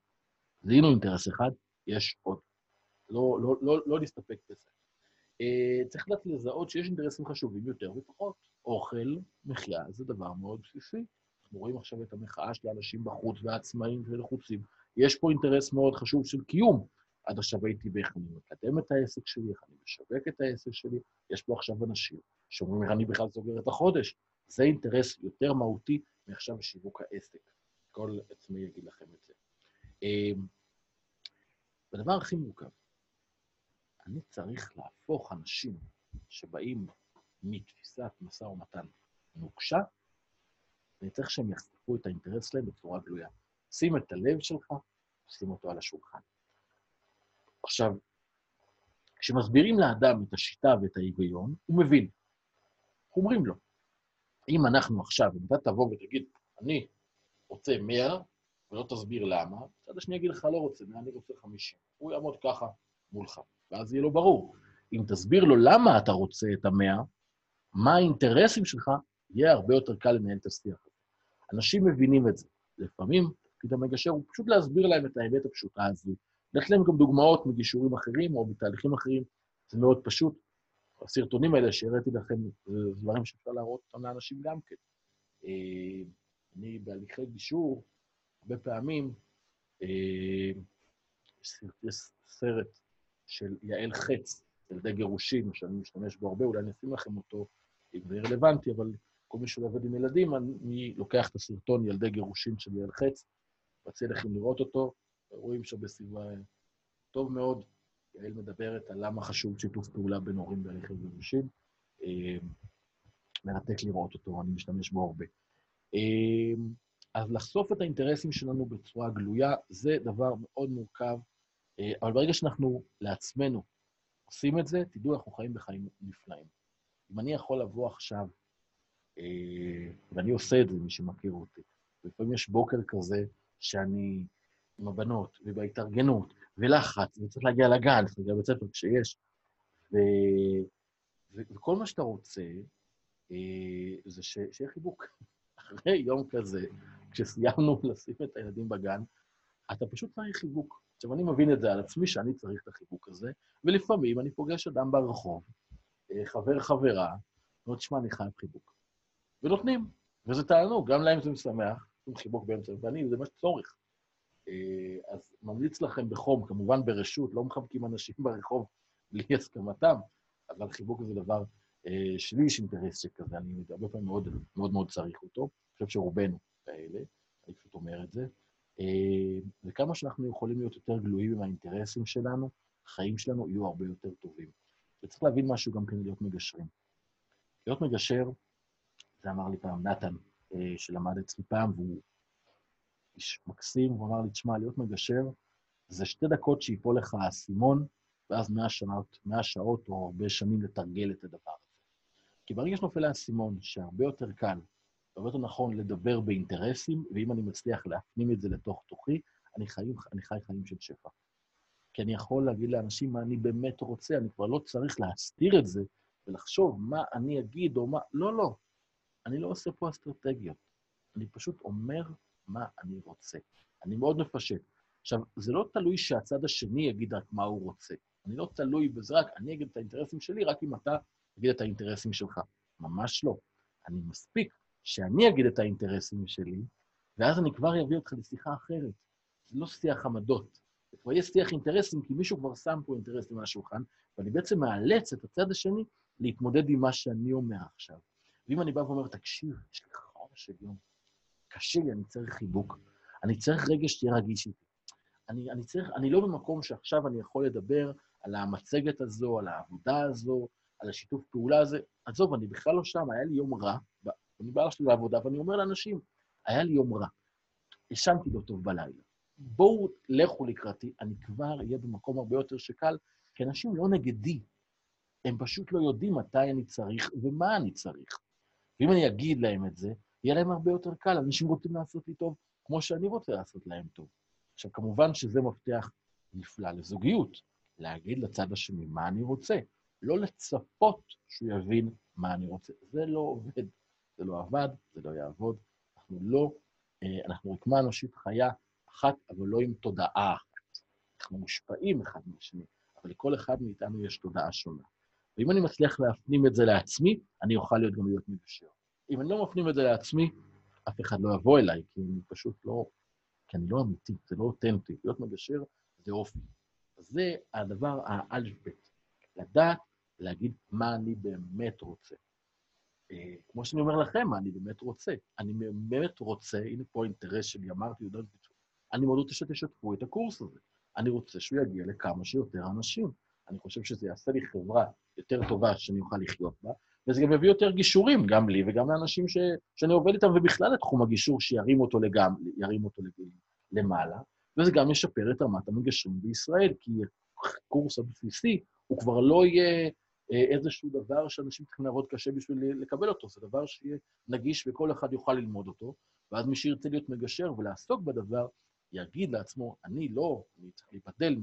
זיהינו אינטרס אחד, יש עוד. לא, לא, לא, לא להסתפק בזה. Uh, צריך לדעת לזהות שיש אינטרסים חשובים יותר ופחות. אוכל, מחיה, זה דבר מאוד בסיסי. אנחנו רואים עכשיו את המחאה של האנשים בחוץ והעצמאים ולחוצים. יש פה אינטרס מאוד חשוב של קיום. עד עכשיו הייתי באיך אני מקדם את העסק שלי, איך אני משווק את העסק שלי. יש פה עכשיו אנשים שאומרים איך אני בכלל סוגר את החודש. זה אינטרס יותר מהותי מעכשיו שיווק העסק. כל עצמי יגיד לכם את זה. והדבר אמ, הכי מורכב, אני צריך להפוך אנשים שבאים מתפיסת משא ומתן נוקשה, אני צריך שהם יחשפו את האינטרס שלהם בצורה גלויה. שים את הלב שלך, שים אותו על השולחן. עכשיו, כשמסבירים לאדם את השיטה ואת ההיגיון, הוא מבין. אומרים לו, אם אנחנו עכשיו, אם אתה תבוא ותגיד, אני רוצה 100, ולא תסביר למה, הצד השני יגיד לך, לא רוצה 100, אני רוצה 50. הוא יעמוד ככה מולך, ואז יהיה לו ברור. אם תסביר לו למה אתה רוצה את המאה, מה האינטרסים שלך, יהיה הרבה יותר קל לנהל את השיח הזה. אנשים מבינים את זה. לפעמים, תפקיד המגשר הוא פשוט להסביר להם את האמת הפשוטה הזו. לתת להם גם דוגמאות מגישורים אחרים או מתהליכים אחרים, זה מאוד פשוט. הסרטונים האלה שהראיתי לכם, זה דברים שאפשר להראות אותם לאנשים גם כן. אה, אני בהליכי גישור, הרבה פעמים, אה, יש סרט של יעל חץ, ילדי גירושים, שאני משתמש בו הרבה, אולי אני אשים לכם אותו, אם זה רלוונטי, אבל כל מי שעובד עם ילדים, אני לוקח את הסרטון ילדי גירושים של יעל חץ, מציע לכם לראות אותו, רואים שבסביבה טוב מאוד. יעל מדברת על למה חשוב שיתוף פעולה בין הורים בהליכי גירושים. אה, מרתק לראות אותו, אני משתמש בו הרבה. אה, אז לחשוף את האינטרסים שלנו בצורה גלויה זה דבר מאוד מורכב, אה, אבל ברגע שאנחנו לעצמנו עושים את זה, תדעו, אנחנו חיים בחיים נפלאים. אם אני יכול לבוא עכשיו, אה, ואני עושה את זה, מי שמכיר אותי, לפעמים יש בוקר כזה שאני עם הבנות, ובהתארגנות, ולחץ, וצריך להגיע לגן, צריך להגיע לבית ספר כשיש, ו... ו... וכל מה שאתה רוצה אה, זה ש... שיהיה חיבוק. אחרי יום כזה, כשסיימנו לשים את הילדים בגן, אתה פשוט צריך חיבוק. עכשיו, אני מבין את זה על עצמי, שאני צריך את החיבוק הזה, ולפעמים אני פוגש אדם ברחוב, אה, חבר חברה, ואומר, תשמע, אני חייב חיבוק. ונותנים, וזה תענוג, גם להם זה משמח, נותנים חיבוק באמצע, ואני, זה מה שצורך. אה, אז ממליץ לכם בחום, כמובן ברשות, לא מחבקים אנשים ברחוב בלי הסכמתם, אבל חיבוק זה דבר אה, שלי יש אינטרס שכזה, אני הרבה פעמים מאוד מאוד, מאוד צריך אותו, אני חושב שרובנו כאלה, אני פשוט אומר את זה. אה, וכמה שאנחנו יכולים להיות יותר גלויים עם האינטרסים שלנו, החיים שלנו יהיו הרבה יותר טובים. וצריך להבין משהו גם כן להיות מגשרים. להיות מגשר, זה אמר לי פעם נתן, שלמד אצלי פעם, והוא איש מקסים, הוא אמר לי, תשמע, להיות מגשר זה שתי דקות שיפול לך האסימון, ואז מאה שעות, מאה שעות או הרבה שנים לתרגל את הדבר הזה. כי ברגע שנופל האסימון, שהרבה יותר קל, הרבה יותר נכון לדבר באינטרסים, ואם אני מצליח להפנים את זה לתוך תוכי, אני, חי, אני חי חיים של שפע. כי אני יכול להגיד לאנשים מה אני באמת רוצה, אני כבר לא צריך להסתיר את זה ולחשוב מה אני אגיד או מה... לא, לא. אני לא עושה פה אסטרטגיות. אני פשוט אומר מה אני רוצה. אני מאוד מפשט. עכשיו, זה לא תלוי שהצד השני יגיד רק מה הוא רוצה. אני לא תלוי בזה רק, אני אגיד את האינטרסים שלי רק אם אתה תגיד את האינטרסים שלך. ממש לא. אני מספיק שאני אגיד את האינטרסים שלי, ואז אני כבר אביא אותך לשיחה אחרת. זה לא שיח עמדות. זה כבר יהיה שיח אינטרסים, כי מישהו כבר שם פה אינטרסים על השולחן, ואני בעצם מאלץ את הצד השני להתמודד עם מה שאני אומר עכשיו. ואם אני בא ואומר, תקשיב, יש לי חור של יום, קשה לי, אני צריך חיבוק. אני צריך רגע שתהיה רגיש איתי. אני, אני צריך, אני לא במקום שעכשיו אני יכול לדבר על המצגת הזו, על העבודה הזו, על השיתוף פעולה הזה. עזוב, אני בכלל לא שם, היה לי יום רע, אני בא עכשיו לעבודה ואני אומר לאנשים, היה לי יום רע, ישנתי לא טוב בלילה. בואו, לכו לקראתי, אני כבר אהיה במקום הרבה יותר שקל, כי אנשים לא נגדי, הם פשוט לא יודעים מתי אני צריך ומה אני צריך. ואם אני אגיד להם את זה, יהיה להם הרבה יותר קל, אנשים רוצים לעשות לי טוב כמו שאני רוצה לעשות להם טוב. עכשיו, כמובן שזה מפתח נפלא לזוגיות, להגיד לצד השני מה אני רוצה, לא לצפות שהוא יבין מה אני רוצה. זה לא עובד, זה לא עבד, זה לא יעבוד. אנחנו לא, אה, אנחנו רקמה אנושית חיה אחת, אבל לא עם תודעה אחת. אנחנו מושפעים אחד מהשני, אבל לכל אחד מאיתנו יש תודעה שונה. ואם אני מצליח להפנים את זה לעצמי, אני אוכל להיות גם להיות מגשר. אם אני לא מפנים את זה לעצמי, אף אחד לא יבוא אליי, כי אני פשוט לא... כי אני לא אמיתי, זה לא אותנטי. להיות מגשר זה אופי. זה הדבר האלף-בית. לדעת להגיד מה אני באמת רוצה. אה, כמו שאני אומר לכם, אני באמת רוצה. אני באמת רוצה, הנה פה האינטרס שלי, אמרתי, אני מאוד רוצה שתשתפו את הקורס הזה. אני רוצה שהוא יגיע לכמה שיותר אנשים. אני חושב שזה יעשה לי חברה יותר טובה שאני אוכל לחיות בה, וזה גם יביא יותר גישורים, גם לי וגם לאנשים ש, שאני עובד איתם, ובכלל לתחום הגישור, שירים אותו לגמרי, ירים אותו למעלה, וזה גם ישפר את רמת המגשרים בישראל, כי הקורס הבסיסי הוא כבר לא יהיה איזשהו דבר שאנשים צריכים לעבוד קשה בשביל לקבל אותו, זה דבר שיהיה נגיש וכל אחד יוכל ללמוד אותו, ואז מי שירצה להיות מגשר ולעסוק בדבר, יגיד לעצמו, אני לא, אני צריך להיבדל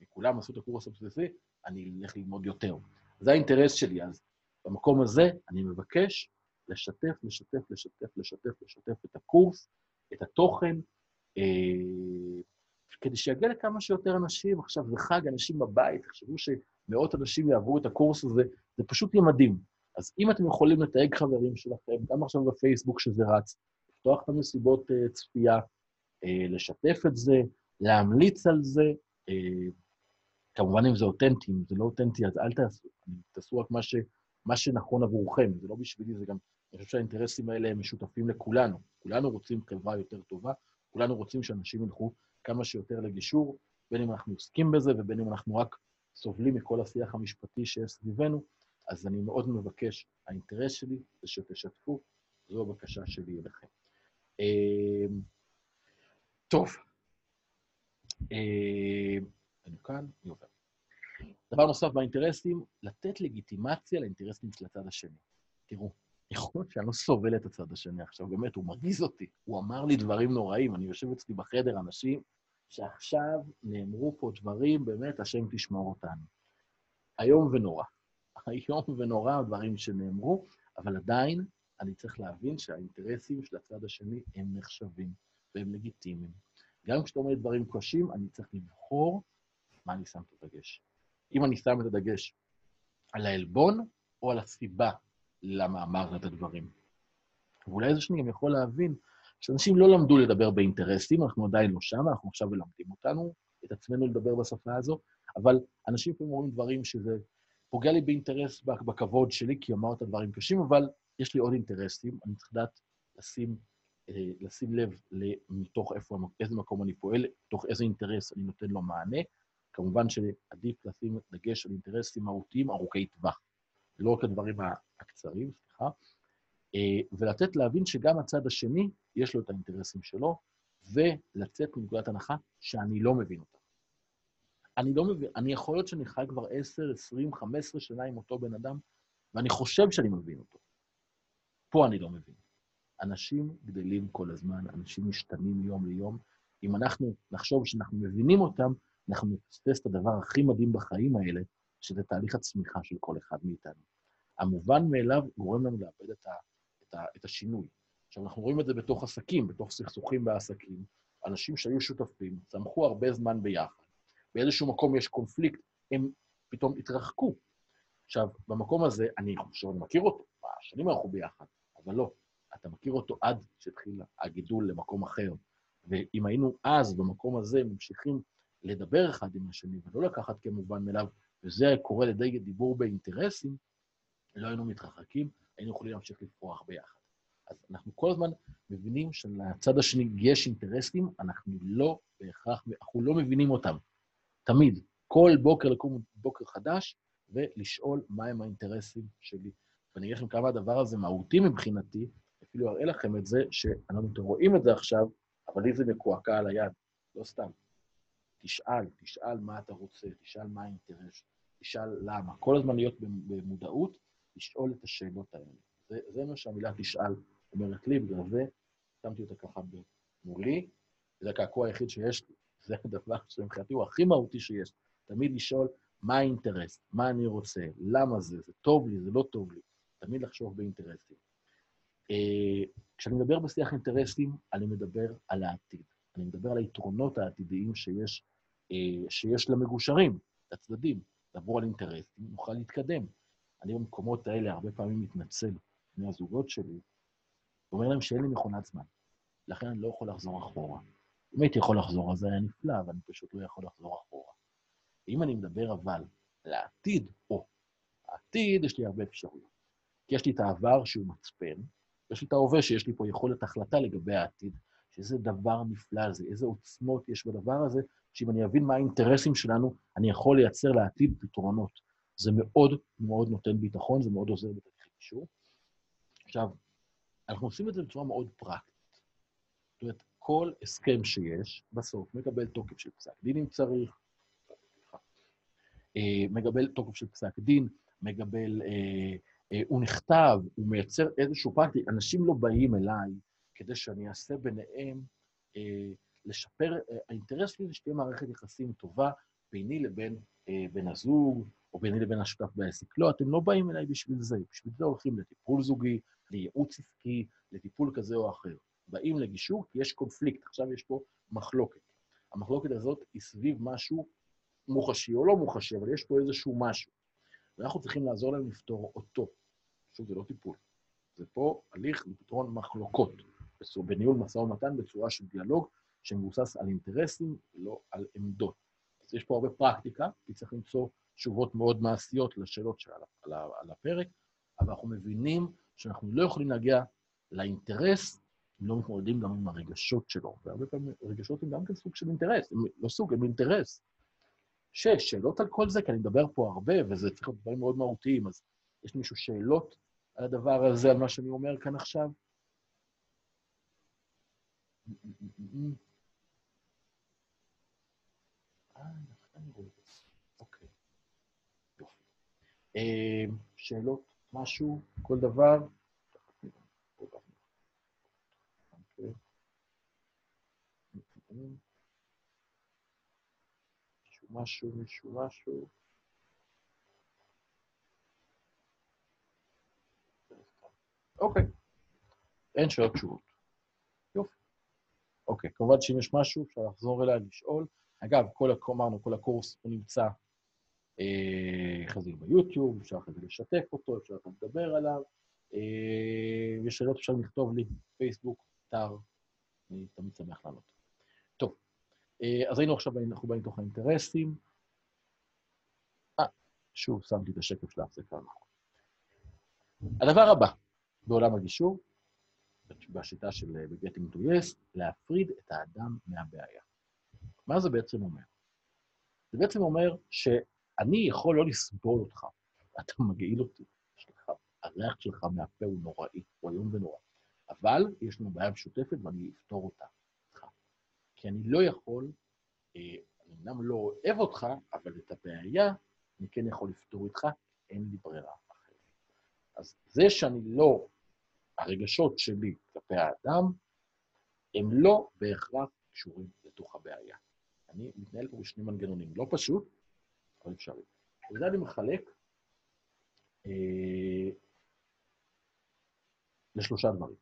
מכולם עשו את הקורס הבסיסי, אני אלך ללמוד יותר. זה האינטרס שלי, אז במקום הזה אני מבקש לשתף, לשתף, לשתף, לשתף, לשתף את הקורס, את התוכן, אה, כדי שיגיע לכמה שיותר אנשים. עכשיו, זה חג, אנשים בבית, תחשבו שמאות אנשים יעברו את הקורס הזה, זה פשוט יהיה מדהים. אז אם אתם יכולים לתייג חברים שלכם, גם עכשיו בפייסבוק שזה רץ, לפתוח את המסיבות uh, צפייה, uh, לשתף את זה, להמליץ על זה, uh, כמובן אם זה אותנטי, אם זה לא אותנטי אז אל תעשו, תעשו רק מה, ש, מה שנכון עבורכם, זה לא בשבילי, זה גם, אני חושב שהאינטרסים האלה הם משותפים לכולנו. כולנו רוצים חברה יותר טובה, כולנו רוצים שאנשים ילכו כמה שיותר לגישור, בין אם אנחנו עוסקים בזה ובין אם אנחנו רק סובלים מכל השיח המשפטי שיש סביבנו, אז אני מאוד מבקש, האינטרס שלי זה שתשתפו, זו הבקשה שלי אליכם. אה, טוב. אה, אני כאן, אני עובר. דבר נוסף באינטרסים, לתת לגיטימציה לאינטרסים של הצד השני. תראו, יכול להיות שאני לא סובל את הצד השני עכשיו, באמת, הוא מרגיז אותי. הוא אמר לי דברים נוראים, אני יושב אצלי בחדר, אנשים שעכשיו נאמרו פה דברים, באמת, השם תשמור אותנו. איום ונורא. איום ונורא הדברים שנאמרו, אבל עדיין אני צריך להבין שהאינטרסים של הצד השני הם נחשבים והם לגיטימיים. גם כשאתה אומר דברים קשים, אני צריך לבחור מה אני שם את הדגש. אם אני שם את הדגש על העלבון או על הסיבה למה אמרת את הדברים. ואולי זה שאני גם יכול להבין שאנשים לא למדו לדבר באינטרסים, אנחנו עדיין לא שם, אנחנו עכשיו מלמדים אותנו, את עצמנו לדבר בשפה הזו, אבל אנשים לפעמים אומרים דברים שזה פוגע לי באינטרס בכבוד שלי, כי אמרת דברים קשים, אבל יש לי עוד אינטרסים, אני צריך לדעת לשים, אה, לשים לב מתוך איפה, איזה מקום אני פועל, מתוך איזה אינטרס אני נותן לו מענה. כמובן שעדיף לשים דגש על אינטרסים מהותיים ארוכי טווח, לא רק הדברים הקצרים, סליחה, ולתת להבין שגם הצד השני, יש לו את האינטרסים שלו, ולצאת מנקודת הנחה שאני לא מבין אותם. אני לא מבין, אני יכול להיות שאני חי כבר 10, 20, 15 שנה עם אותו בן אדם, ואני חושב שאני מבין אותו. פה אני לא מבין. אנשים גדלים כל הזמן, אנשים משתנים מיום ליום. אם אנחנו נחשוב שאנחנו מבינים אותם, אנחנו נפספס את הדבר הכי מדהים בחיים האלה, שזה תהליך הצמיחה של כל אחד מאיתנו. המובן מאליו גורם לנו לאבד את, ה, את, ה, את השינוי. עכשיו, אנחנו רואים את זה בתוך עסקים, בתוך סכסוכים בעסקים. אנשים שהיו שותפים, צמחו הרבה זמן ביחד. באיזשהו מקום יש קונפליקט, הם פתאום התרחקו. עכשיו, במקום הזה, אני חושב, אני מכיר אותו, שנים הלכו ביחד, אבל לא. אתה מכיר אותו עד שהתחיל הגידול למקום אחר. ואם היינו אז, במקום הזה, ממשיכים לדבר אחד עם השני ולא לקחת כמובן מאליו, וזה קורה לידי דיבור באינטרסים, לא היינו מתרחקים, היינו יכולים להמשיך לפרוח ביחד. אז אנחנו כל הזמן מבינים שלצד השני יש אינטרסים, אנחנו לא בהכרח, אנחנו לא מבינים אותם. תמיד, כל בוקר לקום בוקר חדש ולשאול מהם האינטרסים שלי. ואני אגיד לכם כמה הדבר הזה מהותי מבחינתי, אפילו אראה לכם את זה, שאנחנו רואים את זה עכשיו, אבל לי זה מקועקע על היד, לא סתם. תשאל, תשאל מה אתה רוצה, תשאל מה האינטרס, תשאל למה. כל הזמן להיות במודעות, לשאול את השאלות האלה. זה, זה מה שהמילה תשאל אומרת לי, בגלל זה שמתי אותה ככה מולי, זה הקעקוע היחיד שיש לי. זה הדבר שמבחינתי הוא הכי מהותי שיש. תמיד לשאול מה האינטרס, מה אני רוצה, למה זה, זה טוב לי, זה לא טוב לי. תמיד לחשוב באינטרסים. אה, כשאני מדבר בשיח אינטרסים, אני מדבר על העתיד. אני מדבר על היתרונות העתידיים שיש, אה, שיש למגושרים, לצדדים. לעבור על אינטרסים, נוכל להתקדם. אני במקומות האלה הרבה פעמים מתנצל בפני הזוגות שלי, ואומר להם שאין לי מכונת זמן, לכן אני לא יכול לחזור אחורה. אם הייתי יכול לחזור, אז זה היה נפלא, אבל אני פשוט לא יכול לחזור אחורה. ואם אני מדבר אבל על העתיד, או, העתיד, יש לי הרבה אפשרויות. כי יש לי את העבר שהוא מצפן, ויש לי את ההווה שיש לי פה יכולת החלטה לגבי העתיד, שזה דבר נפלא זה, איזה עוצמות יש בדבר הזה, שאם אני אבין מה האינטרסים שלנו, אני יכול לייצר לעתיד פתרונות. זה מאוד מאוד נותן ביטחון, זה מאוד עוזר בתהליך אישור. עכשיו, אנחנו עושים את זה בצורה מאוד פרקטית. זאת אומרת, כל הסכם שיש, בסוף מקבל תוקף של פסק דין אם צריך, אה, מקבל תוקף של פסק דין, מקבל, אה, אה, הוא נכתב, הוא מייצר איזשהו פרקטי, אנשים לא באים אליי כדי שאני אעשה ביניהם, לשפר, האינטרס שלי זה שתהיה מערכת יחסים טובה ביני לבין בן הזוג, או ביני לבין השותף בעסק. לא, אתם לא באים אליי בשביל זה, בשביל זה הולכים לטיפול זוגי, לייעוץ עסקי, לטיפול כזה או אחר. באים לגישור כי יש קונפליקט, עכשיו יש פה מחלוקת. המחלוקת הזאת היא סביב משהו מוחשי או לא מוחשי, אבל יש פה איזשהו משהו. ואנחנו צריכים לעזור להם לפתור אותו. שוב, זה לא טיפול. זה פה הליך לפתרון מחלוקות, בניהול משא ומתן בצורה של דיאלוג שמבוסס על אינטרסים, לא על עמדות. אז יש פה הרבה פרקטיקה, כי צריך למצוא תשובות מאוד מעשיות לשאלות שעל על הפרק, אבל אנחנו מבינים שאנחנו לא יכולים להגיע לאינטרס אם לא מתמודדים גם עם הרגשות שלו. והרבה פעמים רגשות הם גם כן סוג של אינטרס, הם לא סוג, הם אינטרס. שש, שאלות על כל זה, כי אני מדבר פה הרבה, וזה צריך להיות דברים מאוד מהותיים, אז יש למישהו שאלות על הדבר הזה, על מה שאני אומר כאן עכשיו אני רואה את זה. אוקיי. יופי. אה, שאלות? משהו? כל דבר? משהו, מישהו משהו. אוקיי. אין שאלות תשובות. יופי. אוקיי, כמובן שאם יש משהו, אפשר לחזור אליי, לשאול. אגב, כל, אמרנו, כל הקורס הוא נמצא אה, זה ביוטיוב, אפשר אחרי זה לשתף אותו, אפשר זה לדבר עליו. אה, יש שאלות אפשר לכתוב לי, פייסבוק, אתר, אני תמיד שמח לענות. טוב, אה, אז היינו עכשיו, אנחנו באים האינטרסים. אה, שוב, שמתי את השקף של ההפסקה הנכון. הדבר הבא בעולם הגישור, בשיטה של ב-Getting to Yes, להפריד את האדם מהבעיה. מה זה בעצם אומר? זה בעצם אומר שאני יכול לא לסבול אותך, אתה מגעיל אותי, יש לך, הריח שלך מהפה הוא נוראי, הוא איום ונורא. אבל יש לנו בעיה משותפת ואני אפתור אותה איתך. כי אני לא יכול, אה, אני אומנם לא אוהב אותך, אבל את הבעיה אני כן יכול לפתור איתך, אין לי ברירה אחרת. אז זה שאני לא, הרגשות שלי כלפי האדם, הם לא בהכרח קשורים לתוך הבעיה. אני מתנהל פה בשני מנגנונים, לא פשוט, אבל אפשרי. וזה אני מחלק אה, לשלושה דברים.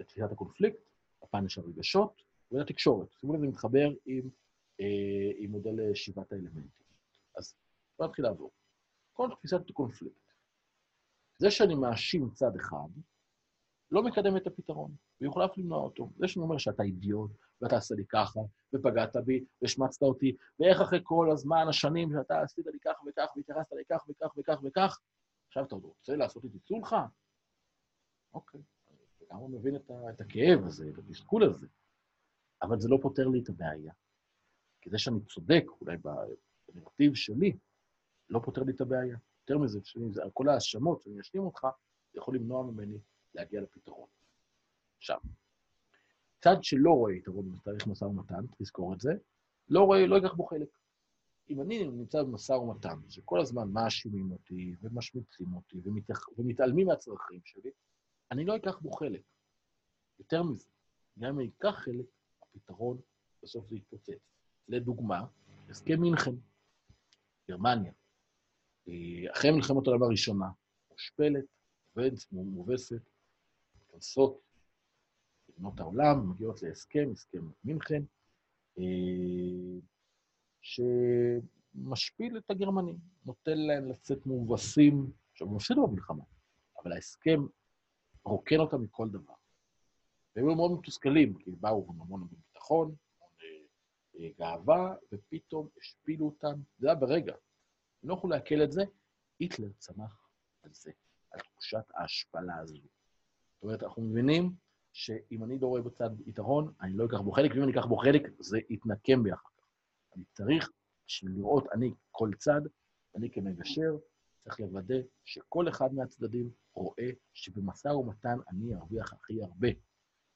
את תפיסת הקונפליקט, הפן של הרגשות ולתקשורת. שימו לב, זה מתחבר עם, אה, עם מודל שבעת האלמנטים. אז בוא נתחיל לעבור. כל תפיסת הקונפליקט. זה שאני מאשים צד אחד, לא מקדם את הפתרון, ויכול אף למנוע אותו. זה שאני אומר שאתה אידיוט, ואתה עושה לי ככה, ופגעת בי, והשמצת אותי, ואיך אחרי כל הזמן, השנים שאתה עשית לי כך וכך, והתייחסת לי כך וכך וכך וכך, עכשיו אתה עוד רוצה לעשות איתי צולחה? אוקיי, אני לגמרי מבין את, ה- את הכאב הזה, את התסכול הזה, אבל זה לא פותר לי את הבעיה. כי זה שאני צודק, אולי בנרטיב שלי, לא פותר לי את הבעיה. יותר מזה, כל ההאשמות שאני אשלים אותך, יכול למנוע ממני להגיע לפתרון. עכשיו, צד שלא רואה יתרון בתהליך משא ומתן, תזכור את זה, לא רואה, לא ייקח בו חלק. אם אני נמצא במשא ומתן, שכל הזמן מאשימים אותי, ומשמיצים אותי, ומתייח... ומתעלמים מהצרכים שלי, אני לא אקח בו חלק. יותר מזה, גם אם אני אקח חלק, הפתרון בסוף זה יתפוצץ. לדוגמה, הסכם מינכן, גרמניה. אה, אחרי מלחמת העולם הראשונה, מושפלת, מובסת, מתכנסות, מדינות העולם מגיעות להסכם, הסכם מינכן, אה, שמשפיל את הגרמנים, נותן להם לצאת מובסים, עכשיו, הם הפסידו במלחמה, אבל ההסכם רוקן אותם מכל דבר. והם היו מאוד מתוסכלים, כי באו עם המון ביטחון, אה, אה, גאווה, ופתאום השפילו אותם, זה היה ברגע. הם לא יכלו לעכל את זה, היטלר צמח על זה, על תחושת ההשפלה הזו. זאת אומרת, אנחנו מבינים שאם אני לא רואה בצד יתרון, אני לא אקח בו חלק, ואם אני אקח בו חלק, זה יתנקם בי אחר כך. אני צריך, בשביל לראות, אני, כל צד, אני כמגשר, צריך לוודא שכל אחד מהצדדים רואה שבמשא ומתן אני ארוויח הכי הרבה.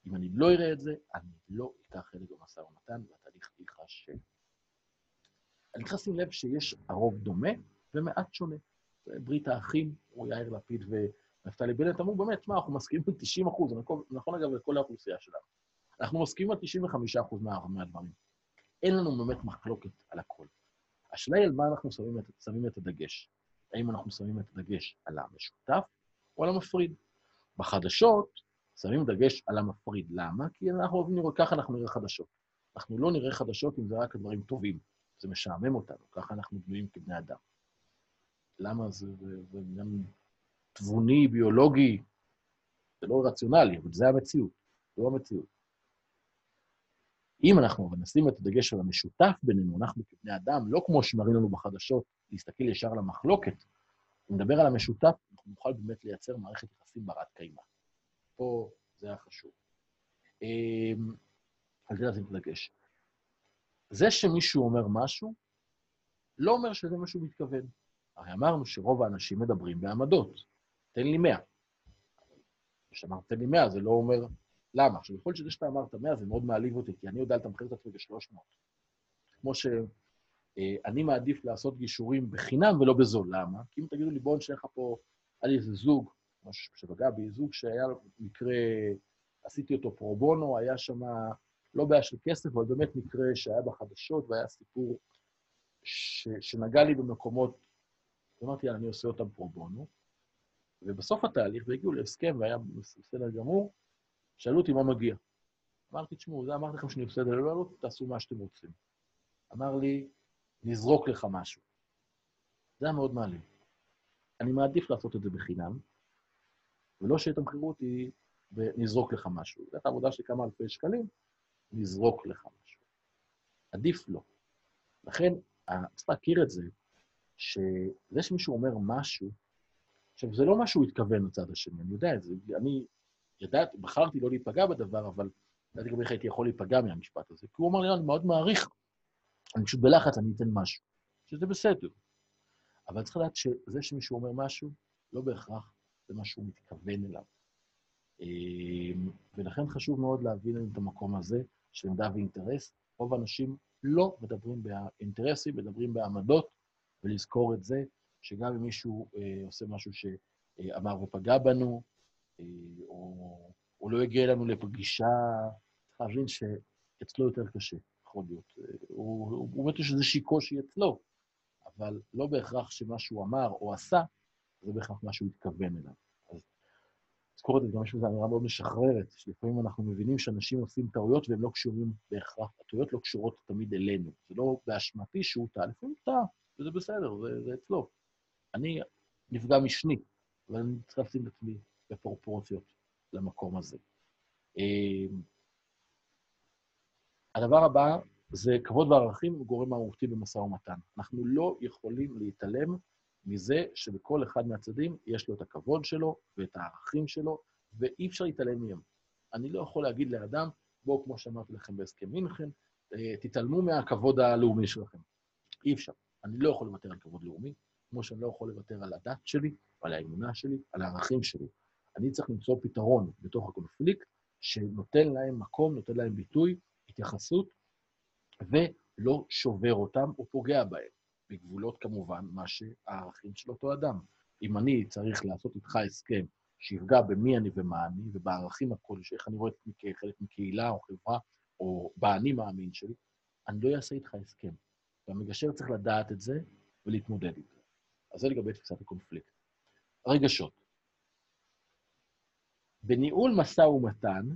אם אני לא אראה את זה, אני לא אקח חלק במשא ומתן, והתהליך ייכשל. אני צריך לשים לב שיש הרוב דומה ומעט שונה. ברית האחים, הוא יאיר לפיד ונפתלי בנט, אמרו, באמת, שמע, אנחנו מסכימים על 90 אחוז, נכון אגב לכל האוכלוסייה שלנו. אנחנו מסכימים על 95 אחוז מה, מהדברים. אין לנו באמת מחלוקת על הכל. השאלה היא על מה אנחנו שמים את, שמים את הדגש. האם אנחנו שמים את הדגש על המשותף או על המפריד? בחדשות שמים דגש על המפריד. למה? כי אנחנו אוהבים לראות, ככה אנחנו נראה חדשות. אנחנו לא נראה חדשות אם זה רק הדברים טובים. זה משעמם אותנו, ככה אנחנו בנויים כבני אדם. למה זה, זה, זה עניין תבוני, ביולוגי, זה לא רציונלי, אבל זה המציאות, זו המציאות. אם אנחנו נשים את הדגש על המשותף בינינו, אנחנו כבני אדם, לא כמו שמראים לנו בחדשות, להסתכל ישר על המחלוקת, אם נדבר על המשותף, אנחנו נוכל באמת לייצר מערכת יחסים ברת קיימא. פה זה היה חשוב. אמ, על זה לשים את הדגש. זה שמישהו אומר משהו, לא אומר שזה מה שהוא מתכוון. הרי אמרנו שרוב האנשים מדברים בעמדות. תן לי 100. כשאמרת תן לי 100, זה לא אומר למה? עכשיו, יכול להיות שזה שאתה אמרת 100 זה מאוד מעליב אותי, כי אני יודע לתמחר את עצמי ב-300. כמו שאני מעדיף לעשות גישורים בחינם ולא בזול. למה? כי אם תגידו לי, בואו נשאר לך פה, היה לי איזה זוג, משהו שפגע בי, זוג שהיה מקרה, עשיתי אותו פרו בונו, היה שם לא בעיה של כסף, אבל באמת מקרה שהיה בחדשות והיה סיפור ש, שנגע לי במקומות, אמרתי, אני עושה אותם פרו בונו, ובסוף התהליך, והגיעו להסכם והיה בסדר גמור, שאלו אותי מה מגיע. אמרתי, תשמעו, זה אמרתי לכם שאני בסדר, לא, לא, תעשו מה שאתם רוצים. אמר לי, נזרוק לך משהו. זה היה מאוד מעליב. אני מעדיף לעשות את זה בחינם, ולא שיתמחרו אותי ונזרוק לך משהו. זאת עבודה של כמה אלפי שקלים, נזרוק לך משהו. עדיף לא. לכן, צריך להכיר את זה, שזה שמישהו אומר משהו, עכשיו, זה לא מה שהוא התכוון לצד השני, אני יודע את זה. אני ידעתי, בחרתי לא להיפגע בדבר, אבל ידעתי גם איך הייתי יכול להיפגע מהמשפט הזה. כי הוא אמר לי, אני מאוד מעריך, אני פשוט בלחץ, אני אתן משהו. שזה בסדר. אבל צריך לדעת שזה שמישהו אומר משהו, לא בהכרח זה מה שהוא מתכוון אליו. אמ, ולכן חשוב מאוד להבין את המקום הזה של עמדה ואינטרס. רוב האנשים לא מדברים באינטרסים, מדברים בעמדות, ולזכור את זה, שגם אם מישהו אה, עושה משהו שאמר ופגע בנו, אה, או, או לא הגיע אלינו לפגישה, צריך להבין שאצלו יותר קשה, יכול להיות. אה, הוא באמת יש איזושהי קושי אצלו, אבל לא בהכרח שמה שהוא אמר או עשה, זה בהכרח מה שהוא התכוון אליו. אז לזכור את זה, גם יש בזה אמירה מאוד משחררת, שלפעמים אנחנו מבינים שאנשים עושים טעויות והם לא קשורים בהכרח, הטעויות לא קשורות תמיד אלינו. זה לא באשמתי שהוא טעה, לפעמים טעה, וזה בסדר, זה, זה אצלו. אני נפגע משני, אבל אני צריך לשים את עצמי בפרופורציות למקום הזה. אמ, הדבר הבא זה כבוד וערכים הוא גורם מהותי במשא ומתן. אנחנו לא יכולים להתעלם מזה שבכל אחד מהצדדים יש לו את הכבוד שלו ואת הערכים שלו, ואי אפשר להתעלם מהם. אני לא יכול להגיד לאדם, בואו, כמו שאמרתי לכם בהסכם מינכן, אה, תתעלמו מהכבוד הלאומי שלכם. אי אפשר. אני לא יכול לוותר על כבוד לאומי, כמו שאני לא יכול לוותר על הדת שלי, על האמונה שלי, על הערכים שלי. אני צריך למצוא פתרון בתוך הקונפליקט שנותן להם מקום, נותן להם ביטוי, התייחסות, ולא שובר אותם או פוגע בהם, בגבולות כמובן מה שהערכים של אותו אדם. אם אני צריך לעשות איתך הסכם שיפגע במי אני ומה אני, ובערכים הכלשהם, איך אני רואה את עצמי כחלק מקהילה או חברה, או באני מאמין שלי, אני לא אעשה איתך הסכם. והמגשר צריך לדעת את זה ולהתמודד איתו. אז זה לגבי תפיסת הקונפליקט. רגשות. בניהול משא ומתן,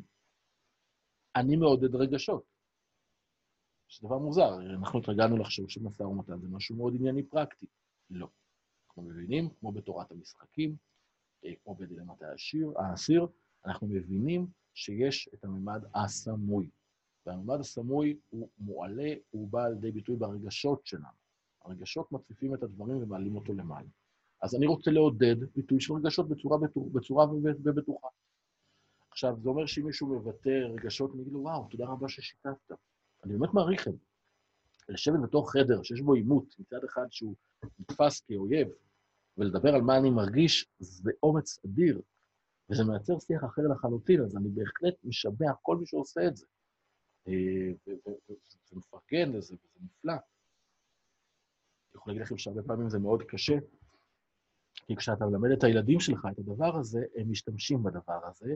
אני מעודד רגשות. שזה דבר מוזר, אנחנו התרגלנו לחשוב שמשא ומתן זה משהו מאוד ענייני פרקטי. לא. אנחנו מבינים, כמו בתורת המשחקים, כמו בדילמת האסיר, אנחנו מבינים שיש את הממד הסמוי. והממד הסמוי הוא מועלה, הוא בא לידי ביטוי ברגשות שלנו. הרגשות מציפים את הדברים ומעלים אותו למעלה. אז אני רוצה לעודד ביטוי של רגשות בצורה, בצורה ובטוחה. עכשיו, זה אומר שאם מישהו מבטא רגשות, אני אגיד לו, וואו, תודה רבה ששיתפת. אני באמת מעריך את זה. לשבת בתוך חדר שיש בו עימות, מצד אחד שהוא נתפס כאויב, ולדבר על מה אני מרגיש, זה אומץ אדיר, וזה מייצר שיח אחר לחלוטין, אז אני בהחלט משבח כל מי שעושה את זה. אה, ומפרגן לזה, וזה נפלא. יכול להגיד לכם שהרבה פעמים זה מאוד קשה, כי כשאתה מלמד את הילדים שלך את הדבר הזה, הם משתמשים בדבר הזה,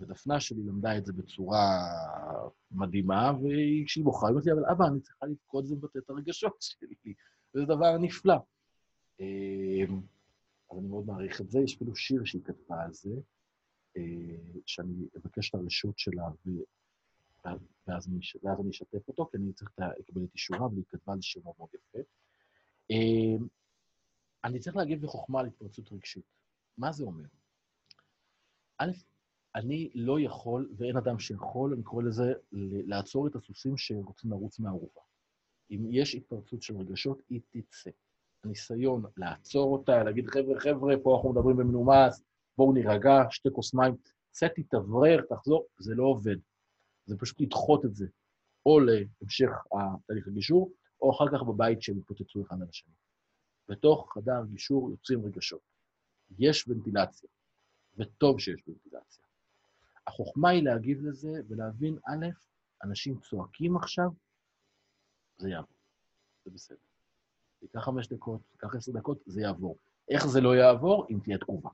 ודפנה שלי למדה את זה בצורה מדהימה, וכשהיא בוכה, היא אומרת לי, אבל אבא, אני צריכה לבכות ולבטא את הרגשות שלי, וזה דבר נפלא. אמ, אז אני מאוד מעריך את זה. יש אפילו שיר שהיא כתבה על זה, אה, שאני אבקש את הרשות שלה, ואז אני, אשתף אותו, כי אני צריך לקבל את אישורה, אבל היא כתבה על שיר מאוד מאוד יפה. אמ, אני צריך להגיב בחוכמה על התפרצות רגשית. מה זה אומר? א', אני לא יכול, ואין אדם שיכול, אני קורא לזה, לעצור את הסוסים שרוצים לרוץ מהערובה. אם יש התפרצות של רגשות, היא תצא. הניסיון לעצור אותה, להגיד, חבר'ה, חבר'ה, פה אנחנו מדברים במנומס, בואו נירגע, שתי כוס מים, צא, תתאוורר, תחזור, זה לא עובד. זה פשוט לדחות את זה, או להמשך התהליך הגישור, או אחר כך בבית שהם יתפוצצו אחד על השני. בתוך חדר גישור יוצאים רגשות. יש ונטילציה, וטוב שיש ונטילציה. החוכמה היא להגיב לזה ולהבין, א', אנשים צועקים עכשיו, זה יעבור, זה בסדר. זה ייקח חמש דקות, זה ייקח עשר דקות, זה יעבור. איך זה לא יעבור? אם תהיה תגובה.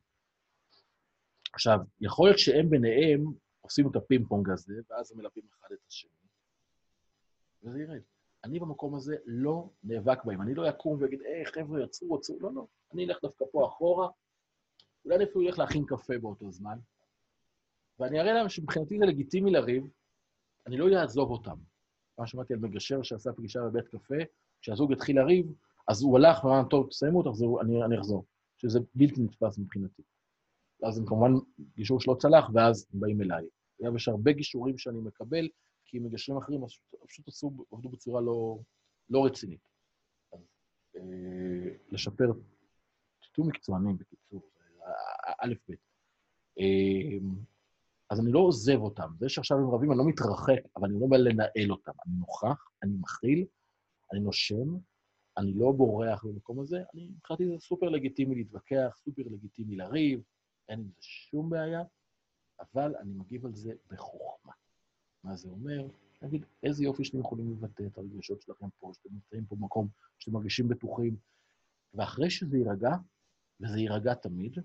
עכשיו, יכול להיות שהם ביניהם עושים את הפינג פונג הזה, ואז הם מלבים אחד את השני, וזה ירד. אני במקום הזה לא נאבק בהם. אני לא אקום ואגיד, היי, חבר'ה, עצרו, עצרו. לא, לא. אני אלך דווקא פה אחורה, אולי אני אפילו אלך להכין קפה באותו זמן, ואני אראה להם שמבחינתי זה לגיטימי לריב, אני לא אעזוב אותם. פעם שמעתי על מגשר שעשה פגישה בבית קפה, כשהזוג התחיל לריב, אז הוא הלך ואמר, טוב, תסיימו, תחזרו, אני, אני אחזור. שזה בלתי נתפס מבחינתי. אז הם כמובן, גישור שלא צלח, ואז הם באים אליי. יש הרבה גישורים שאני מקבל, כי מגשרים אחרים פשוט עשו, עבדו בצורה לא, לא רצינית. אז אה, לשפר, תהיו מקצוענים בקיצור, א', ב'. אה, אז אני לא עוזב אותם. זה שעכשיו הם רבים, אני לא מתרחק, אבל אני לא בא לנהל אותם. אני נוכח, אני מכיל, אני נושם, אני לא בורח במקום הזה. אני, מבחינתי זה סופר לגיטימי להתווכח, סופר לגיטימי לריב, אין עם זה שום בעיה, אבל אני מגיב על זה בחוכמה. מה זה אומר? נגיד, איזה יופי שאתם יכולים לבטא את הרגשות שלכם פה, שאתם נמצאים פה במקום שאתם מרגישים בטוחים. ואחרי שזה יירגע, וזה יירגע תמיד,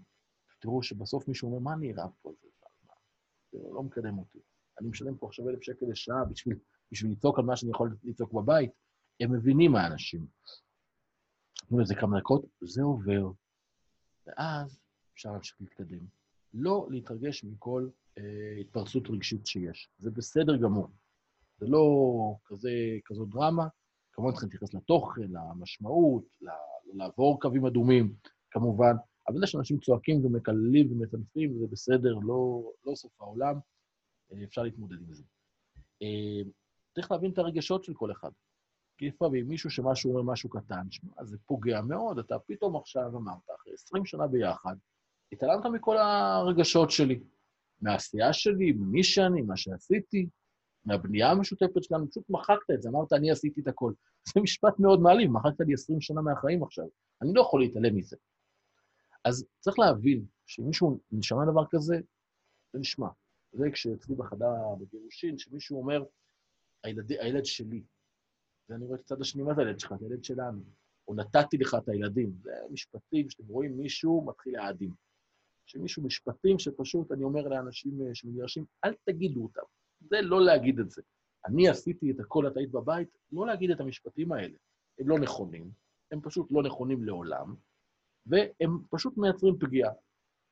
תראו שבסוף מישהו אומר, מה אני ארעב פה על זה? זה לא מקדם אותי. אני משלם פה עכשיו אלף שקל לשעה בשביל, בשביל לצעוק על מה שאני יכול לצעוק בבית. הם מבינים מה האנשים. תנו לזה כמה דקות, זה עובר, ואז אפשר להמשיך להתקדם. לא להתרגש מכל אה, התפרצות רגשית שיש. זה בסדר גמור. זה לא כזה, כזו דרמה. כמובן צריך להתייחס לתוכן, למשמעות, לעבור קווים אדומים, כמובן. אבל זה שאנשים צועקים ומקללים ומטנפים, זה בסדר, לא, לא סוף העולם, אה, אפשר להתמודד עם זה. אה, צריך להבין את הרגשות של כל אחד. כי לפעמים מישהו שמשהו אומר משהו קטן, שמע, זה פוגע מאוד, אתה פתאום עכשיו אמרת, אחרי 20 שנה ביחד, התעלמת מכל הרגשות שלי, מהעשייה שלי, ממי שאני, מה שעשיתי, מהבנייה המשותפת שלנו, פשוט מחקת את זה, אמרת, אני עשיתי את הכל. זה משפט מאוד מעליב, מחקת לי 20 שנה מהחיים עכשיו. אני לא יכול להתעלם מזה. אז צריך להבין שמישהו נשמע דבר כזה, זה נשמע. זה כשאצלי בחדר בגירושין, שמישהו אומר, הילד, הילד שלי, ואני רואה את הצד השני, מה זה הילד שלך? זה הילד שלנו. או נתתי לך את הילדים. זה משפטים שאתם רואים מישהו מתחיל להאדים. שמישהו משפטים שפשוט אני אומר לאנשים אה, שמגרשים, אל תגידו אותם. זה לא להגיד את זה. אני עשיתי את הכל, את היית בבית, לא להגיד את המשפטים האלה. הם לא נכונים, הם פשוט לא נכונים לעולם, והם פשוט מייצרים פגיעה.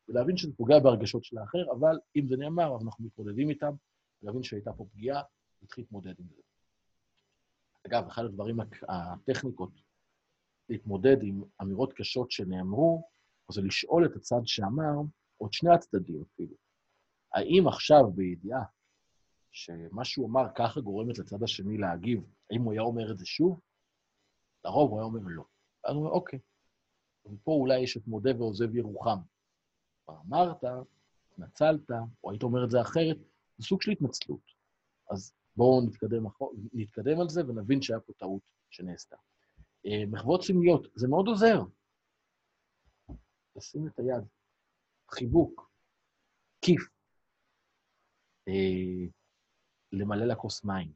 ולהבין שזה פוגע בהרגשות של האחר, אבל אם זה נאמר, אז אנחנו מתמודדים איתם, להבין שהייתה פה פגיעה, ונתחיל להתמודד עם זה. אגב, אחד הדברים, הטכניקות להתמודד עם אמירות קשות שנאמרו, זה לשאול את הצד שאמר, או את שני הצדדים אפילו, האם עכשיו בידיעה שמה שהוא אמר ככה גורמת לצד השני להגיב, האם הוא היה אומר את זה שוב? לרוב הוא היה אומר לא. אז הוא אומר, אוקיי, ופה אולי יש את מודה ועוזב ירוחם. כבר אמרת, התנצלת, או היית אומר את זה אחרת, זה סוג של התנצלות. אז בואו נתקדם, נתקדם על זה ונבין שהיה פה טעות שנעשתה. אה, מחוות סמליות, זה מאוד עוזר. לשים את היד, חיבוק, כיף, אה, למלא לכוס מים,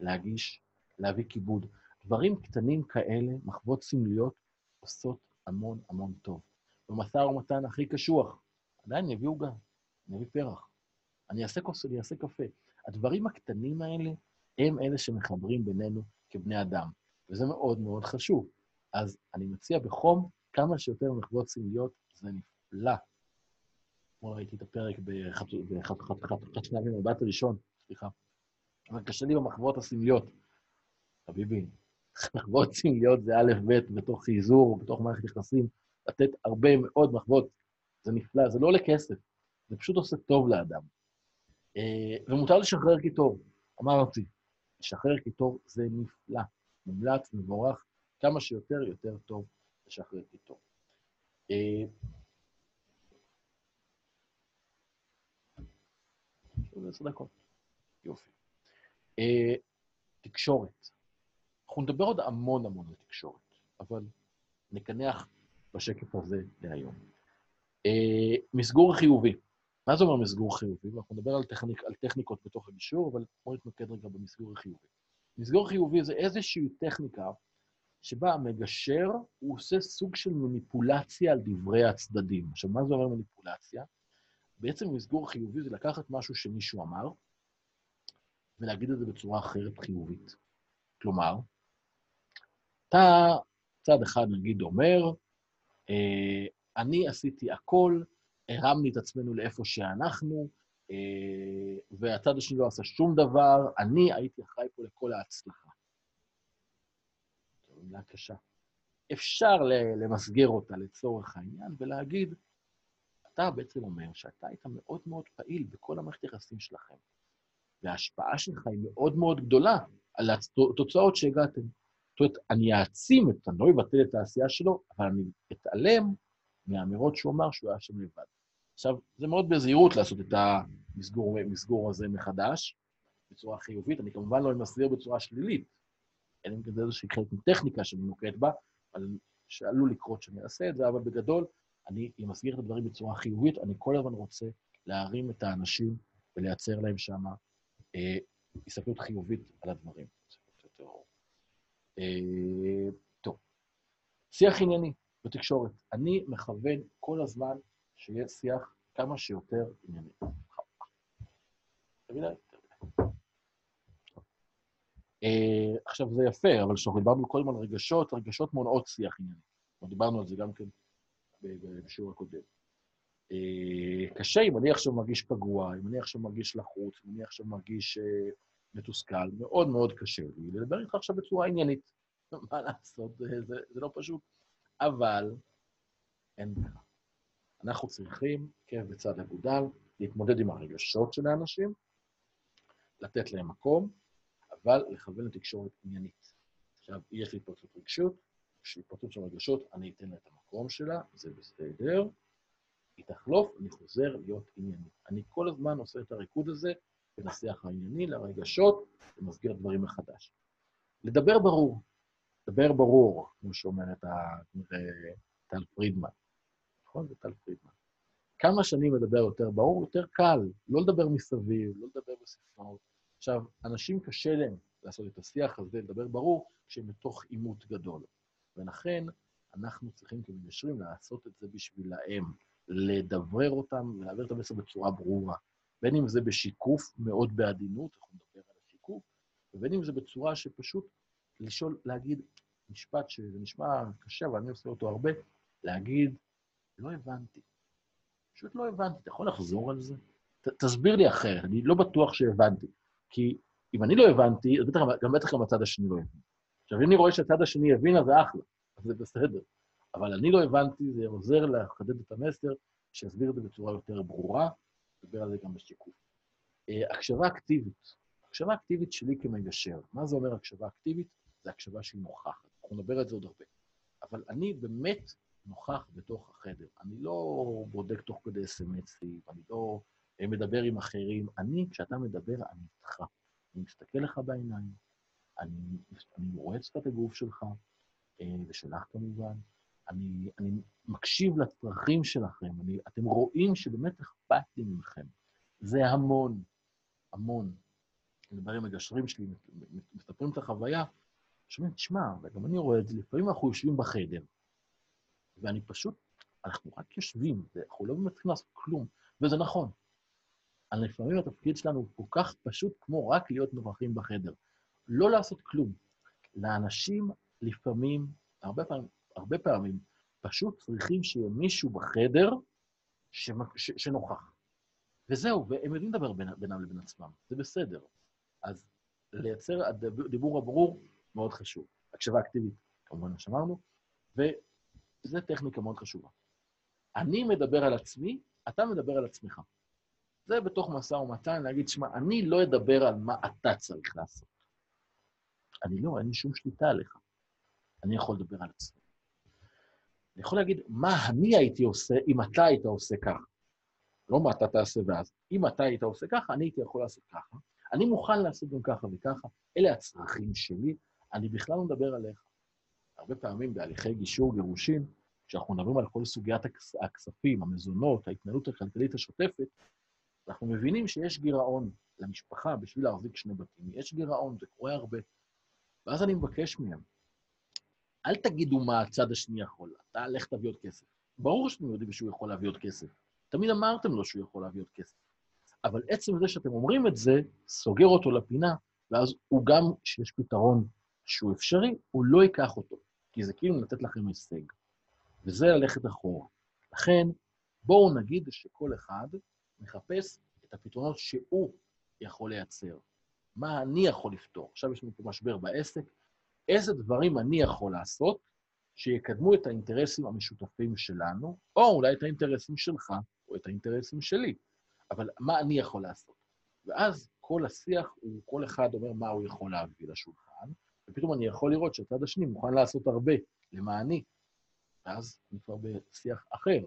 להגיש, להביא כיבוד. דברים קטנים כאלה, מחוות סמליות, עושות המון המון טוב. במשא ומתן הכי קשוח, עדיין אני אביא עוגה, אני אביא פרח, אני אעשה כוס, אני אעשה קפה. הדברים הקטנים האלה הם אלה שמחברים בינינו כבני אדם, וזה מאוד מאוד חשוב. אז אני מציע בחום כמה שיותר מחוות סמליות, זה נפלא. אתמול ראיתי את הפרק בחתיכת שנייה במבט הראשון, סליחה. אבל קשה לי במחוות הסמליות. חביבי, מחוות סמליות זה א', ב', בתוך חיזור, בתוך מערכת יחסים, לתת הרבה מאוד מחוות, זה נפלא, זה לא עולה כסף, זה פשוט עושה טוב לאדם. אה, ומותר לשחרר קיטור, אמרתי, לשחרר קיטור זה נפלא, מומלץ, מבורך, כמה שיותר, יותר טוב לשחרר קיטור. אה, עשר דקות. יופי. אה, תקשורת. אנחנו נדבר עוד המון המון על תקשורת, אבל נקנח בשקף הזה להיום. מסגור חיובי. מה זה אומר מסגור חיובי? אנחנו נדבר על, טכניק, על טכניקות בתוך הגישור, אבל בואו נתמקד רגע במסגור החיובי. מסגור חיובי זה איזושהי טכניקה שבה המגשר, הוא עושה סוג של מניפולציה על דברי הצדדים. עכשיו, מה זה אומר מניפולציה? בעצם מסגור חיובי זה לקחת משהו שמישהו אמר, ולהגיד את זה בצורה אחרת חיובית. כלומר, אתה צד אחד, נגיד, אומר, אה, אני עשיתי הכל, הרמני את עצמנו לאיפה שאנחנו, אה, והצד השני לא עשה שום דבר, אני הייתי אחראי פה לכל ההצלחה. מילה קשה. אפשר למסגר אותה לצורך העניין ולהגיד, אתה בעצם אומר שאתה היית מאוד מאוד פעיל בכל המערכת היחסים שלכם, וההשפעה שלך היא מאוד מאוד גדולה על התוצאות שהגעתם. זאת אומרת, אני אעצים את, אני לא אבטל את העשייה שלו, אבל אני אתעלם מהאמירות שהוא אמר שהוא היה שם לבד. עכשיו, זה מאוד בזהירות לעשות את המסגור הזה מחדש, בצורה חיובית. אני כמובן לא מסביר בצורה שלילית, לי כזה איזושהי חלק מטכניקה שאני נוקט בה, אבל שעלול לקרות שאני אעשה את זה, אבל בגדול, אני מסביר את הדברים בצורה חיובית, אני כל הזמן רוצה להרים את האנשים ולייצר להם שם אה, הסתכלות חיובית על הדברים. אה, טוב, שיח ענייני בתקשורת. אני מכוון כל הזמן שיהיה שיח כמה שיותר ענייני. Uh, עכשיו, זה יפה, אבל כשאנחנו דיברנו קודם על רגשות, רגשות מונעות שיח ענייני. דיברנו על זה גם כן בשיעור הקודם. Uh, קשה אם אני עכשיו מרגיש פגוע, אם אני עכשיו מרגיש לחוץ, אם אני עכשיו מרגיש uh, מתוסכל, מאוד מאוד קשה לי לדבר איתך עכשיו בצורה עניינית. מה לעשות, זה, זה, זה לא פשוט. אבל אין ברירה. אנחנו צריכים, כאב בצד אגודל, להתמודד עם הרגשות של האנשים, לתת להם מקום, אבל לכוון לתקשורת עניינית. עכשיו, יש לי התפרצות רגשות, יש לי התפרצות של רגשות, אני אתן לה את המקום שלה, זה בסדר. היא תחלוף, אני חוזר להיות ענייני. אני כל הזמן עושה את הריקוד הזה בין השיח הענייני לרגשות, ומסגיר דברים מחדש. לדבר ברור. לדבר ברור, כמו שאומרת טל פרידמן. נכון? זה טל פרידמן. כמה שאני מדבר יותר ברור, יותר קל. לא לדבר מסביב, לא לדבר בסיסמאות. עכשיו, אנשים קשה להם לעשות את השיח הזה, לדבר ברור, כשהם בתוך עימות גדול. ולכן, אנחנו צריכים כמגשרים לעשות את זה בשבילהם, לדברר אותם ולהעביר את המסר בצורה ברורה. בין אם זה בשיקוף מאוד בעדינות, אנחנו נדבר על השיקוף, ובין אם זה בצורה שפשוט לשאול, להגיד משפט שזה נשמע קשה, אבל אני עושה אותו הרבה, להגיד, לא הבנתי. פשוט לא הבנתי. אתה יכול לחזור על זה? ת, תסביר לי אחרת, אני לא בטוח שהבנתי. כי אם אני לא הבנתי, אז בטח, גם בטח גם הצד השני לא הבין. עכשיו, אם אני רואה שהצד השני הבין, אז זה אחלה, אז זה בסדר. אבל אני לא הבנתי, זה עוזר לחדד את המסר, שיסביר את זה בצורה יותר ברורה, נדבר על זה גם בשיקוף. Uh, הקשבה אקטיבית. הקשבה אקטיבית שלי כמגשר. מה זה אומר הקשבה אקטיבית? זה הקשבה שהיא נוכחת. אנחנו נדבר על זה עוד הרבה. אבל אני באמת נוכח בתוך החדר. אני לא בודק תוך כדי אס.אם.אסים, אני לא אה, מדבר עם אחרים. אני, כשאתה מדבר, אני איתך. אני מסתכל לך בעיניים, אני, אני רואה את הגוף שלך, אה, ושלך כמובן, אני, אני מקשיב לצרכים שלכם, אני, אתם רואים שבאמת אכפת לי מכם. זה המון, המון. אני מדבר עם מגשרים שלי, מספרים את החוויה, שומעים, תשמע, וגם אני רואה את זה, לפעמים אנחנו יושבים בחדר, ואני פשוט, אנחנו רק יושבים, אנחנו לא באמת צריכים לעשות כלום, וזה נכון. אבל לפעמים התפקיד שלנו הוא כל כך פשוט כמו רק להיות נוכחים בחדר. לא לעשות כלום. לאנשים לפעמים, הרבה פעמים, הרבה פעמים, פשוט צריכים שיהיה מישהו בחדר. שנוכח. וזהו, והם יודעים לדבר. בינם לבין עצמם, זה בסדר. אז לייצר הדיבור הברור מאוד חשוב. הקשבה אקטיבית, כמובן, מה שאמרנו, וזו טכניקה מאוד חשובה. אני מדבר על עצמי, אתה מדבר על עצמך. זה בתוך משא ומתן, להגיד, שמע, אני לא אדבר על מה אתה צריך לעשות. אני לא, אין לי שום שליטה עליך. אני יכול לדבר על עצמי. אני יכול להגיד מה אני הייתי עושה אם אתה היית עושה ככה. לא מה אתה תעשה ואז. אם אתה היית עושה ככה, אני הייתי יכול לעשות ככה. אני מוכן לעשות גם ככה וככה. אלה הצרכים שלי, אני בכלל לא מדבר עליך. הרבה פעמים בהליכי גישור, גירושין, כשאנחנו מדברים על כל סוגיית הכס- הכספים, המזונות, ההתנהלות הכלכלית השוטפת, אנחנו מבינים שיש גירעון למשפחה בשביל להחזיק שני בתים. יש גירעון, זה קורה הרבה. ואז אני מבקש מהם, אל תגידו מה הצד השני יכול, אתה לך תביא עוד כסף. ברור שאתם יודעים שהוא יכול להביא עוד כסף. תמיד אמרתם לו שהוא יכול להביא עוד כסף. אבל עצם זה שאתם אומרים את זה, סוגר אותו לפינה, ואז הוא גם, כשיש פתרון שהוא אפשרי, הוא לא ייקח אותו, כי זה כאילו לתת לכם הישג. וזה ללכת אחורה. לכן, בואו נגיד שכל אחד מחפש את הפתרונות שהוא יכול לייצר. מה אני יכול לפתור? עכשיו יש לנו פה משבר בעסק, איזה דברים אני יכול לעשות שיקדמו את האינטרסים המשותפים שלנו, או אולי את האינטרסים שלך, או את האינטרסים שלי. אבל מה אני יכול לעשות? ואז כל השיח הוא, כל אחד אומר מה הוא יכול להביא לשולחן, ופתאום אני יכול לראות שהצד השני מוכן לעשות הרבה למעני, ואז אני כבר בשיח אחר.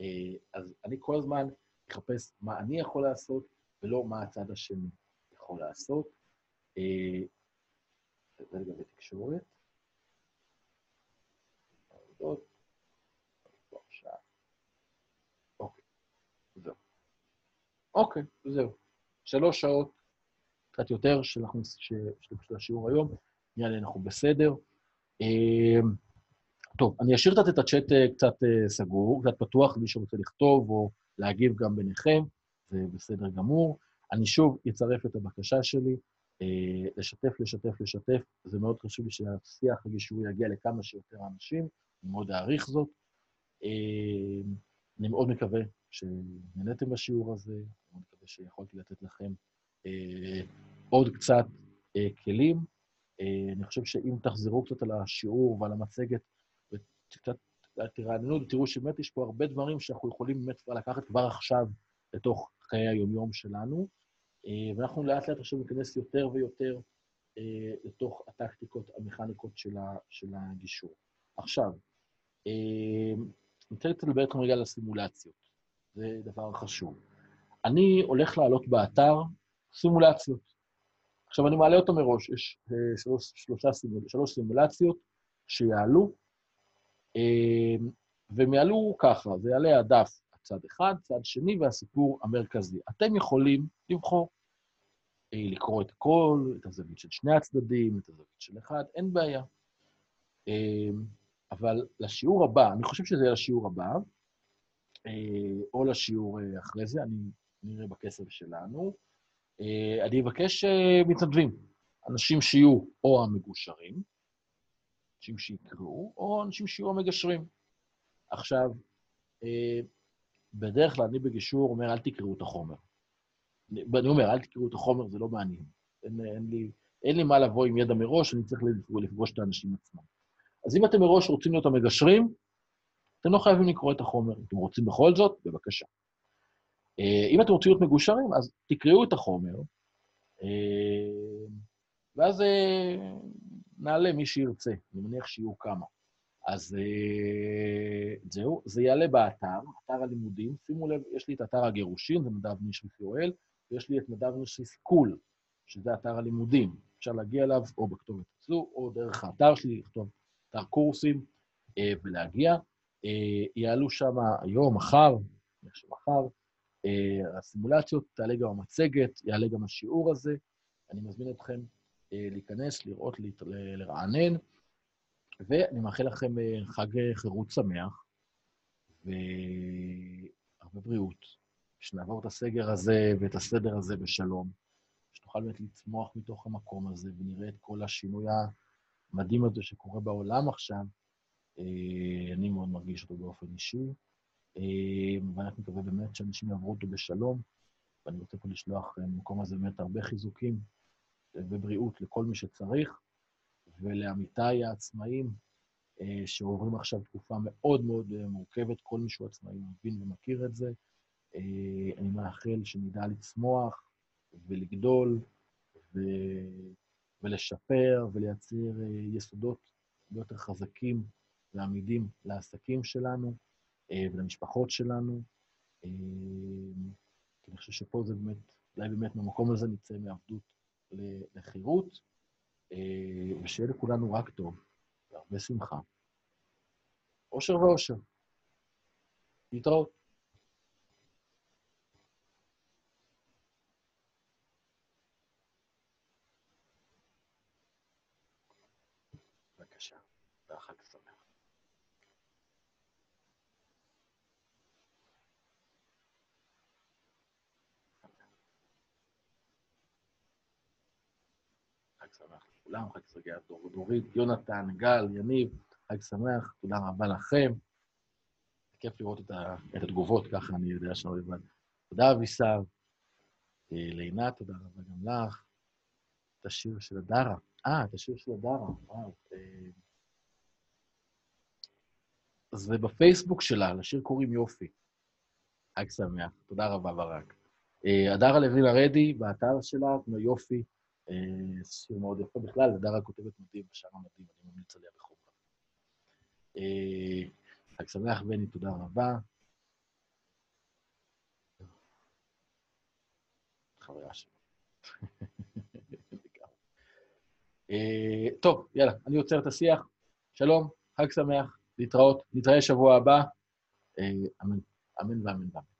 אה, אז אני כל הזמן אחפש מה אני יכול לעשות, ולא מה הצד השני יכול לעשות. אה, זה לגבי תקשורת. אוקיי. אוקיי, זהו. שלוש שעות, קצת יותר, של השיעור היום, לי אנחנו בסדר. אה, טוב, אני אשאיר קצת את הצ'אט אה, קצת סגור, קצת פתוח למי שרוצה לכתוב או להגיב גם ביניכם, זה בסדר גמור. אני שוב אצרף את הבקשה שלי, אה, לשתף, לשתף, לשתף. זה מאוד חשוב לי שהשיח הגישורי יגיע לכמה שיותר אנשים, אני מאוד אעריך זאת. אה, אני מאוד מקווה שנהניתם בשיעור הזה, אני מאוד מקווה שיכולתי לתת לכם אה, עוד קצת כלים. אני חושב שאם תחזרו קצת על השיעור ועל המצגת, וקצת תרעננו ותראו שבאמת יש פה הרבה דברים שאנחנו יכולים באמת כבר לקחת כבר עכשיו לתוך חיי היומיום שלנו, אה, ואנחנו לאט לאט עכשיו ניכנס יותר ויותר אה, לתוך הטקטיקות, המכניקות של, הגישור. עכשיו, אה, אני רוצה לדבר איתכם רגע על הסימולציות, זה דבר חשוב. אני הולך לעלות באתר סימולציות. עכשיו, אני מעלה אותו מראש, יש שלוש, שלושה סימול, שלוש סימולציות שיעלו, והם יעלו ככה, זה יעלה הדף צד אחד, צד שני והסיפור המרכזי. אתם יכולים לבחור, אה, לקרוא את הכל, את הזווית של שני הצדדים, את הזווית של אחד, אין בעיה. אה, אבל לשיעור הבא, אני חושב שזה יהיה לשיעור הבא, אה, או לשיעור אה, אחרי זה, אני נראה בכסף שלנו, אני אבקש מתנדבים, אנשים שיהיו או המגושרים, אנשים שיקראו, או אנשים שיהיו המגשרים. עכשיו, אה, בדרך כלל אני בגישור אומר, אל תקראו את החומר. אני אומר, אל תקראו את החומר, זה לא מעניין. אין, אין, לי, אין לי מה לבוא עם ידע מראש, אני צריך לפגוש את האנשים עצמם. אז אם אתם מראש רוצים להיות המגשרים, אתם לא חייבים לקרוא את החומר. אם אתם רוצים בכל זאת, בבקשה. אה, אם אתם רוצים להיות מגושרים, אז תקראו את החומר, אה, ואז אה, נעלה מי שירצה. אני מניח שיהיו כמה. אז אה, זהו, זה יעלה באתר, אתר הלימודים. שימו לב, יש לי את אתר הגירושין, זה נדב נשריף יואל, ויש לי את נדב נשריף קול, שזה אתר הלימודים. אפשר להגיע אליו או בכתובת אצלו, או דרך האתר שלי, לכתוב אתר קורסים אה, ולהגיע. יעלו שם היום, מחר, איך שמחר, הסימולציות, תעלה גם המצגת, יעלה גם השיעור הזה. אני מזמין אתכם להיכנס, לראות, לרענן. ואני מאחל לכם אה, חג אה, חירות שמח, והרבה בריאות, שנעבור את הסגר הזה ואת הסדר הזה בשלום, שנוכל באמת לצמוח מתוך המקום הזה ונראה את כל השינוי המדהים הזה שקורה בעולם עכשיו. אה, אני מאוד מרגיש אותו באופן אישי, אה, ואני מקווה באמת שאנשים יעברו אותו בשלום, ואני רוצה פה לשלוח אה, במקום הזה באמת הרבה חיזוקים ובריאות לכל מי שצריך. ולעמיתיי העצמאים, אה, שעוברים עכשיו תקופה מאוד מאוד אה, מורכבת, כל מי שהוא עצמאי מבין ומכיר את זה. אה, אני מאחל שנדע לצמוח ולגדול ו... ולשפר ולייצר יסודות יותר חזקים ועמידים לעסקים שלנו ולמשפחות שלנו. אני חושב שפה זה באמת, אולי באמת מהמקום הזה נצא מעבדות לחירות. אה, ושיהיה לכולנו רק טוב, והרבה שמחה. אושר ואושר. להתראות. בבקשה, והחג שמח. חג שמח לכולם, חג סגי דור דורית, יונתן, גל, יניב, חג שמח, תודה רבה לכם. כיף לראות את, ה, את התגובות, ככה אני יודע שאני לא לבד. תודה, אבישר. אה, לעינת, תודה רבה גם לך. את השיר של הדרה. אה, את השיר של הדרה, וואו. אה, זה בפייסבוק שלה, לשיר קוראים יופי. חג שמח, תודה רבה, ברק. אה, הדרה לוין הרדי, באתר שלה, יופי, אה, שיר מאוד יפה בכלל, הדרה כותבת מדהים בשער המדהים, אני ממליץ עליה בחומרה. אה, חג שמח, בני, תודה רבה. חוויה שלי. אה, טוב, יאללה, אני עוצר את השיח. שלום, חג שמח, להתראות, נתראה שבוע הבא. אמן, אמן ואמן ואמן.